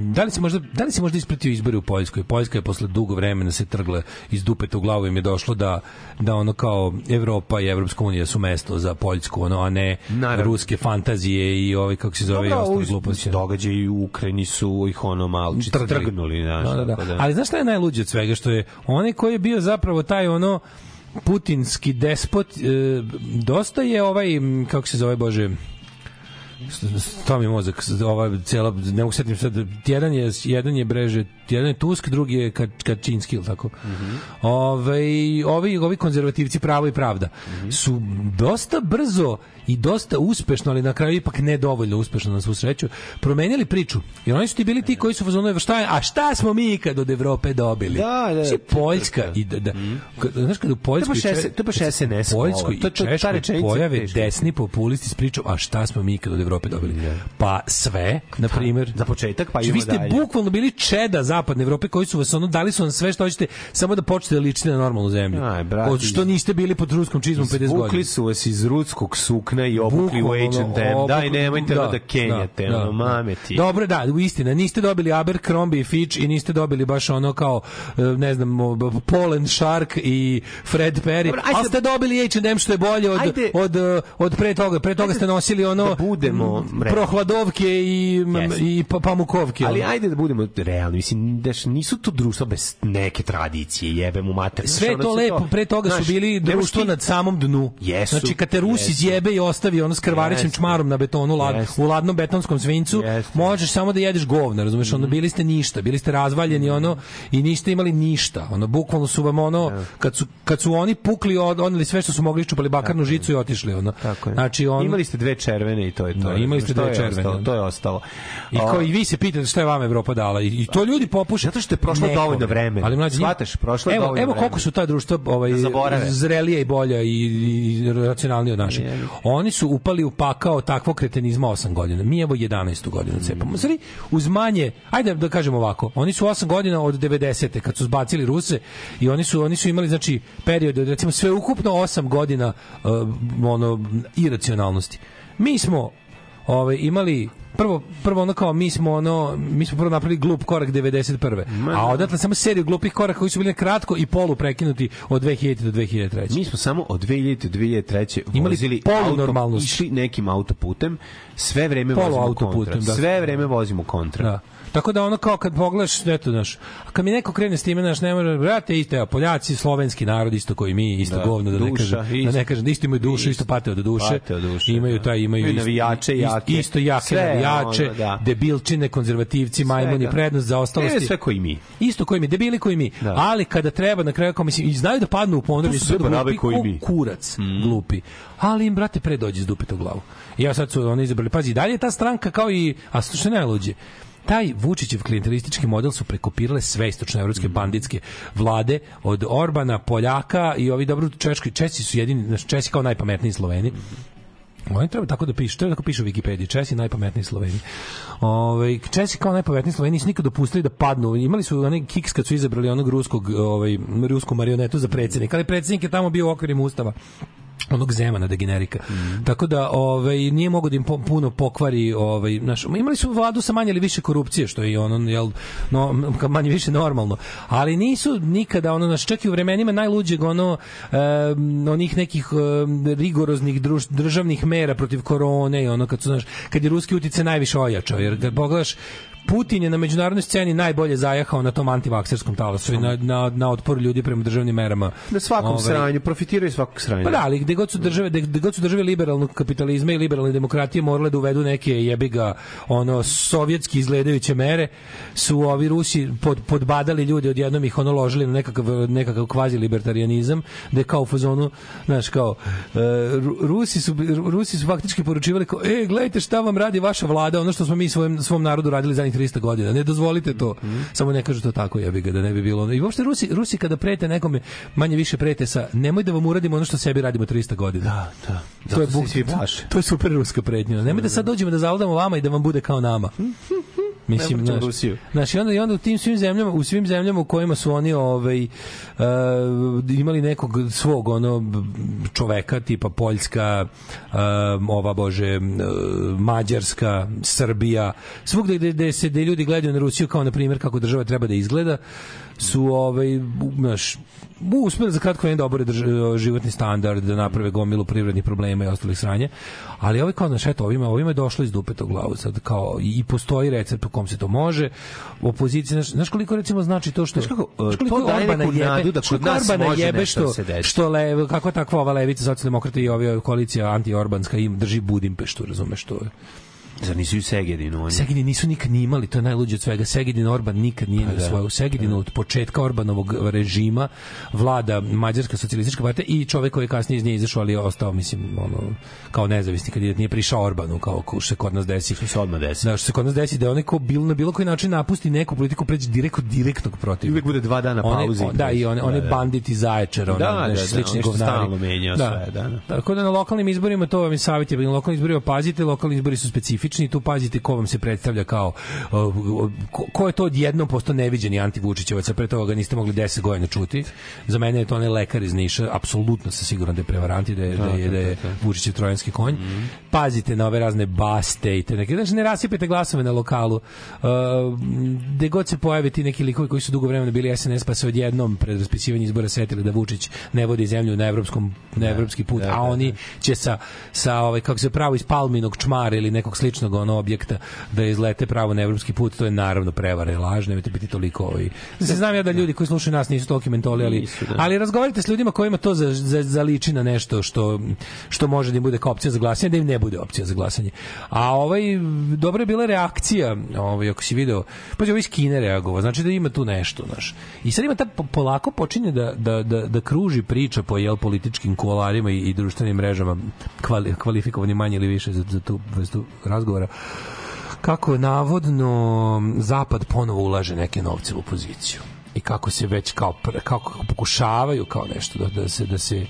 da li se možda da li se možda ispratio izbori u Poljskoj? Poljska je posle dugo vremena se trgle iz dupeta u glavu im je došlo da da ono kao Evropa i Evropska unija su mesto za Poljsku, ono a ne Naravno. ruske fantazije i ovaj kako se zove i Dobro, ostale ovi gluposti. Događaji u Ukrajini su ih ono Trgli. trgnuli, znaš, Da, da, da. da. Ali znaš šta je najluđe od svega? Što je onaj koji je bio zapravo taj ono putinski despot, e, dosta je ovaj, kako se zove, Bože, to mi mozak, ova cela, ne mogu setim sad, jedan je, jedan je Breže, jedan je Tusk, drugi je Ka- Kačinski, ili tako? Ovaj, ovi, ovi konzervativci pravo i pravda su dosta brzo i dosta uspešno, ali na kraju ipak ne dovoljno uspešno na svu sreću, promenili priču. Jer oni su ti bili ti koji su fazonu, šta je, a šta smo mi kad od Evrope dobili? Da, da, Znači, Poljska i da, da, kad- znaš kad u Poljskoj To je baš to SNS Poljskoj i Češkoj pojave desni populisti s pričom, a šta smo mi kad od Evrope dobili? Pa sve, na primjer. Za početak, pa Znači, vi ste bukvalno bili čeda zapadne Evrope koji su vas ono dali su vam sve što hoćete samo da počnete da ličite na normalnu zemlju. Aj, brate, što niste bili pod ruskom čizmom 50 godina. Vukli su vas iz rudskog sukna i obukli u H&M. Daj, nemojte da, da kenjate, da, ono, da. mame ti. Dobro, da, u istina, niste dobili Abercrombie i Fitch i niste dobili baš ono kao, e, ne znam, and Shark i Fred Perry, Dobro, ali ste dobili H&M što je bolje od, Ajde. od, e, od pre toga. Pre toga ste nosili ono da budemo m, prohladovke i, Jeste. i pa- pamukovke. Ali ono. ajde da budemo realni, mislim, daš, nisu to društva bez neke tradicije, jebem u mater. Sve to lepo, pre toga su bili društvo na samom dnu. Jesu, Znači, kad te Rus jesu. izjebe i ostavi ono s krvarećim Jeste. čmarom na betonu, lad, Jeste. u ladnom betonskom svincu, Jeste. možeš samo da jedeš govna, razumeš, ono, bili ste ništa, bili ste razvaljeni, ono, i niste imali ništa, ono, bukvalno su vam, ono, kad su, kad su oni pukli, od, onili sve što su mogli, iščupali bakarnu žicu i otišli, ono. Tako je. Znači, on, Imali ste dve červene i to je to. Da, imali ste dve červene, ostalo. To je ostalo. I kao i vi se pitate šta je vama Evropa dala i, i to ljudi popuše. Zato što je prošlo Nekome. dovoljno vremena. Ali mlađi, Shvataš, prošlo evo, dovoljno Evo koliko su ta društva ovaj, Da zrelija i bolja i, i racionalnija od naših. Oni su upali u pakao takvog kretenizma 8 godina. Mi evo 11. godinu cepamo. Zari, uz manje, ajde da kažemo ovako, oni su 8 godina od 90. kad su zbacili Ruse i oni su oni su imali znači period od recimo sve ukupno 8 godina uh, ono iracionalnosti. Mi smo ovaj imali prvo prvo ono kao mi smo ono mi smo prvo napravili glup korak 91. A odatle samo seriju glupih koraka koji su bili kratko i polu prekinuti od 2000 do 2003. Mi smo samo od 2000 do 2003. Imali vozili polunormalnost. auto, išli nekim autoputem, sve vreme Polu vozimo autoputem, kontra. da. Sve vreme vozimo kontra. Da. Tako da ono kao kad pogledaš, eto, znaš, a kad mi neko krene s time, znaš, ne može, brate, isto, evo, Poljaci, slovenski narod, isto koji mi, isto Da, govno, da ne kažem, da ne kažem, da isto imaju dušu, isto pate od duše, Pate od duše, imaju da. taj, imaju isto- navijače jake. isto jake Sve, navijače, ono, da. debilčine, konzervativci, majmuni, Svega. prednost za ostalosti. Ne, sve koji mi. Isto koji mi, debili koji mi. Da. Ali kada treba na kraju kao mislim i znaju da padnu u ponor To su glupi koji ko mi. kurac, glupi. Ali im brate pre dođe s dupeta u glavu. Ja sad su oni izabrali, pazi, dalje je ta stranka kao i a je najluđe. Taj Vučićev klijentelistički model su prekopirale sve istočnoevropske banditske vlade od Orbana, Poljaka i ovi dobro Češki, Česi su jedini, znači Česi kao najpametniji Sloveni. Oni treba tako da pišu, treba tako piše u Wikipediji, Česi najpametniji Sloveni. Ovaj Česi kao najpametniji Sloveni nisu nikad dopustili da padnu. Imali su onaj kiks kad su izabrali onog ruskog, ovaj rusku marionetu za predsjednika, ali predsjednik je tamo bio u okvirima ustava onog Zemana degenerika. Tako da ovaj nije mogao da im puno pokvari ovaj naš imali su vladu sa manje ili više korupcije što je ono jel no manje više normalno. Ali nisu nikada ono naš čak i u vremenima najluđeg ono em, onih nekih em, rigoroznih druž, državnih mera protiv korone i ono kad su znaš kad je ruski utice najviše ojačao jer kad pogledaš Putin je na međunarodnoj sceni najbolje zajahao na tom antivakserskom talasu i na, na, na otpor ljudi prema državnim merama. Na svakom Ovaj, sranju, profitiraju svakog sranja. Pa da, ali gde god su države, gde, gde god su države liberalnog kapitalizma i liberalne demokratije morale da uvedu neke jebiga ono sovjetski izgledajuće mere, su ovi Rusi pod, podbadali ljude odjednom ih ono ložili na nekakav nekakav kvazi libertarianizam, da je kao u fazonu, znaš, kao e, Ru- Rusi su Rusi su faktički poručivali kao, e, gledajte šta vam radi vaša vlada, ono što smo mi svojem svom narodu radili zadnjih 300 godina. Ne dozvolite to. Samo ne kažu to tako, jebi ga, da ne bi bilo. I uopšte Rusi, Rusi kada prete nekome, manje više prete sa nemoj da vam uradimo ono što sebi radimo 300 godina. Da, da. To je, buk, plaše. to je super ruska pretnja. Nemoj da sad dođemo da zavladamo vama i da vam bude kao nama. Mislim, Ne znaš, Rusiju. znaš, i onda, i onda u tim svim zemljama, u svim zemljama u kojima su oni ovaj, uh, imali nekog svog ono čoveka tipa Poljska, um, ova bože, uh, Mađarska, Srbija, svugde gde, gde se gde ljudi gledaju na Rusiju kao na primjer kako država treba da izgleda, su ovaj znaš uspeli za kratko vreme da obore drž- životni standard, da naprave gomilu privrednih problema i ostalih sranja. Ali ovaj kao znaš, eto, ovima, ovima je došlo iz dupeta u glavu sad kao i postoji recept po kom se to može. Opozicija, znaš, znaš koliko recimo znači to što Znaš kako, znaš koliko to daje neku jebe- nadu da kod nas Orbana može jebe što, se desi. što le, kako takva ova levica, socijaldemokrata i ovi koalicija anti-orbanska im drži Budimpeštu, razumeš to je. Zar nisu i Segedinu oni? Segedin nisu nikad ni imali, to je najluđe od svega. Segedin Orban nikad nije Pa da. osvojio. U Segedinu od početka Orbanovog režima vlada Mađarska socijalistička partija i čovek koji je kasnije iz nje izašao, ali je ostao, mislim, ono, kao nezavisni kandidat, nije prišao Orbanu, kao ko se kod nas desi. Što se odmah desi. Da, što se kod nas desi, da onaj ko bil, na bilo koji način napusti neku politiku, pređe direktno direktnog protiv. Uvijek bude dva dana pauze Da, i one, one Da, da. banditi zaječar, Da, znaš, da, da, slični govnari. stalno menjao sve, da, da. Tako da na lokalnim izborima to vam je savjet, je, na lokalnim izborima pazite, lokalni izbori su specifični, tu pazite ko vam se predstavlja kao uh, ko, ko je to odjednom posto neviđeni antivučićevac, a pre toga ga niste mogli 10 godina čuti. Za mene je to onaj lekar iz Niša, apsolutno sam siguran da je prevarant i da je, da, je, da je Vučićev trojanski konj. Pazite na ove razne baste i te neke, znači ne rasipajte glasove na lokalu. Uh, gde god se pojave ti neki likovi koji su dugo vremena bili SNS, pa se odjednom pred raspisivanje izbora setili da Vučić ne vodi zemlju na evropskom na evropski put, a oni će sa sa ovaj kako se pravo iz Palminog čmara ili nekog sličnog ono objekta da izlete pravo na evropski put, to je naravno prevara i laž, nemojte biti toliko ovaj. Se znam ja da ljudi koji slušaju nas nisu toliki mentoli, ali Nisu, da. ali razgovarajte s ljudima kojima to za, za, zaliči na nešto što što može da im bude kao opcija za glasanje, da im ne bude opcija za glasanje. A ovaj dobra je bila reakcija, ovaj ako si video, pa je ovaj iz Kine reagovao, znači da ima tu nešto, znaš. I sad ima ta po- polako počinje da, da, da, da kruži priča po jel političkim kuloarima i, i društvenim mrežama kvali, kvalifikovani manje ili više za, za tu vrstu razgovora kako navodno zapad ponovo ulaže neke novce u opoziciju i kako se već kao kako pokušavaju kao nešto da, da se da se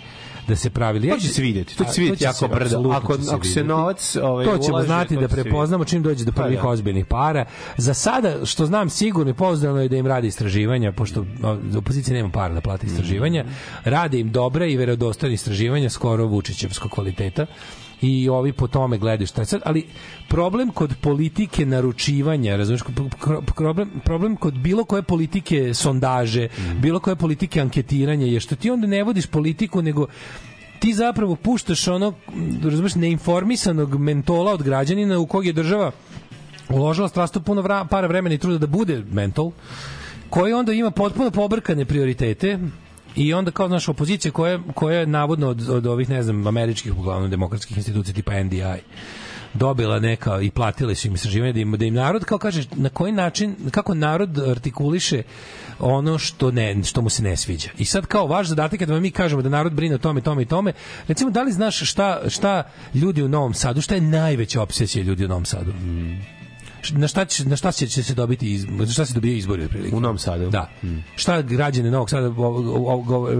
da se pravili. To će se vidjeti, to će se vidjeti jako brzo. Ako- će ako se novac, ovaj, to ćemo ulaže, znati to da prepoznamo čim dođe do Pa prvih da. ozbiljnih para. Za sada, što znam sigurno i pouzdano je da im radi istraživanja, pošto opozicija nema para da plati istraživanja, rade im dobra i verodostojna istraživanja skoro Vučićevskog kvaliteta i ovi po tome gledaju šta je. Sad, ali problem kod politike naručivanja, razumiješ, problem, problem kod bilo koje politike sondaže, bilo koje politike anketiranja je što ti onda ne vodiš politiku, nego ti zapravo puštaš ono, razumeš, neinformisanog mentola od građanina u kog je država uložila strastu puno vra, para vremena i truda da bude mentol, koji onda ima potpuno pobrkane prioritete i onda kao naša opozicija koja, koja je navodno od, od ovih, ne znam, američkih, uglavnom demokratskih institucija tipa NDI, dobila neka i platile su im istraživanje da im, da im narod kao kaže na koji način kako narod artikuliše ono što ne što mu se ne sviđa. I sad kao vaš zadatak je da mi kažemo da narod brine o tome, tome i tome. Recimo da li znaš šta šta ljudi u Novom Sadu, šta je najveća obsesija ljudi u Novom Sadu? Na šta će, na šta će, će se dobiti iz, na šta se dobije izbori otprilike? U Novom Sadu. Da. Šta građane Novog Sada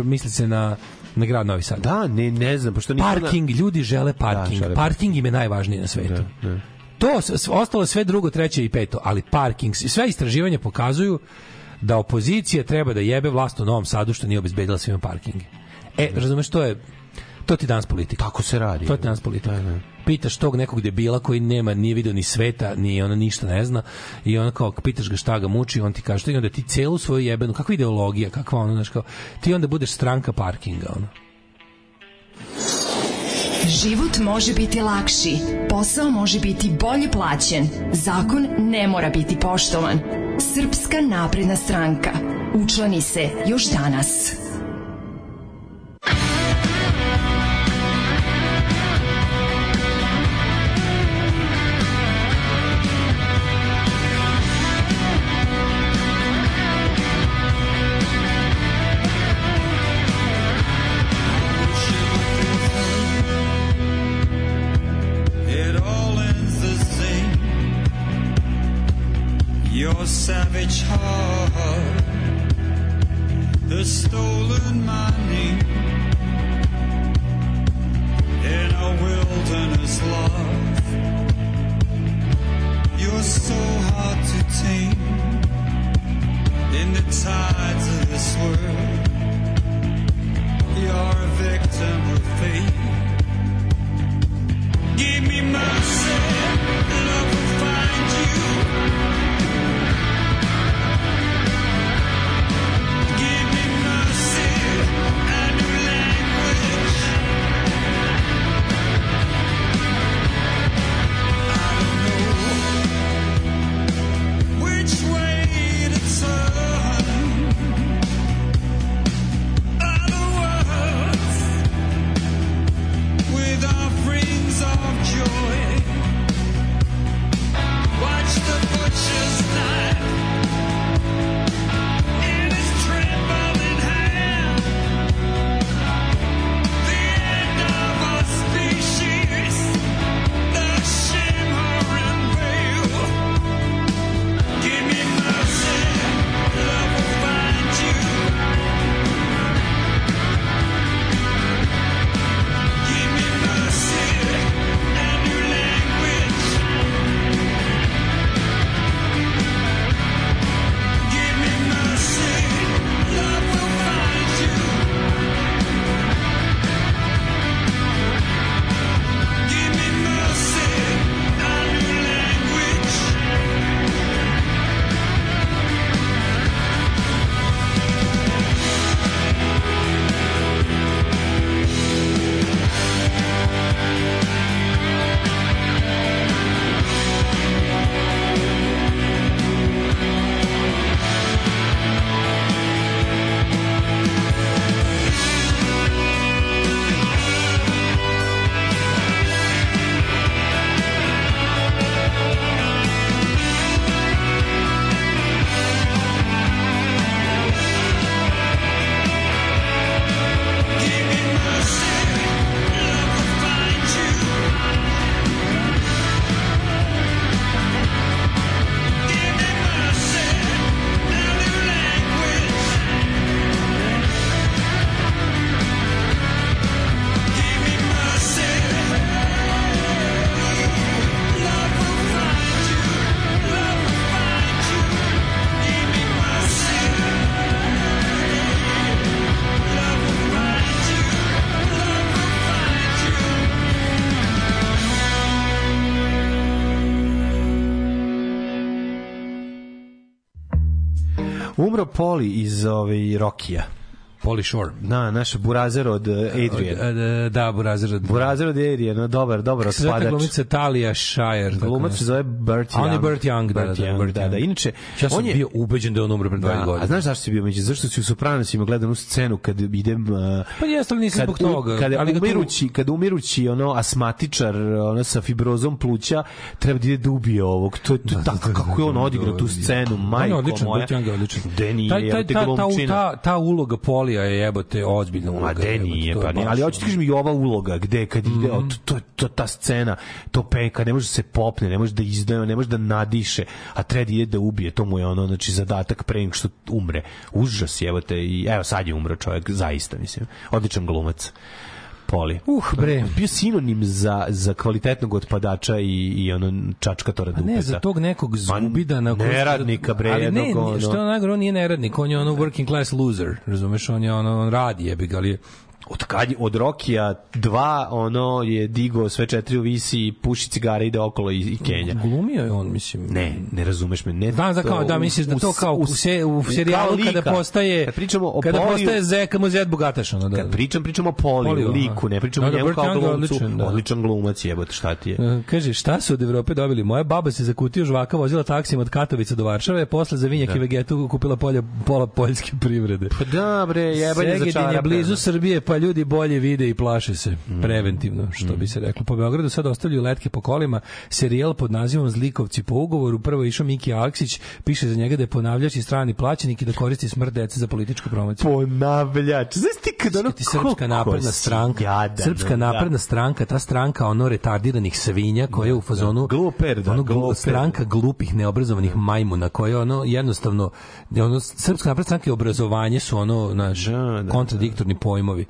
misli se na na grad Novi Sad? Da, ne, ne znam, pošto na- Parking, ljudi žele parking. Da, žele parking im je najvažniji na svetu. Da, da. To ostalo sve drugo, treće i peto, ali parking, sve istraživanja pokazuju da opozicija treba da jebe vlast u Novom Sadu što nije obezbedila svima parkinge. E, razumeš, to je to ti danas politika. Tako se radi. To je danas politika. Pitaš tog nekog debila koji nema, nije video ni sveta, ni ono ništa ne zna i on kao pitaš ga šta ga muči, on ti kaže što i onda ti celu svoju jebenu, kakva ideologija, kakva ono, znaš kao, ti onda budeš stranka parkinga, ono. Život može biti lakši, posao može biti bolje plaćen, zakon ne mora biti poštovan. Srpska napredna stranka. Učlani se još danas. Umro Poli iz ove, Rokija. Poli Shore. Da, naš burazer od uh, Adrian. Da, da Burazer od... Burazer od Adrian, dobar, dobar Kako se zove glumica Talia Shire. Glumac se zove Burt A Young. on je Burt Young, da, Burt da, da, Young, da, da. Inače, Ja sam on je, bio ubeđen da je on umro pre 20 Da, godina. a znaš zašto si bio među? Zašto si u Sopranosima gledao onu scenu kad idem... Uh, Pa jeste, ali nisam kad, zbog toga, Kada ali ga tu- umirući, kada umirući ono asmatičar ono sa fibrozom pluća treba da ide da ubije ovog. To je to je tako kako je on odigrao tu scenu, On je majko odličan, moja. Burt Young je odličan. Taj- taj- jebote, ta, ta, glumčina. ta, ta uloga Polija je jebote ozbiljna uloga. Ma de jebote, nije, to je pa Ali hoću ti kažem i ova uloga gde kad ide, Mhm. to, to, ta scena, to penka, ne može da se popne, ne može da izdaje, ne može da nadiše, a treba da ide da ubije, to mu je ono, znači zadatak pre nego što umre. Užas jebote i evo sad je umro čovjek, zaista mislim. Odličan glumac. Poli. Uh, bre. Bio sinonim za, za kvalitetnog otpadača i, i ono čačkatora A dupeta. ne, za tog nekog zubida na neradnika, bre, ali ne, jednog, ono- što je najgore, on nije neradnik, on je ono working class loser, razumeš, on je ono, on radi jebi ga, ali je od kad od Rokija 2 ono je digo sve četiri u visi puši cigare ide okolo i, i Kenja Glumio je on, mislim. ne ne razumeš me ne Znam za kao, da, misliš da to kao u, se, u serijalu lika. kada postaje kad pričamo o kada Poliju- postaje Zeka mu Zed bogataš ono da. kad pričam pričamo o Poliju, Poliju, liku ne pričamo Da, o da, njemu kao glumcu odličan, da. odličan glumac jebote šta ti je E, Kaže, šta su od Evrope dobili? Moja baba se za kutiju žvaka vozila taksijem od Katovica do Varšave, posle za vinjak Da. i vegetu kupila polja, pola poljske privrede. pa da bre jebanje za čarape blizu. Srbije, pa ljudi bolje vide i plaše se. Preventivno, što bi se reklo. Po Beogradu sad ostavljaju letke po kolima. Serijal pod nazivom Zlikovci po ugovoru. Prvo išao Miki Aleksić, piše za njega da je ponavljač i strani plaćenik i da koristi smrt dece za političku promociju. ponavljač znaš ti kad ono ti srpska napredna stranka jadan, srpska da. napredna stranka ta stranka ono retardiranih svinja koja je u fazonu Gluper, da, ono glu- gluper. stranka glupih neobrazovanih majmuna koja ono jednostavno ono srpska napredna stranka i obrazovanje su ono naš Da, da, kontradiktorni pojmovi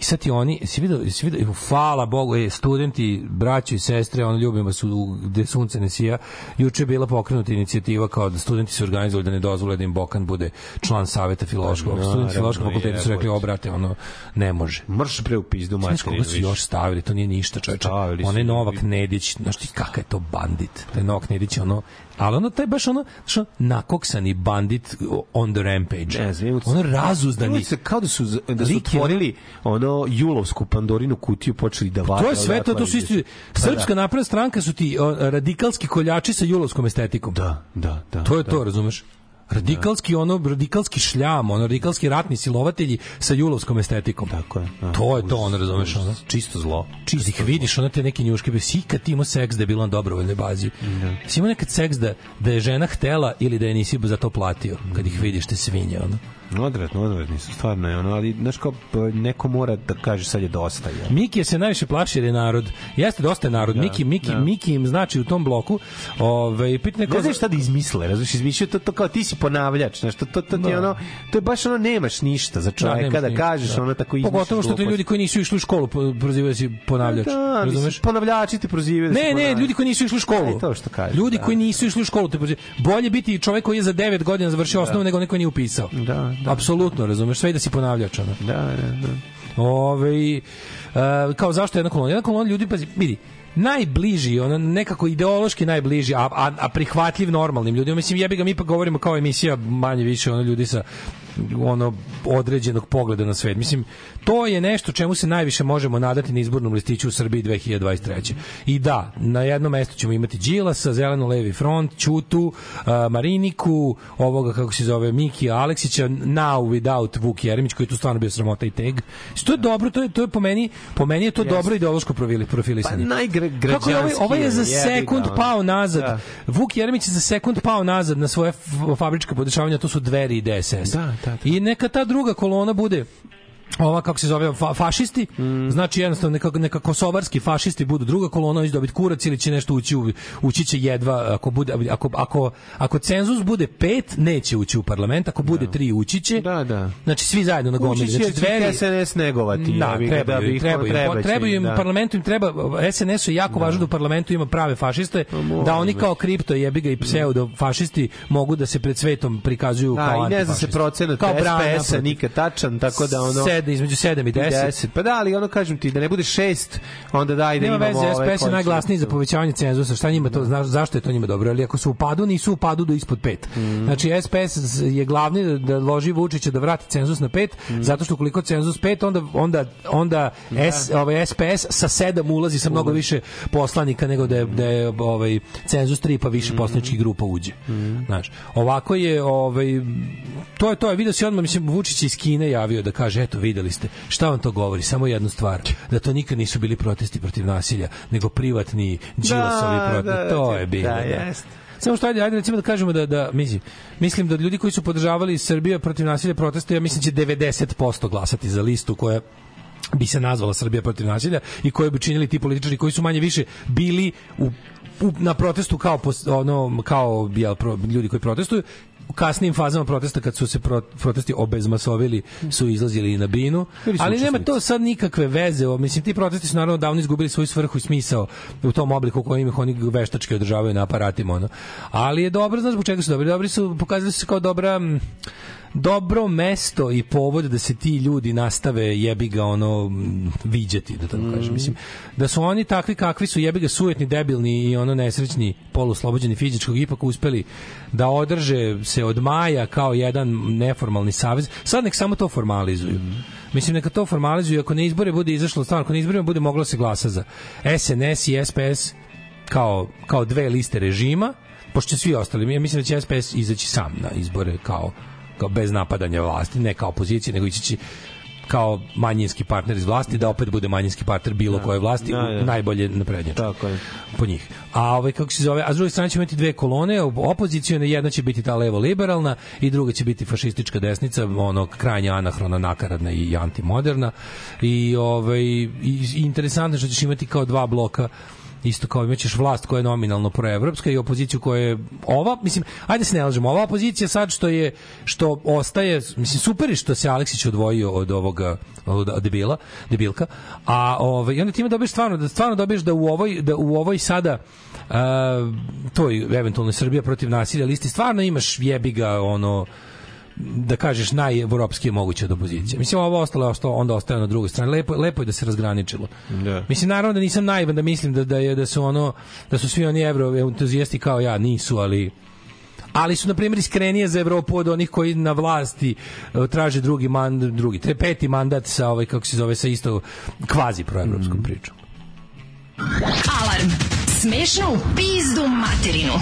I sad ti oni, si vidio, si vidio, hvala Bogu, e, studenti, braćo i sestre, ono ljubimo su u gde sunce ne sija. Juče je bila pokrenuta inicijativa kao da studenti se organizovali da ne dozvole da im Bokan bude član saveta filološkog. Pa, studenti filološkog fakulteta su rekli, obrate, ono, ne može. mrš pre u pizdu Znaš koga su još stavili, to nije ništa, čoveče. Ljudi. Novak Nedić, znaš ti kakav je to bandit. Taj Novak Nedić je ono, ali ono taj baš ono, ono, nakoksani bandit on the rampage. Ne znam, ono razuzdani. Se kao da su da su otvorili ono julovsku pandorinu kutiju počeli da vade. To je sve, to, to su isti, Pa srpska da. napredna stranka su ti radikalski koljači sa julovskom estetikom. Da, da, da. To je da. to, razumeš? Radikalski ono, radikalski šljam, ono, radikalski ratni silovatelji sa julovskom estetikom. Tako je. da. To je to, ono, razumeš, ono. Čisto zlo. Čisto ih vidiš, ona te neke njuške, be, si kad ti imao seks da je bilo na dobrovoljnoj bazi. Da. Si imao nekad seks da, da je žena htela ili da je nisi za to platio, kad ih vidiš te svinje, ono. Odvratno, odvratni su, stvarno je ono, ali znaš kao, neko mora da kaže sad je dosta. Je. Miki se najviše plaši jer je narod. Jeste dosta je narod. Miki, Miki, da. Miki im znači u tom bloku. Ovaj pitanje Ne neko znaš šta da izmisle, razumiješ, izmišljaju to, to kao ti si ponavljač, znaš, to, to, to ti Da. ono, to je baš ono, nemaš ništa za čoveka nemaš da, ništa, kažeš, da. ono tako izmišljaš Pogotovo što gluposti. ljudi koji nisu išli u školu prozivaju se ponavljač. Da, razumeš? ponavljači te prozivaju. da si Ne, ne, ljudi koji nisu išli u školu. Aj, to što kažeš, Ljudi da. koji nisu išli u školu te prozivaju. Bolje biti čovjek koji je za 9 godina završio osnovu nego neko nije upisao. Da, da. Apsolutno, razumeš, sve i da si ponavljač. Ono. Da, da, da. Ove, kao zašto jedna kolona? Jedna kolona ljudi, pazi, vidi, najbliži, ono nekako ideološki najbliži, a, a, a prihvatljiv normalnim ljudima. Mislim, jebi ga, mi pa govorimo kao emisija manje više ono ljudi sa ono određenog pogleda na svet. Mislim, to je nešto čemu se najviše možemo nadati na izbornom listiću u Srbiji 2023. I da, na jednom mestu ćemo imati Đilasa, Zeleno-levi front, Ćutu, a, Mariniku, ovoga kako se zove Miki Aleksića, now without Vuk Jeremić, koji je tu stvarno bio sramota i teg. To je dobro, to je, to je po meni, po meni je to Jeste. dobro ideološko profili, profilisanje. Pa najgra- Kako je ovaj, ovaj je za sekund ono. pao nazad. Da. Vuk Jeremić je za sekund pao nazad na svoje f- fabrička podešavanja, to su dveri i DSS. Da, da, da. I neka ta druga kolona bude ova kako se zove fa fašisti Mm. znači jednostavno neka, neka kosovarski fašisti budu druga kolona oni će dobiti kurac ili će nešto ući u, ući će jedva ako bude ako ako ako cenzus bude pet neće ući u parlament ako bude tri ući će Da, da. znači svi zajedno na gomili znači će SNS negovati. da, treba, bi im, ih- treba, treba treba im, da. parlamentu im treba, SNS-u je jako važno da u parlamentu ima prave fašiste, mora da oni kao kripto jebi ga i pseudo fašisti mogu da se pred svetom prikazuju Da, kao i ne zna se procenat SPS-a nikad tačan, tako da ono... Sedam, između 7 i 10. 10. Pa da, ali ono kažem ti, da ne bude 6, onda daj da Nema imamo veze, ove SPS je najglasniji za povećavanje cenzusa. Šta njima to, znaš, zašto je to njima dobro? Ali ako su u padu, nisu u padu do ispod 5. Mhm. Znači, SPS je glavni da, da loži Vučića da vrati cenzus na 5, Mhm. zato što ukoliko cenzus 5, onda, onda, onda S, ovaj SPS sa 7 ulazi sa mnogo više poslanika nego da je, da je ovaj, cenzus 3 pa više poslaničkih grupa uđe. Znaš, ovako je, ovaj, to je to, je vidio si odmah, mislim, Vučić iz Kine javio da kaže, eto, videli ste, šta vam to govori? Samo jednu stvar, da to nikad nisu bili protesti protiv nasilja, nego privatni džilasovi Da, protesti. da, to da, je bilo. da, Da, jeste. Samo što ajde, ajde recimo da kažemo da, da mislim, mislim da ljudi koji su podržavali Srbiju protiv nasilja proteste, ja mislim će 90% glasati za listu koja bi se nazvala Srbija protiv nasilja i koje bi činili ti političari koji su manje više bili u, u na protestu kao pos, ono kao jel, pro, ljudi koji protestuju u kasnim fazama protesta kad su se pro, protesti obezmasovili su izlazili i na binu ali nema to sad nikakve veze o, mislim ti protesti su naravno davno izgubili svoju svrhu i smisao u tom obliku u kojem ih oni veštački održavaju na aparatima ono. ali je dobro znaš zbog čega su dobri dobri su pokazali su se kao dobra dobro mesto i povod da se ti ljudi nastave jebi ga ono mm, viđati da tako kažem. Mislim da su oni takvi kakvi su jebi ga sujetni debilni i ono nesrećni poluslobođeni fizičkog ipak uspeli da održe se od maja kao jedan neformalni savez. Sad nek samo to formalizuju. Mislim, neka to formalizuju, ako na izbore bude izašlo, stvarno, ako na izborima bude moglo da se glasa za SNS i SPS kao, kao dve liste režima, pošto će svi ostali, ja mislim da će SPS izaći sam na izbore kao, kao bez napadanja vlasti, ne kao opozicije, nego ići će kao manjinski partner iz vlasti, da opet bude manjinski partner bilo koje vlasti, da, da. najbolje naprednje. Tako je. Po njih. A ovaj kako se zove, a s druge strane ćemo imati dve kolone, opozicione, jedna će biti ta levo liberalna i druga će biti fašistička desnica, ono krajnje anahrona, nakaradna i antimoderna. I ovaj i, interesantno što ćeš imati kao dva bloka isto kao imaćeš vlast koja je nominalno proevropska i opoziciju koja je ova, mislim, ajde se ne lažemo, ova opozicija sad što je što ostaje, mislim super je što se Aleksić odvojio od ovoga od debila, debilka, a ovaj i onda ti ima dobiješ stvarno da stvarno dobiješ da u ovoj da u ovoj sada a, toj eventualno Srbija protiv nasilja listi stvarno imaš jebi ga ono da kažeš najevropskije moguće od opozicije. Mislim ovo ostalo je ostalo onda ostaje na drugoj strani. Lepo lepo je da se razgraničilo. Da. Mislim naravno da nisam naivan da mislim da da je da su ono da su svi oni evro entuzijasti kao ja, nisu, ali ali su na primjer iskrenije za Evropu od onih koji na vlasti e, traže drugi mandat, drugi, tre, peti mandat sa ovaj kako se zove sa isto kvazi proevropskom pričom. Alarm. Smešno u pizdu materinu.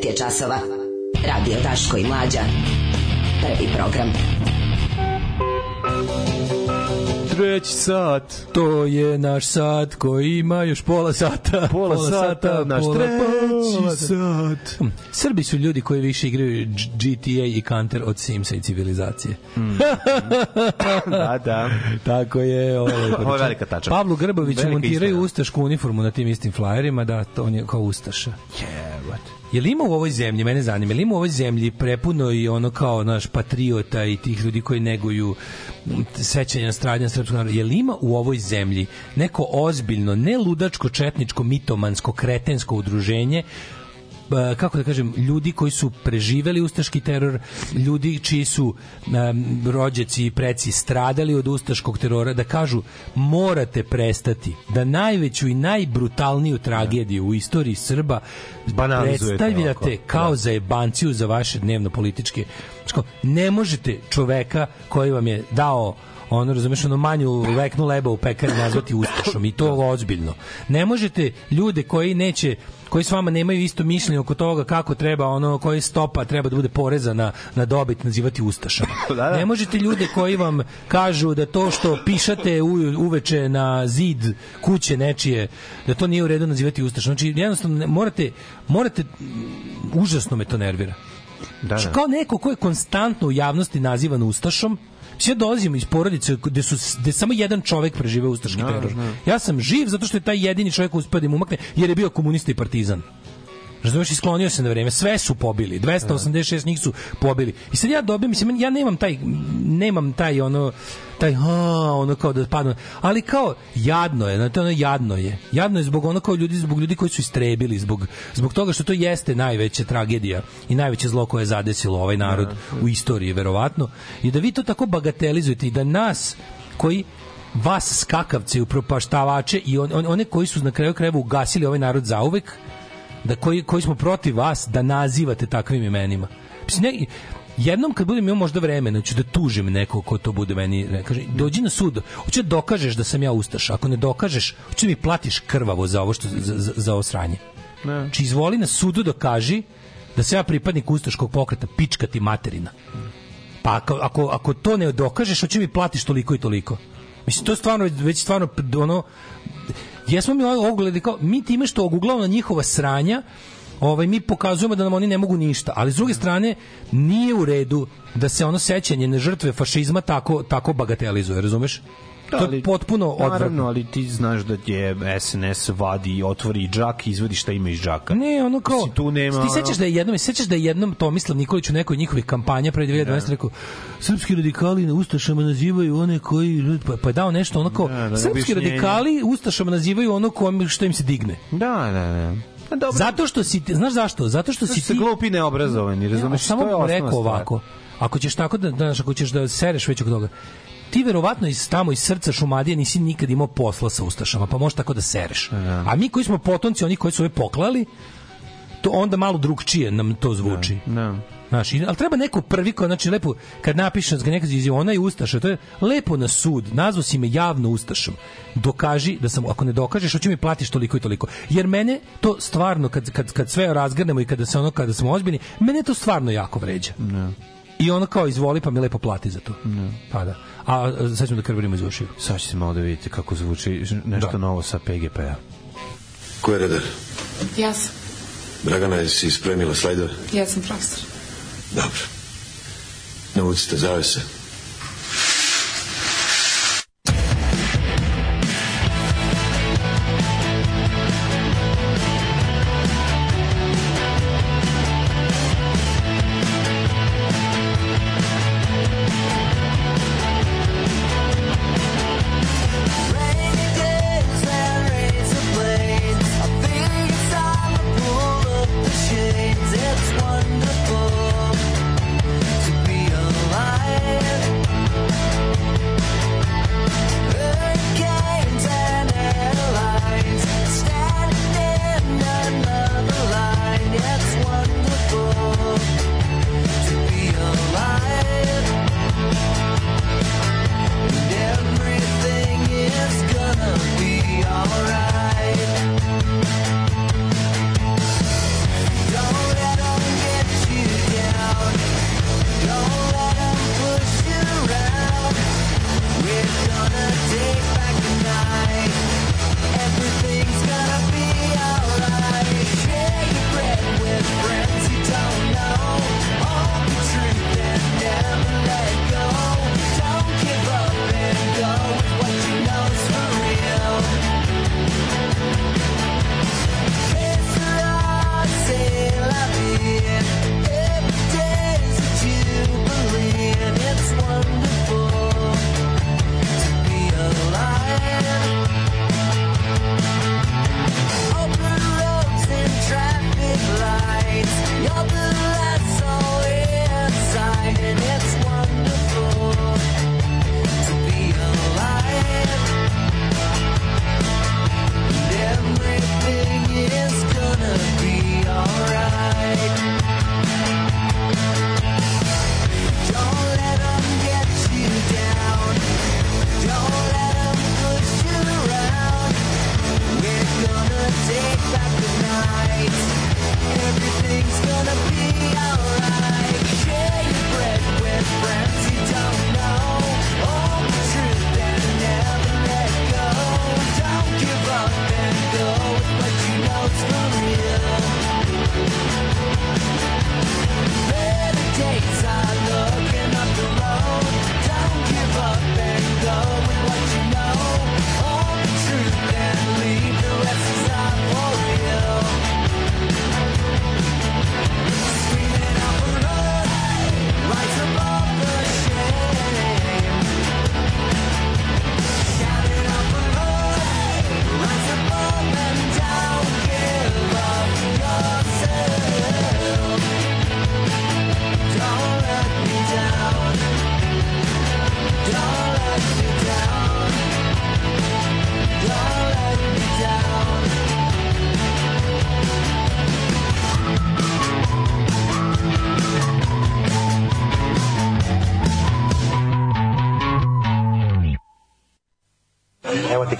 9 je časova. Radio Daško i Mlađa. Prvi program. Treći sat. To je naš sat koji ima još pola sata. (laughs) Pola sata, naš treći pola sat. Hm, Srbi su ljudi koji više igraju GTA i Counter od Simsa i civilizacije. Da, da. (laughs) Tako je. Ovo je, Ovo je velika tačka. Pavlu Grboviću Velika montiraju istina. ustašku uniformu na tim istim flajerima, da, to on je kao ustaša. Jebate. Je li ima u ovoj zemlji, mene zanima, ima u ovoj zemlji prepuno i ono kao naš patriota i tih ljudi koji neguju sećanja stradanja srpskog naroda, je li ima u ovoj zemlji neko ozbiljno, ne ludačko, četničko, mitomansko, kretensko udruženje kako da kažem, ljudi koji su preživeli ustaški teror, ljudi čiji su um, rođaci i preci stradali od ustaškog terora, da kažu morate prestati da najveću i najbrutalniju tragediju u istoriji Srba predstavljate ovako. kao Da. za vaše dnevno političke. Znači ne možete čoveka koji vam je dao ono, razumeš, ono manju veknu leba u pekari nazvati ustašom i to ozbiljno. Ne možete ljude koji neće koji s vama nemaju isto mišljenje oko toga kako treba ono koji stopa treba da bude poreza na, na dobit nazivati ustašama. (laughs) Da, da. Ne možete ljude koji vam kažu da to što pišate u, uveče na zid kuće nečije da to nije u redu nazivati ustašom. Znači jednostavno ne- morate morate užasno me to nervira. Da, Znači, da. kao neko ko je konstantno u javnosti nazivan ustašom, Mislim, ja dolazim iz porodice gde su gde samo jedan čovek preživeo ustaški teror. Ja sam živ zato što je taj jedini čovjek uspeo da im umakne jer je bio komunista i partizan. Razumeš, isklonio se na vreme. Sve su pobili. 286 njih su pobili. I sad ja dobijem, mislim, ja nemam taj, nemam taj ono, taj, ha, ono kao da padnu. Ali kao, jadno je, znate, ono jadno je. Jadno je zbog ono kao ljudi, zbog ljudi koji su istrebili, zbog, zbog toga što to jeste najveća tragedija i najveće zlo koje je zadesilo ovaj narod u istoriji, verovatno. I da vi to tako bagatelizujete i da nas, koji vas skakavce upropaštavače i on, on, one koji su na kraju krajeva ugasili ovaj narod zauvek, da koji, koji smo protiv vas da nazivate takvim imenima. Mislim, ne, jednom kad budem imao možda vremena ću da tužim nekog ko to bude meni kaže dođi na sud hoću da dokažeš da sam ja ustaš ako ne dokažeš hoću da mi platiš krvavo za ovo što za, za, za ovo sranje. Ne. znači izvoli na sudu dokaži da sam ja pripadnik ustaškog pokreta pička ti materina. Pa ako, ako, ako to ne dokažeš hoće mi platiš toliko i toliko. Mislim to je stvarno već stvarno ono jesmo mi ovo gledali kao mi time što oguglamo na njihova sranja ovaj mi pokazujemo da nam oni ne mogu ništa ali s druge strane nije u redu da se ono sećanje na žrtve fašizma tako tako bagatelizuje razumeš to je potpuno odvratno Naravno, ali ti znaš da je SNS vadi otvori džak i izvadi šta ima iz džaka. Ne, ono kao Mislim, tu nema... Ti sećaš da je jednom, sećaš da je jednom Tomislav Nikolić u nekoj njihovih kampanja pre 2012 rekao srpski radikali na ustašama nazivaju one koji pa, pa je dao nešto ono kao Da, da, srpski objašnjenje. radikali ustašama nazivaju ono kome što im se digne. Da, da, da. Pa dobro, Zato što si ti, znaš zašto? Zato što si Zato su ti glupi i neobrazovani, Ja, razumeš? samo To je bih rekao stvar. ovako. Ako ćeš tako da, znaš, ako ćeš da sereš već oko toga, ti verovatno iz tamo iz srca Šumadije nisi nikad imao posla sa ustašama, pa možeš tako da sereš. A mi koji smo potomci onih koji su ove poklali, to onda malo drugčije nam to zvuči. Da. Znaš, ali treba neko prvi ko, znači lepo, kad napišeš ga neka izjavi, ona je ustaša, to je lepo na sud, nazvao si me javno ustašom, dokaži da sam, ako ne dokažeš, hoću mi platiš toliko i toliko. Jer mene to stvarno, kad, kad, kad sve razgrnemo i kada se ono, kada smo ozbiljni, mene to stvarno jako vređa. I ono kao izvoli pa mi lepo plati za to. Pa da. A a, sad ćemo da krvarimo iz ušiju. Sad ćete malo da vidite kako zvuči nešto Da. novo sa PGP-a. Ko je redar? Ja sam. Dragana, jesi spremila slajdove? Ja sam profesor. Dobro. Navucite zavese.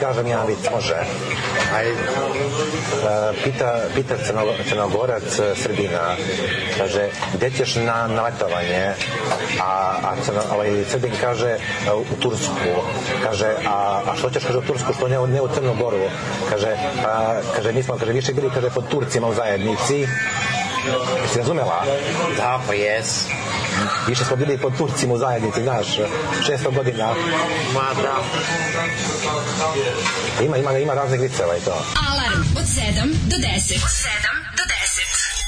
Kažem vic, može. Aj, e, pita, pita crno, crnogorac e, Srbina, kaže, gde ćeš na, na letovanje? A, a crno, ovaj, Srbin kaže, e, u Tursku. Kaže, a, a što ćeš, kaže, u Tursku, što ne, ne u Crnu Goru? Kaže, a, kaže, mi smo, kaže, više bili, kaže, pod Turcima u zajednici. Jesi razumela? Da, pa jes. Više smo bili pod Turcima u zajednici, znaš, 600 godina. Ma da. Ima, ima, ima raznih viceva i to. Alarm od 7 do 10. Od 7 do 10.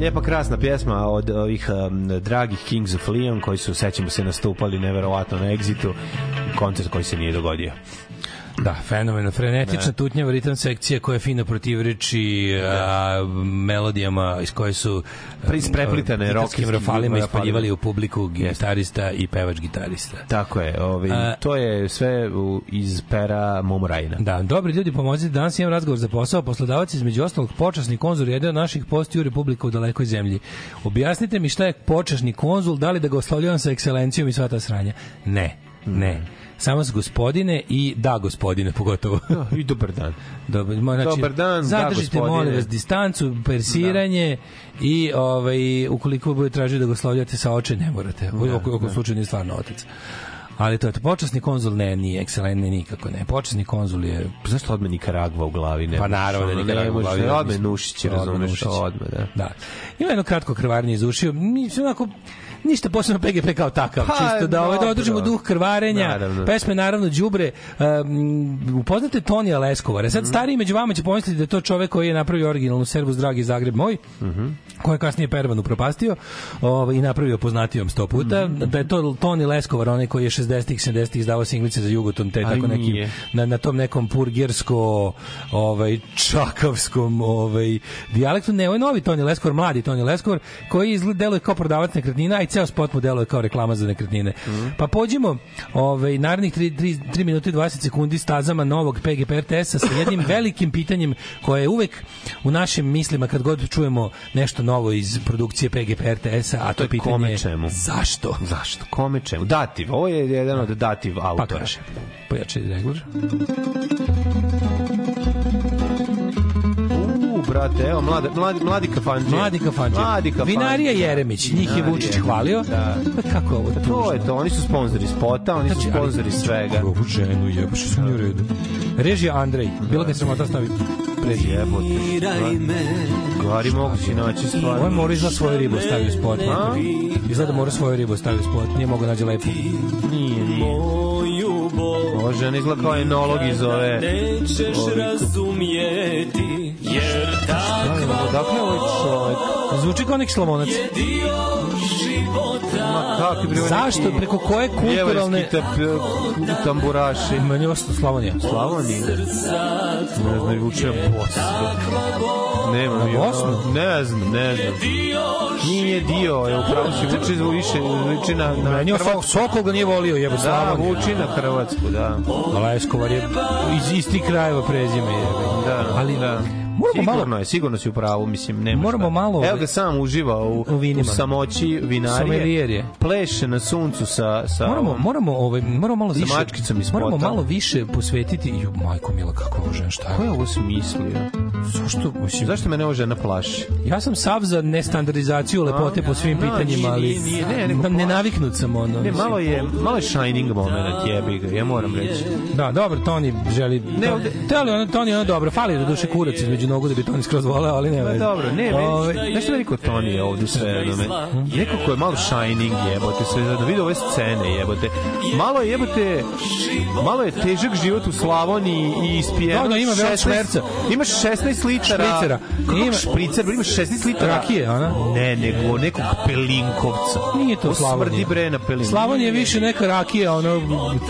Lijepa, krasna pjesma od ovih um, dragih Kings of Leon koji su, sećamo se, nastupali neverovatno na Exitu, koncert koji se nije dogodio. Da, fenomeno. Frenetična Ne. tutnjava ritam sekcija koja fino protivreči a, melodijama iz koje su ispreplitane rokerskim rafalima rafalima. ispaljivali u publiku gitarista i pevač gitarista. Tako je, ovaj, A- to je sve u, iz pera Momorajna. Da, dobri ljudi, pomozite. Danas imam razgovor za posao. Poslodavac između ostalog počasni konzul jedne od naših postiju Republika u dalekoj zemlji. Objasnite mi šta je počasni konzul, da li da ga oslovljavam sa ekscelencijom i sva ta sranja? Ne, ne. Samo s gospodine i da gospodine pogotovo. I dobar dan. Dobar, znači, Dobar dan, da, Zadržite, molim vas, distancu, persiranje i ovaj, ukoliko bude tražio da ga oslovljate sa oče, ne morate. U oko, oko slučaju nije stvarno otac. Ali to je to. Počasni konzul ne, nije ekscelentni nikako ne. Počasni konzul je... Zašto odmah Nikaragva u glavi? Ne Pa naravno da Nikaragva u glavi, mislim, Nušić, razumeš, odmah, da. Da. Ima jedno kratko krvarnje iz ušiju. Mislim, onako, ništa posebno PGP kao takav. Pa, čisto da, ovaj, da održimo duh krvarenja. Naravno. Pesme naravno đubre. Um, upoznate Tonija Leskovara. Sad stariji među vama će pomisliti da je to čovek koji je napravio originalnu servus Dragi Zagreb moj. Mhm. koji je kasnije Pervan upropastio ovaj, i napravio poznatijom sto puta. Mhm. Da je to Toni Leskovar, onaj koji je 60-ih, 70-ih izdavao singlice za Jugoton, te tako nekim, na, na tom nekom purgersko ovaj, čakavskom ovaj, dijalektu. Ne, ovo je novi Toni Leskovar, mladi Toni Leskovar, koji izgled deluje kao prodavac nekretnina, a i ceo spot mu deluje kao reklama za nekretnine. Pa pođimo ovaj, narednih 3, 3, 3 minuta i 20 sekundi stazama novog PGP RTS-a sa jednim (laughs) velikim pitanjem koje je uvek u našim mislima kad god čujemo nešto novo iz produkcije PGP RTS-a, a to, To je pitanje kome čemu? zašto? Zašto? Kome čemu? Dativ. Ovo je jedan od dativ Pa autora. kaže. Pojačaj regler. Brate, evo, mladi, mladi, mladi kafanđe. Mladi kafanđe. Mladi kafanđe. Vinarija Jeremić, njih je. Vučić hvalio. Da. Pa kako ovo To tužno? je to, oni su sponzori spota, oni su Znači, ali- sponzori svega. Ovu ženu jebe, što su mi u redu. Režija Andrej. Bilo ga je sramota stavi prezime. Jebote. Gari mogu si naći stvarno. Ovo je mora izgleda svoju ribu stavio u spot. A? Izgleda mora svoju ribu stavio u spot. Nije mogo nađe lepu. Nije, nije. Ova žena izgleda kao enolog iz ove... Nećeš razumijeti, jer Da, evo, Odakle je ovaj čovjek? Zvuči kao neki slavonac. dio života. Ma ovaj Zašto? neki Preko koje kulturalne... Jevojski tap- tamburaši. Meni je ostao Slavonija. Slavonija. Ne znam, vuče Bosnu. Nema Na Bosnu? Ne znam, ne znam. Nije dio, je upravo si vuče za više, vuče na, na Meni je Sokol, ga nije volio, jebo Da, vuči na Hrvatsku, da. Leskovar je iz istih krajeva prezime. Jebe. Da, Ali da. Moramo malo- sigurno je, sigurno si u pravu, mislim, nema Moramo šta. malo- Evo ga sam uživa u, U vinima. u samoći vinarije. Pleše na suncu sa... sa Moramo, ovom- moramo, ovaj, moramo malo Sa više, mačkicom iz moramo malo više posvetiti, ju, majko mila, kako ovo žena, šta Ko je? je ovo smislio? Zašto? Mislim, Zašto mene ovo žena plaši? Ja sam sav za nestandardizaciju lepote po svim Da, pitanjima, ali ne, nego ne, plaši. naviknut sam ono. Ne, malo je, malo je shining moment, jebi ga, ja moram reći. Da, dobro, Toni želi... Ne, Ne, ovde- to, ali ono, Toni ono dobro, fali do duše kurac između nogu da bi Toni skroz voleo, ali ne. Pa dobro, ne, meni, znaš što meni kod Toni je ovde sve, ono, me, neko ko je malo shining jebote, sve zajedno, vidi ove scene jebote, malo je jebote, malo je težak život u Slavoniji i ispijeno. Da, da, ima veoma šmerca. Imaš 16 litara. Špricera. Ima- špricer, imaš 16 litara. Rakije, ona? Ne, nego nekog pelinkovca. Nije to Slavonija. smrdi bre na pelinkovcu. Slavonija je više neka rakija, ono...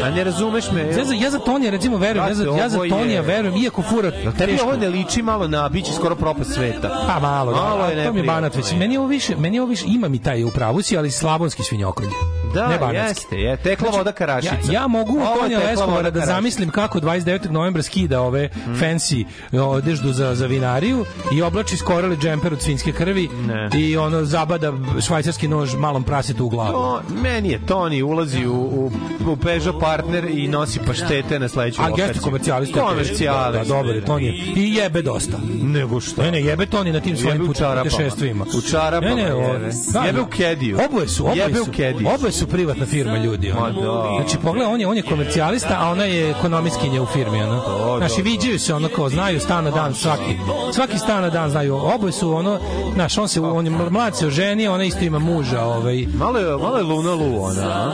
A ne razumeš me? Ja za, ja za Tonija, recimo, verujem, ja za, ja za Tonija verujem, iako fura tebi ovo ne liči malo na biće skoro propast sveta? Pa malo, Malo da, je to mi je neprijatno, banat već. je. Meni ovo više, meni ovo više, ima mi taj u pravu si, ali slavonski svinjokolj. Da, ne banatski. jeste, je, tekla voda Karašica. Ja, ja mogu Tonija tekla Leskovara da zamislim kako 29. novembra skida ove Mm. fancy odeždu za, za vinariju i oblači skoreli džemper od svinjske krvi Ne. i ono zabada švajcarski nož malom prasetu u glavu. To, meni je Toni ulazi u, u, u Peugeot partner i nosi paštete na sledeću A lokaciju. gesto komercijalista. Komercijalista. Da, dobar je, Toni. je. I jebe dosta. Nego što? Ne, ne, jebe Toni na tim svojim Jebe u čarapama. putešestvima. U čarapama Ne, ne, o- jebe. da, Jebe da. u kediju. Oboje su, oboje Jebe su. u kediju. Oboje su privatna firma ljudi. ono. Ma da. Znači, pogledaj, on je, on je komercijalista, a ona je ekonomiskinja u firmi. Ono. Da, Znači, da. viđaju se ono kao, znaju stan na dan svaki. Svaki stan na dan znaju. Oboje su ono, znaš, on se, on je mlad se oženio, ona isto ima muža. Ovaj. Malo je, malo je Luna Lu, ona.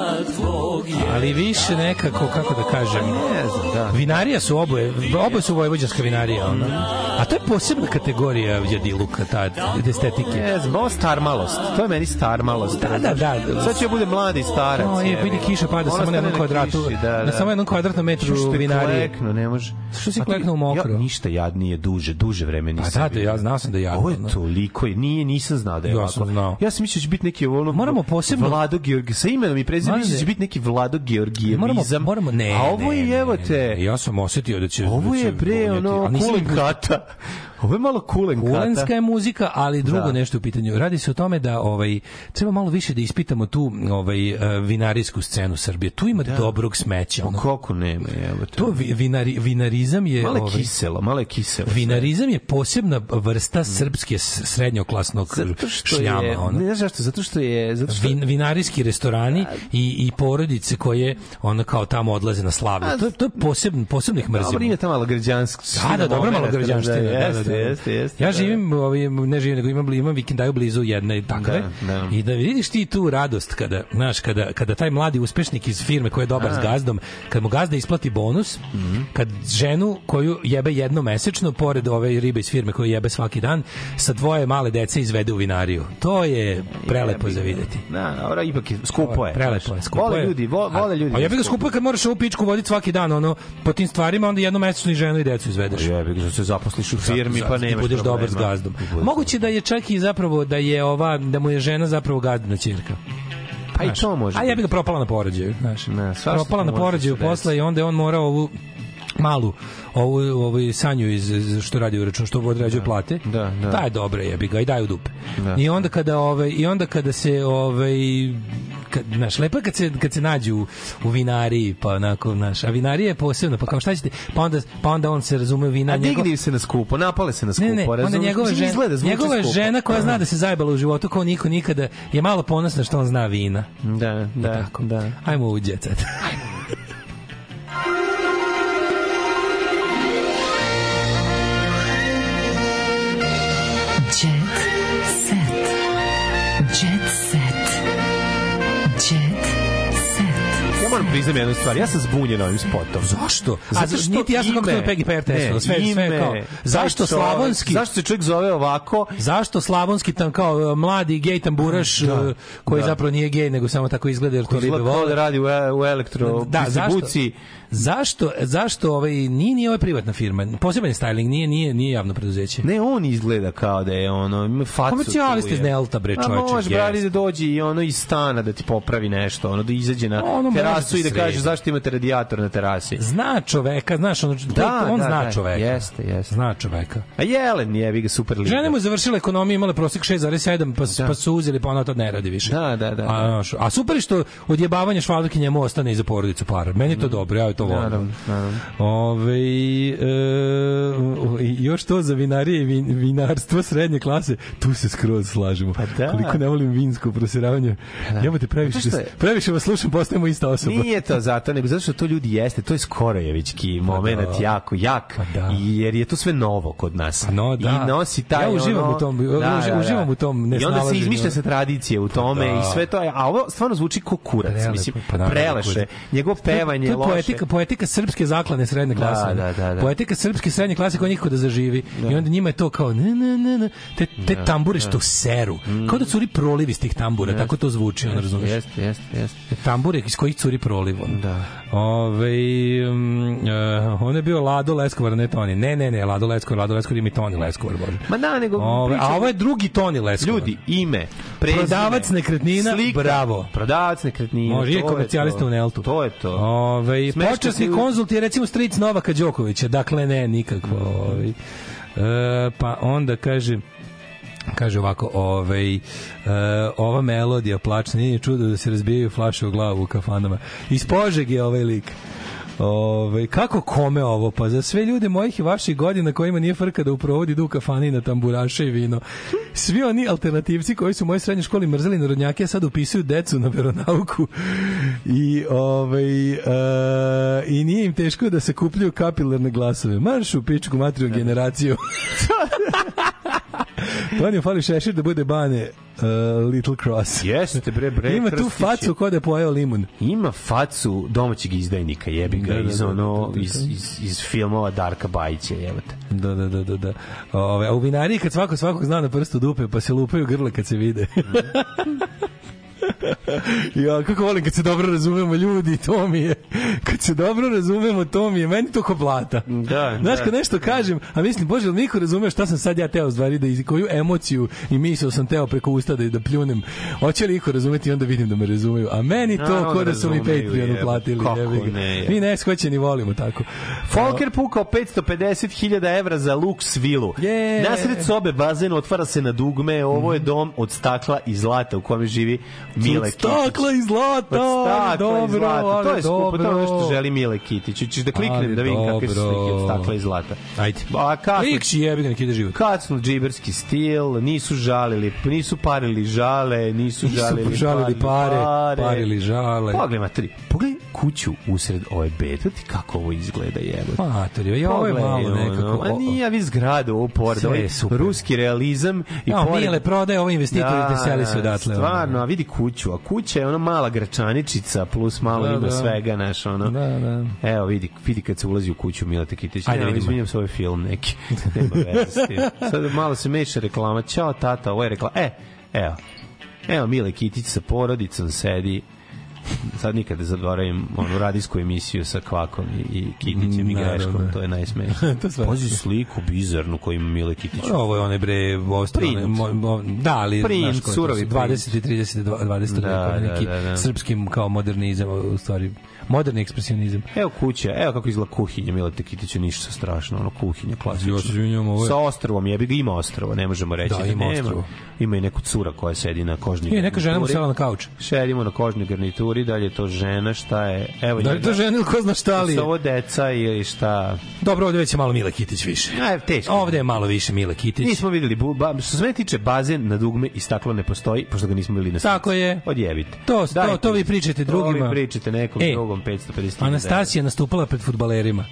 ali više nekako, kako da kažem, Ne znam, da. vinarija su oboje, oboje su vojvođanska vinarija, ono. A to je posebna kategorija jadiluka, ta estetike. Ne znam, ovo starmalost. To je meni starmalost. Da, da, da. Sad će bude mladi starac. O, je, jebi vidi kiša pada samo na jednom kvadratu, kiši, da, na da. samo jednom kvadratnom metru Što je vinarije. kleknuo, ne može. Što si A ti- kleknuo u mokro? Ja, ništa jadnije, duže, duže vreme nisam. Pa da, da, ja znao sam da jadno, Ovo je no. toliko, nije, nisam znao da je Ja ovako. sam znao. Ja sam mislio da će biti neki ono... Moramo posebno- Vlado Georgi, sa imenom i prezimenom mislio da će biti neki Vlado Georgijevizam. Moramo, moramo, ne, A ovo je, evo te, Ja sam osetio da će... ovo da je vonjati, ono, ih- kata. Ovo je malo kulen kata. Kulenska je muzika, ali drugo Da. nešto u pitanju. Radi se o tome da ovaj treba malo više da ispitamo tu ovaj eh, vinarijsku scenu Srbije. Tu ima dobrog smeća. Ono. Koliko nema, evo te. To vi- vinari, vinarizam je Malo je ovaj, kiselo, malo je kiselo. Vinarizam je posebna vrsta srpske s- srednjoklasnog Zato što šljama. je, ono. ne znaš zašto, zato što je, zato što Vin, vinarijski restorani i, i porodice koje ono kao tamo odlaze na slavlje. To, to je posebno, posebno ih mrzimo. Dobro, ima ta malo građanska. Da, da, dobro malo građanština. Da, da, Jeste, da. jeste, jeste. Ja da. živim, ovaj, ne živim, nego imam, imam vikendaju blizu jedne takve. Da, da. I da vidiš ti tu radost kada, znaš, kada, kada taj mladi uspešnik iz firme koji je dobar s gazdom, kad mu gazda isplati bonus, Mhm. kad ženu koju jebe jedno mesečno, pored ove ribe iz firme koju jebe svaki dan, sa dvoje male dece izvede u vinariju. To je prelepo za videti. Da, dobro, ipak je, skupo je. Prelepo je, skupo Vole je. ljudi, vo, vole ljudi. A jebi ga skupo je kad moraš ovu pičku voditi svaki dan, ono, po tim stvarima, onda jedno mesečno i ženu i decu izvedeš. Jebi ga, što se zaposliš u firmi, pa I nemaš budeš dobar s problema. gazdom. Moguće da je čak i zapravo da je ova da mu je žena zapravo gazdina ćerka. Pa i to može A ja bih ga propala na porođaju, znaš. Ne, propala na može porođaju posle i onda je on morao ovu malu ovu, ovu sanju iz, što radi u račun što odrađuje plate. Da, da. Ta je dobra, jebi ga i daj u dupe. Da. I onda kada ovaj i onda kada se ovaj kad, znaš, lepo je kad se, kad se nađu u, u vinariji, pa onako, znaš, a vinarija je posebno, pa kao šta ćete, pa onda, pa onda on se razume vina, A njegov- digni se na skupo, napale se na skupo. ne, ne, onda razumeš? njegova, žena, izgleda, njegova skupo. žena koja zna da se zajebala u životu kao niko nikada je malo ponosna što on zna vina. Da, da, Tako. da. Ajmo u jet set. (laughs) moram priznam jednu stvar, ja sam zbunjen ovim spotom. Zašto? Zato što niti ja sam kako Peggy Ne, testila, sve, sve ime, kao, zašto slavonski, Zašto se čovjek zove ovako? zašto slavonski tam kao uh, mladi gej tamburaš Da, uh, koji da. zapravo nije gej nego samo tako izgleda jer to ribe da vole. radi u, e- u elektro Da, distribuciji. Zašto, zašto ovaj, nije, nije ovaj privatna firma, poseban je styling, nije, nije, nije javno preduzeće. Ne, on izgleda kao da je ono, ima facu. Komercijaliste iz Nelta, bre, A čoveče, može, jest. brali da dođe i ono iz stana da ti popravi nešto, ono da izađe na Ono može terasu da i da kaže zašto imate radijator na terasi. Zna čoveka, znaš, ono, Da, on da, zna da, čoveka. jeste, jeste. Zna čoveka. A Jelen je, vi ga super liga. Žene mu završila ekonomiju, imala prosek 6,7, pa, s- pa su uzeli, pa ona to ne radi više. Da, da, da. A, znaš, a super je što odjebavanje švalke njemu ostane i za porodicu para. Meni to dobro, ja to Naravno, naravno. Ove, e, još to za vinarije i vin, vinarstvo srednje klase, tu se skroz slažemo. Pa da. Koliko ne volim vinsko prosiravanje. da. Ja te previše, što je- previše vas slušam, postajemo ista osoba. Nije to zato, nego zato što to ljudi jeste, to je skorojevički moment, da. jako, jak, Pa da. Jer je to sve novo kod nas. Pa no, da. I nosi taj Ja uživam ono, u tom, uži- uživam u tom I onda se izmišlja se tradicije u tome da. i sve to a ovo stvarno zvuči ko kurac, Prelepo, mislim, pa naravno, preleše, njegovo pevanje to je je loše. poetika, poetika srpske zaklane srednje Da, klase. da, da, da. Poetika srpske srednje klase koja nikako da zaživi. I onda njima je to kao ne, ne, ne, ne. Te, te tambure što seru. Kao da curi proliv iz tih tambura, tako to zvuči, on razumeš. Jeste, jeste, jeste. Te tambure iz kojih curi proliv. Da. Ove, um, uh, on je bio Lado Leskovar, ne Toni. Ne, ne, ne, Lado Leskovar, Lado Leskovar ima i Toni Leskovar, bože. Ma da, nego... Ove, a ovo je drugi Toni Leskovar. Ljudi, ime, prezime, Prodavac nekretnina, slika, bravo. Prodavac nekretnina, Može je to komercijalista u Neltu. To je to. Ove, počasni konzult je recimo stric Novaka Đokovića, dakle ne, nikakvo. Ovaj. E, pa onda kaže kaže ovako, ovaj, e, ova melodija plačna, nije čudo da se razbijaju flaše u glavu u kafanama. Iz Požeg je ovaj lik. Ove, kako kome ovo? Pa za sve ljude mojih i vaših godina kojima nije frka da u provodi idu u kafani na tamburaše i vino. Svi oni alternativci koji su u mojoj srednjoj školi mrzeli narodnjake, sad upisuju decu na veronauku i, ovaj, e, i nije im teško da se kupljuju kapilarne glasove. Marš u pičku materiju generaciju. (laughs) (laughs) Tonio fali šešir da bude bane uh, Little Cross. Jeste bre bre. Ima tu facu kod da je pojeo limun. Ima facu domaćeg izdajnika, jebi ga, Da, da, iz da, ono, da, da, da. iz, iz, iz filmova Darka Bajića, jebote. Da, da, da, da, da. Ove, a u vinariji kad svako svakog zna na prstu dupe, pa se lupaju grle kad se vide. (laughs) ja, kako volim kad se dobro razumemo ljudi, to mi je. Kad se dobro razumemo, to mi je. Meni to ko blata. Da, Znaš, da. kad nešto kažem, a mislim, bože, jel niko razume šta sam sad ja teo stvari, da iz koju emociju i misao sam teo preko usta da, da pljunem. Hoće li iko razumeti i onda vidim da me razumeju. A meni to Naravno ko da su mi Patreon uplatili. Kako ne, je. Mi ne shvaćeni volimo tako. Folker pukao 550.000 evra za Lux vilu. Je. Nasred sobe bazen otvara se na dugme. Ovo je dom od stakla i zlata u kome živi Mile Od stakla i zlata, Od stakla dobro, i zlata. To je skupo, to je ono što želi Mile Kitić. Hoćeš da kliknem da vidim kakve su slike od stakla i zlata. Ajde. A kako? Klikši jebi ga, nek ide život. Kacnu džiberski stil, nisu žalili, nisu parili žale, nisu Nisu žalili, žalili pare, pare. parili žale. Pogledaj, materi, pogledaj kuću usred ove bede, ti kako ovo izgleda, jebote. Matori, ja ovo je malo nekako. A nije, ja vi zgradu ovo pored, Sve ovaj je ruski realizam i Ja, pored... Mile prodaje ovo investitor i te seli se odatle. Stvarno, a vidi kuću, a kuća je ona mala gračaničica plus malo Da, ima da. svega, znaš, ono. Da, da. Evo, vidi, vidi kad se ulazi u kuću Mileta Kitić. Ajde, Ajde, izvinjam se, ovo je film neki. (laughs) Nema veze s tim. Sad malo se meša reklama. Ćao, tata, ovo je reklama. E, evo. Evo, Mile Kitić sa porodicom sedi sad nikada ne zaboravim onu radijsku emisiju sa Kvakom i, i Kitićem i. Greškom, to je najsmešnije. (laughs) To. Pazi sliku bizarnu koju ima Mile Kitić. Ovo je one bre, ostalo, Print. mo, mo, da, ali Print, znaš to, surovi 20. i 30. 20. Da, da, neki da, da. srpski kao modernizam, u stvari moderni ekspresionizam. Evo kuća, evo kako izgleda kuhinja Mileta Kitića, ništa strašno, ono kuhinja klasična. Izvinjam, ovo je- Sa ostrvom, jebi ga ima ostrvo, ne možemo reći Da, da, ima nema. ostrvo. Ima i neku cura koja sedi na kožnoj I neka žena mu sela na kauč. Sedimo na kožnoj garnituri, dalje je to žena, šta je? Evo Da li to žena ili ko zna šta li je? Su ovo deca ili šta? Dobro, ovde već je malo Mile Kitić više. Aj, teško. Ovde je malo više Mile Kitić. Nismo videli, bu, ba, što se mene tiče, bazen na dugme i staklo ne postoji, pošto ga nismo videli na Tako je. Odjebite. To, to, Dajte. to vi pričate drugima. To vi pričate nekom E, drugom 550. Anastasija nastupala pred futbalerima.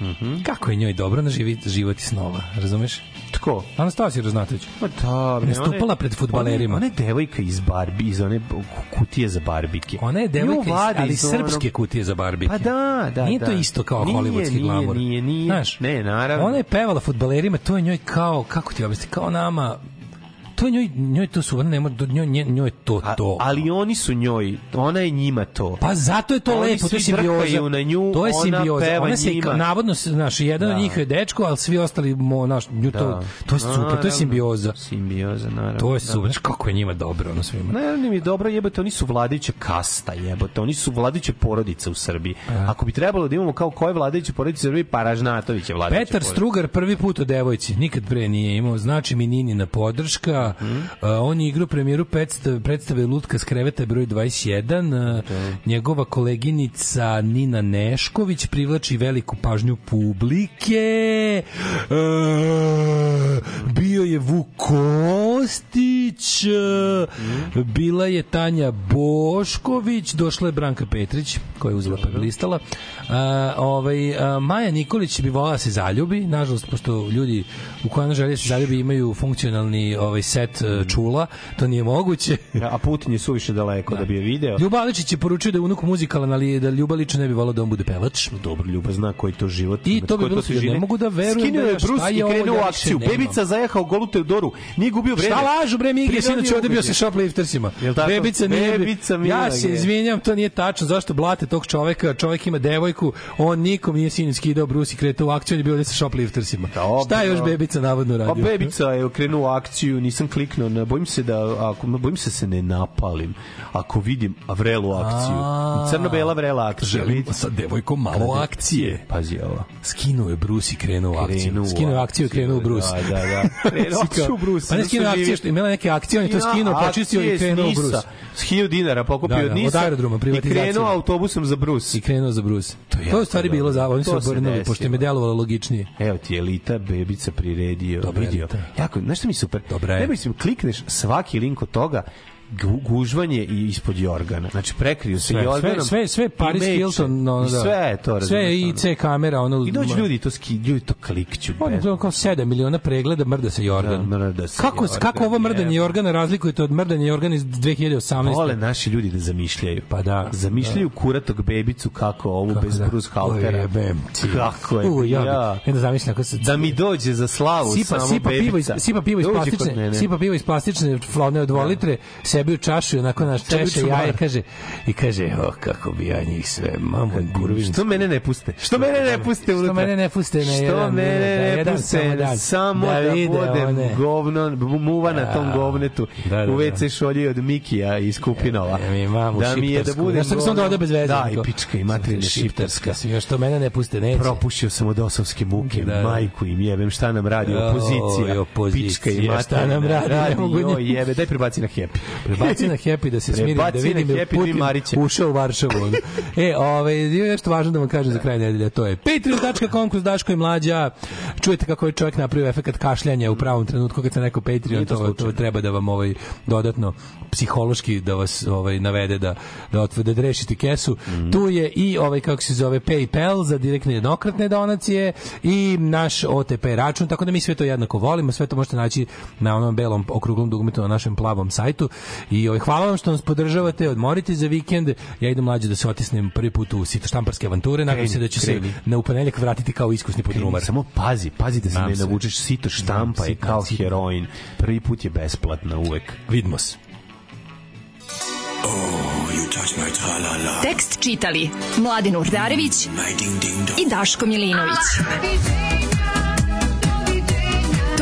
Mhm. Kako je njoj dobro na živi, život i snova, razumeš? Tko? Anastasija Raznatović. Ma da, bre, Nastupala pred fudbalerima. Ona je devojka iz Barbi, iz one kutije za barbike. Ona je devojka, iz, ali iz srpske kutije za barbike. Pa da, da, Nije da. to isto kao Nije, hollywoodski nije, glamur. Nije, nije, Znaš, ne, naravno. Ona je pevala fudbalerima, to je njoj kao, kako ti objasniti, kao nama, to je njoj, njoj to su, ona ne može, njoj, njoj, njoj je to to. Ali oni su njoj, ona je njima to. Pa zato je to Oni lepo, to je simbioza. na nju, to je ona simbioza. peva Ona se, njima. navodno, znaš, jedan Da. od njih je dečko, ali svi ostali, mo, naš, nju to, Da. to je super, to je Naravno. simbioza. Simbioza, naravno. To je da. super, znaš kako je njima dobro, ono svima. Naravno mi je dobro jebote, oni su vladajuća kasta jebote, oni su vladajuća porodica u Srbiji. E. Ako bi trebalo da imamo kao koje vladajuće porodice u Srbiji, Paražnatović je vladajuća Petar porodica. Strugar prvi put o devojci, nikad pre nije imao, znači mi Ninina podrška, Mhm. a, on je igrao premijeru predstave, predstave Lutka s kreveta broj 21, a, njegova koleginica Nina Nešković privlači veliku pažnju publike, bio je Vuk Kostić, e, bila je Tanja Bošković, došla je Branka Petrić, koja je uzela pa listala. Ovaj, Maja Nikolić bi volala da se zaljubi, nažalost, pošto ljudi u koja ona želi da se zaljubi imaju funkcionalni ovaj set e, čula, to nije moguće. (laughs) A Putin je suviše daleko da, bi je video. Ljuba Aličić je poručio da je unuk muzikalan, ali da Ljuba lično ne bi volao da on bude pevač. Dobro, Ljuba zna koji to život. I to bi bilo žine. ne mogu da verujem Skinuo da je Brus i krenuo u akciju. Bebica zajehao golu Teodoru. Nije gubio vreme. Šta lažu bre Migi, sinoć ovde bio sa shopliftersima. Bebica nije. Bebica ja se izvinjam, to nije tačno. Zašto blate tog čoveka? Čovek ima devojku, on nikom nije sinoć skidao Brusi kretao u akciju, on je bio ovde sa shopliftersima. Šta je još Bebica navodno Pa radio? Bebica je krenuo u akciju, nisam kliknuo, na, bojim se da ako bojim se da se ne napalim ako vidim Avrelu akciju. Crno-bela Vrela akcija. Želim sa devojkom malo akcije. Pazi ovo. Skinuo je Bruce i krenuo u akciju. Skinuo je akciju i krenuo Bruce. Da, da, da. (laughs) Krenuo Sika- u Bruce. Pa ne skinuo akciju, što je imala neke akcije, on je to skinuo, počistio i krenuo Bruce. S 1000 dinara pokupio Da, da, od od Nisa. aerodroma, I privatizacija. krenuo autobusom za Bruce. I krenuo za Bruce. To je, jako u stvari bilo dobro. za oni su To obrnuli, pošto je delovalo logičnije. Evo ti Elita, bebica priredio Dobra video. Elita. Jako, znaš šta mi je super? Dobra je. Mislim, klikneš svaki link od toga gužvanje i ispod jorgana. Znači prekriju se sve, sve, jorganom. sve, sve i Paris meče. Hilton, ono, I da. sve je to, Sve razumeš, i ono. C kamera, ono... I dođu ljudi, to ski, ljudi to klikću. On je bez- to kao 7 miliona pregleda mrda se jorgan. Da, mrda se kako, jorgan, kako ovo mrdanje jebe. jorgana razlikujete od mrdanja jorgana iz 2018. Vole naši ljudi da zamišljaju. Pa da. Zamišljaju kuratog bebicu kako ovu Kako bez da. Bruce Halpera. O, jebem ti. Kako je. U, ja, ja. bi- Onda zamislim ako se... Da mi dođe za slavu sipa, samo sipa pivo iz, bebica. sipa pivo iz plastične, sipa pivo iz plastične flone od 2 litre, sebi u čašu i onako naš češe jaje kaže i kaže, o kako bi ja njih sve, mamu kurvin. Što mene ne puste? Što mene ne puste unutra? Što mene ne puste na Što jedan, mene da, ne puste samo dan. samo da, Da budem govno, muva na tom Da. govnetu Da, da, u da. WC šolji od Mikija iz Kupinova. Ja, mi mamu da mi je da budem što sam govno- dodao bez veze? Da, i pička i materina šiptarska. Još to mene ne puste, neće. Propušio sam od osovske muke, Da, da. majku im jebem, šta nam radi opozicija, pička i šta materina. nam radi, ne mogu jebe, daj prebaci na happy. Prebaci na Happy da se smirim, da vidim Happy, Putin ušao u Varšavu. E, ovaj, je nešto važno da vam kažem za kraj nedelje, to je patreon.com kroz Daško i Mlađa. Čujete kako je čovjek napravio efekat kašljanja u pravom trenutku kad se neko Patreon, to to, to treba da vam ovaj dodatno psihološki da vas ovaj navede da da otve da rešite kesu. Mhm. Tu je i ovaj kako se zove PayPal za direktne jednokratne donacije i naš OTP račun, tako da mi sve to jednako volimo, sve to možete naći na onom belom okruglom dugmetu na našem plavom sajtu. I ovaj hvala vam što nas podržavate, odmorite za vikend. Ja idem mlađe da se otisnem prvi put u sito štamparske avanture, nadam se da ću kreni. se na u ponedeljak vratiti kao iskusni podrumar. Samo pazi, pazi da se ne navučeš sito štampa je kao heroin. Prvi put je besplatna uvek. Vidimo se. Tekst čitali Mladin Urdarević i Daško Milinović.